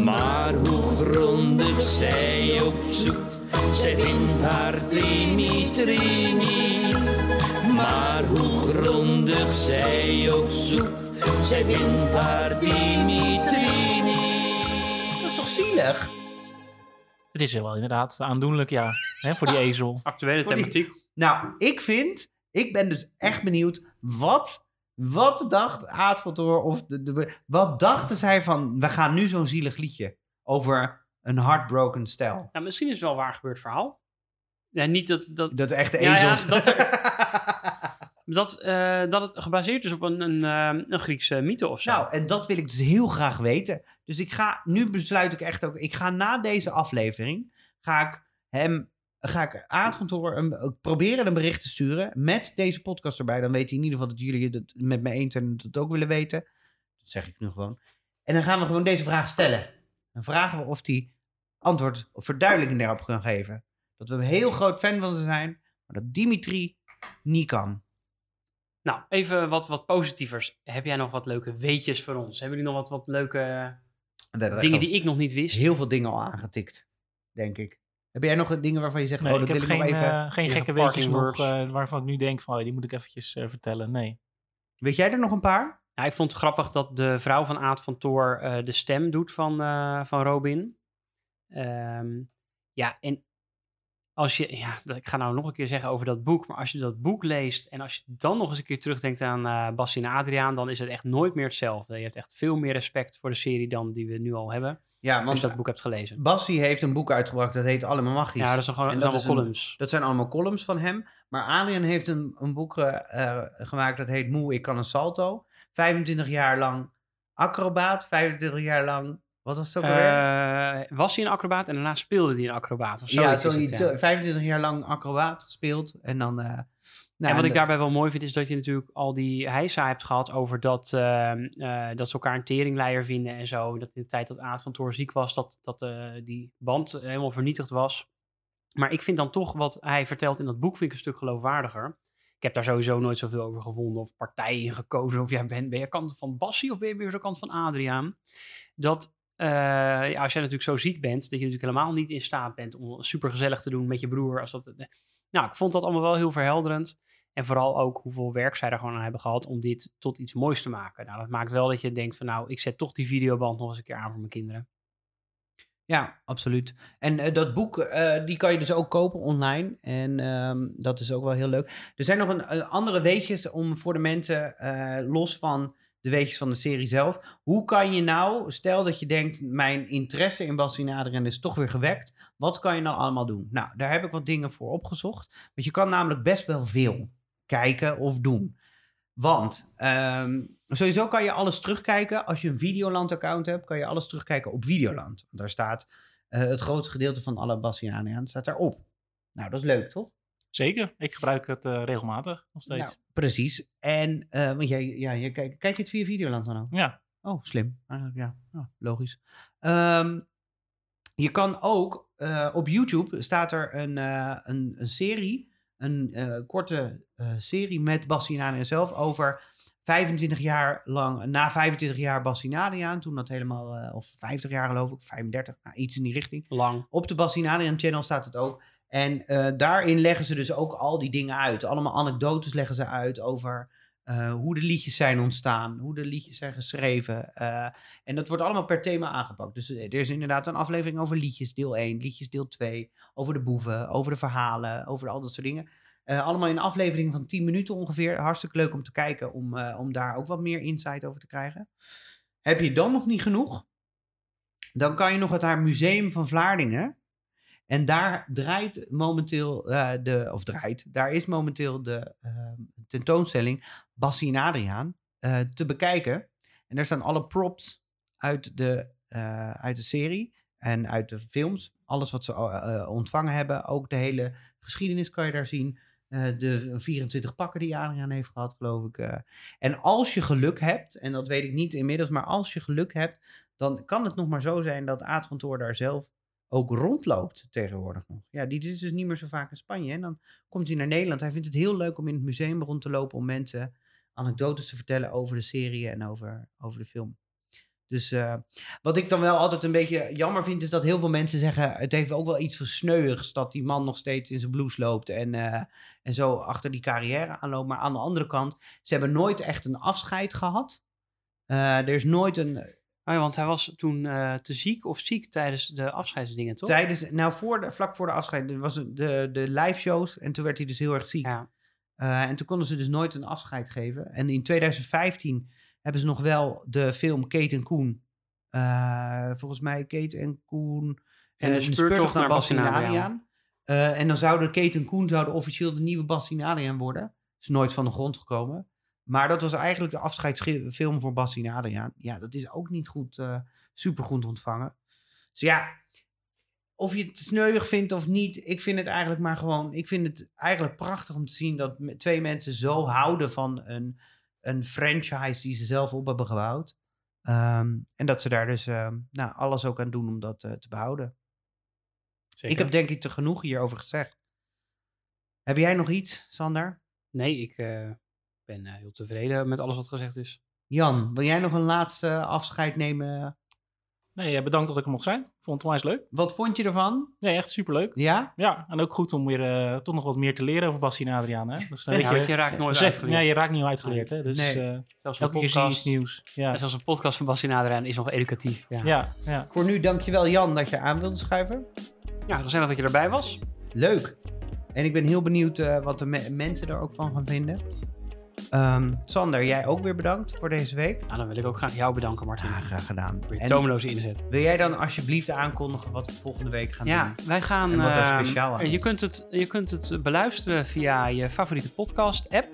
Maar hoe grondig zij ook zoekt, zij vindt haar Dimitri niet. Maar hoe grondig zij ook zoekt, zij vindt haar Dimitri niet. Dat is toch zielig? Het is wel inderdaad aandoenlijk, ja. Hè, voor die ezel. Actuele thematiek. Nou, ik vind, ik ben dus echt benieuwd, wat, wat dacht Aad van Toor of de, de, wat dachten zij van, we gaan nu zo'n zielig liedje over een heartbroken stijl. Nou, misschien is het wel een waar gebeurd verhaal. Ja, niet dat, dat, Dat echte Ja, ja, ezels. dat <laughs> dat, eh, dat het gebaseerd is op een, een, eh, een Griekse mythe of zo. Nou, en dat wil ik dus heel graag weten. Dus ik ga, nu besluit ik echt ook, ik ga na deze aflevering, ga ik hem, ga ik Aad van Toor een, proberen een bericht te sturen met deze podcast erbij. Dan weet hij in ieder geval dat jullie het met me eens zijn en dat ook willen weten. Dat zeg ik nu gewoon. En dan gaan we gewoon deze vraag stellen. Dan vragen we of hij antwoord of verduidelijking daarop kan geven. Dat we een heel groot fan van ze zijn, maar dat Dimitri niet kan. Nou, even wat, wat positievers. Heb jij nog wat leuke weetjes voor ons? Hebben jullie nog wat, wat leuke dingen die ik nog niet wist? heel veel dingen al aangetikt, denk ik. Heb jij nog dingen waarvan je zegt, Nee, oh, ik dat heb ik geen, nog even... eh, geen gekke weetjes nog eh, waarvan ik nu denk van, oh, die moet ik eventjes eh, vertellen. Nee. Weet jij er nog een paar? Ja, ik vond het grappig dat de vrouw van Aad van Toor eh, de stem doet van, eh, van Robin. Ehm, ja, en als je, ja, dat- ik ga nou nog een keer zeggen over dat boek, maar als je dat boek leest en als je dan nog eens een keer terugdenkt aan eh Bassie en Adriaan, dan is het echt nooit meer hetzelfde. Je hebt echt veel meer respect voor de serie dan die we nu al hebben, Ja, als want je dat boek hebt gelezen. Bassie heeft een boek uitgebracht, dat heet Allemaal Magisch. Ja, dat is gewoon allemaal is een- columns. dat zijn allemaal columns van hem. Maar Adrian heeft een, een boek eh, eh, gemaakt, dat heet Moe, ik kan een salto. 25 jaar lang acrobaat, 25 jaar lang... Wat was het ook alweer? Eh, was hij een acrobaat en daarna speelde hij een acrobaat? Of ja, zoiets ja. zo- 25 jaar lang acrobaat gespeeld. En dan, en wat en ik daarbij wel mooi vind, is dat je natuurlijk al die heisa hebt gehad over dat, ehm, eh, dat ze elkaar een teringleier vinden en zo. Dat in de tijd dat Aad van Toor ziek was, dat, dat eh, die band helemaal vernietigd was. Maar ik vind dan toch wat hij vertelt in dat boek vind ik een stuk geloofwaardiger. Ik heb daar sowieso nooit zoveel over gevonden of partijen in gekozen. Of jij bent, ben je kant van Bassie of ben je weer de kant van Adriaan? Dat eh, ja, als jij natuurlijk zo ziek bent, dat je natuurlijk helemaal niet in staat bent om super gezellig te doen met je broer. Als dat, nou, ik vond dat allemaal wel heel verhelderend. En vooral ook hoeveel werk zij er gewoon aan hebben gehad om dit tot iets moois te maken. Nou, dat maakt wel dat je denkt van nou, ik zet toch die videoband nog eens een keer aan voor mijn kinderen. Ja, absoluut. En eh, dat boek, eh, die kan je dus ook kopen online. En ehm, dat is ook wel heel leuk. Er zijn nog een, eh, andere weetjes om voor de mensen, los van de weetjes van de serie zelf. Hoe kan je nou, stel dat je denkt, mijn interesse in Bassie en Adriaan is toch weer gewekt. Wat kan je dan allemaal doen? Nou, daar heb ik wat dingen voor opgezocht. Want je kan namelijk best wel veel kijken of doen. Want ehm, sowieso kan je alles terugkijken. Als je een Videoland-account hebt, kan je alles terugkijken op Videoland. Daar staat eh, het grootste gedeelte van alle Bastianiaan staat daarop. Nou, dat is leuk, toch? Zeker. Ik gebruik het eh, regelmatig nog steeds. Nou, precies. En, eh, want jij, ja, je kijk, kijk je het via Videoland dan ook? Ja. Oh, slim. Eigenlijk, ja. Oh, logisch. Ehm, je kan ook, op YouTube staat er een, een, een serie, een eh, korte eh, serie met Bassinadian zelf over 25 jaar lang, na 25 jaar Bassinadian, toen dat helemaal, eh, of 50 jaar geloof ik, 35, nou, iets in die richting. Lang. Op de Bassinadian channel staat het ook. En daarin leggen ze dus ook al die dingen uit. Allemaal anekdotes leggen ze uit over eh, hoe de liedjes zijn ontstaan, hoe de liedjes zijn geschreven. eh, en dat wordt allemaal per thema aangepakt. Dus eh, er is inderdaad een aflevering over liedjes, deel 1, liedjes, deel 2, over de boeven, over de verhalen, over al dat soort dingen. Allemaal in een aflevering van 10 minuten ongeveer. Hartstikke leuk om te kijken, om, om daar ook wat meer insight over te krijgen. Heb je dan nog niet genoeg? Dan kan je nog het haar Museum van Vlaardingen. En daar draait momenteel eh, de, of draait, daar is momenteel de eh, tentoonstelling Bassie en Adriaan eh, te bekijken. En daar staan alle props uit de, eh, uit de serie en uit de films. Alles wat ze ontvangen hebben. Ook de hele geschiedenis kan je daar zien. De 24 pakken die Adriaan heeft gehad, geloof ik. En als je geluk hebt, en dat weet ik niet inmiddels, maar als je geluk hebt, dan kan het nog maar zo zijn dat Aad van Toor daar zelf ook rondloopt tegenwoordig nog. Ja, die is dus niet meer zo vaak in Spanje. En dan komt hij naar Nederland. Hij vindt het heel leuk om in het museum rond te lopen om mensen anekdotes te vertellen over de serie en over, over de film. Dus eh, wat ik dan wel altijd een beetje jammer vind, is dat heel veel mensen zeggen: het heeft ook wel iets versneuigs dat die man nog steeds in zijn blouse loopt en, eh, en zo achter die carrière aanloopt. Maar aan de andere kant, ze hebben nooit echt een afscheid gehad. Eh, er is nooit een, Oh ja, want hij was toen eh, te ziek of ziek tijdens de afscheidsdingen, toch? Tijdens, nou, voor de, vlak voor de afscheid er was de, de live shows en toen werd hij dus heel erg ziek. Ja. Eh, en toen konden ze dus nooit een afscheid geven. En in 2015 hebben ze nog wel de film Kate en Koen. eh, volgens mij Kate en Koen. En de eh, speurtocht naar Bas en dan zouden Kate en Koen zouden officieel de nieuwe Bas en Adriaan worden. Is nooit van de grond gekomen. Maar dat was eigenlijk de afscheidsfilm voor Bas en Adriaan. Ja, dat is ook niet goed, eh super goed ontvangen. Dus ja, of je het sneuig vindt of niet, ik vind het eigenlijk maar gewoon. Ik vind het eigenlijk prachtig om te zien dat twee mensen zo houden van een, een franchise die ze zelf op hebben gebouwd. Ehm, en dat ze daar dus ehm, nou, alles ook aan doen om dat eh, te behouden. Zeker. Ik heb denk ik te genoeg hierover gezegd. Heb jij nog iets, Sander? Nee, ik eh, ben eh, heel tevreden met alles wat gezegd is. Jan, wil jij nog een laatste afscheid nemen? Nee, eh, bedankt dat ik er mocht zijn. Ik vond het onwijs leuk. Wat vond je ervan? Nee, echt superleuk. Ja? Ja, en ook goed om weer eh, toch nog wat meer te leren over Bassie en Adriaan. Hè? Dus dan Ja, weet want je raakt nooit uitgeleerd. Ja, je raakt niet uitgeleerd. Hè? Dus Nee. eh, Zelfs een elke keer zie je iets podcast, nieuws. Ja, en zelfs een podcast van Bas Adriaan is nog educatief. Ja, ja, ja. Voor nu dankjewel Jan dat je aan wilde schuiven. ja gezellig dat je erbij was. Leuk. En ik ben heel benieuwd eh, wat de me- mensen er ook van gaan vinden. Ehm, Sander, jij ook weer bedankt voor deze week. Nou, dan wil ik ook graag jou bedanken, Martin. Ja, graag gedaan. voor je tomeloze inzet. wil jij dan alsjeblieft aankondigen wat we volgende week gaan Ja, doen? wij gaan. En wat er ehm, speciaal aan je, is. kunt het, je kunt het beluisteren via je favoriete podcast-app.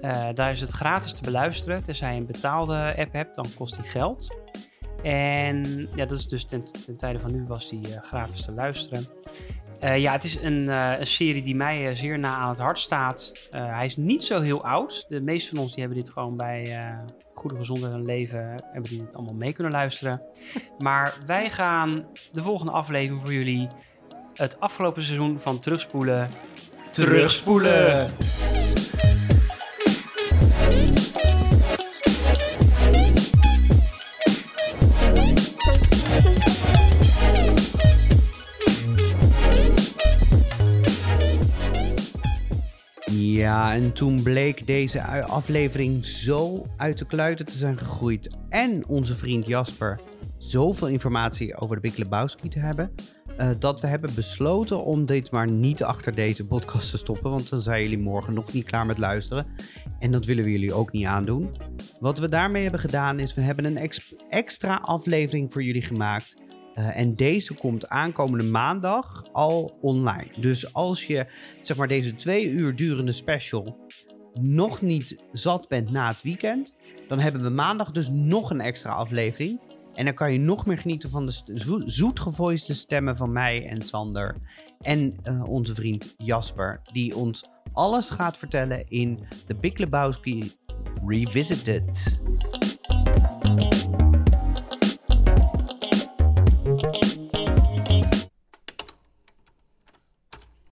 Eh, daar is het gratis te beluisteren. Tenzij je een betaalde app hebt, dan kost die geld. En ja, dat is dus ten, ten tijde van nu was die eh, gratis te luisteren. Eh, ja, het is een, eh, een serie die mij eh, zeer na aan het hart staat. Hij is niet zo heel oud. De meeste van ons die hebben dit gewoon bij Goede Gezondheid en Leven... hebben die dit allemaal mee kunnen luisteren. <laughs> Maar wij gaan de volgende aflevering voor jullie... het afgelopen seizoen van Terugspoelen... Terugspoelen. Ja, en toen bleek deze aflevering zo uit de kluiten te zijn gegroeid. En onze vriend Jasper zoveel informatie over de Big Lebowski te hebben. eh, dat we hebben besloten om dit maar niet achter deze podcast te stoppen. Want dan zijn jullie morgen nog niet klaar met luisteren. En dat willen we jullie ook niet aandoen. Wat we daarmee hebben gedaan is, we hebben een ex- extra aflevering voor jullie gemaakt. Eh, en deze komt aankomende maandag al online. Dus als je zeg maar deze twee uur durende special nog niet zat bent na het weekend, dan hebben we maandag dus nog een extra aflevering. En dan kan je nog meer genieten van de zo- zoetgevoiste stemmen van mij en Sander. En eh, onze vriend Jasper, die ons alles gaat vertellen in The Big Lebowski Revisited.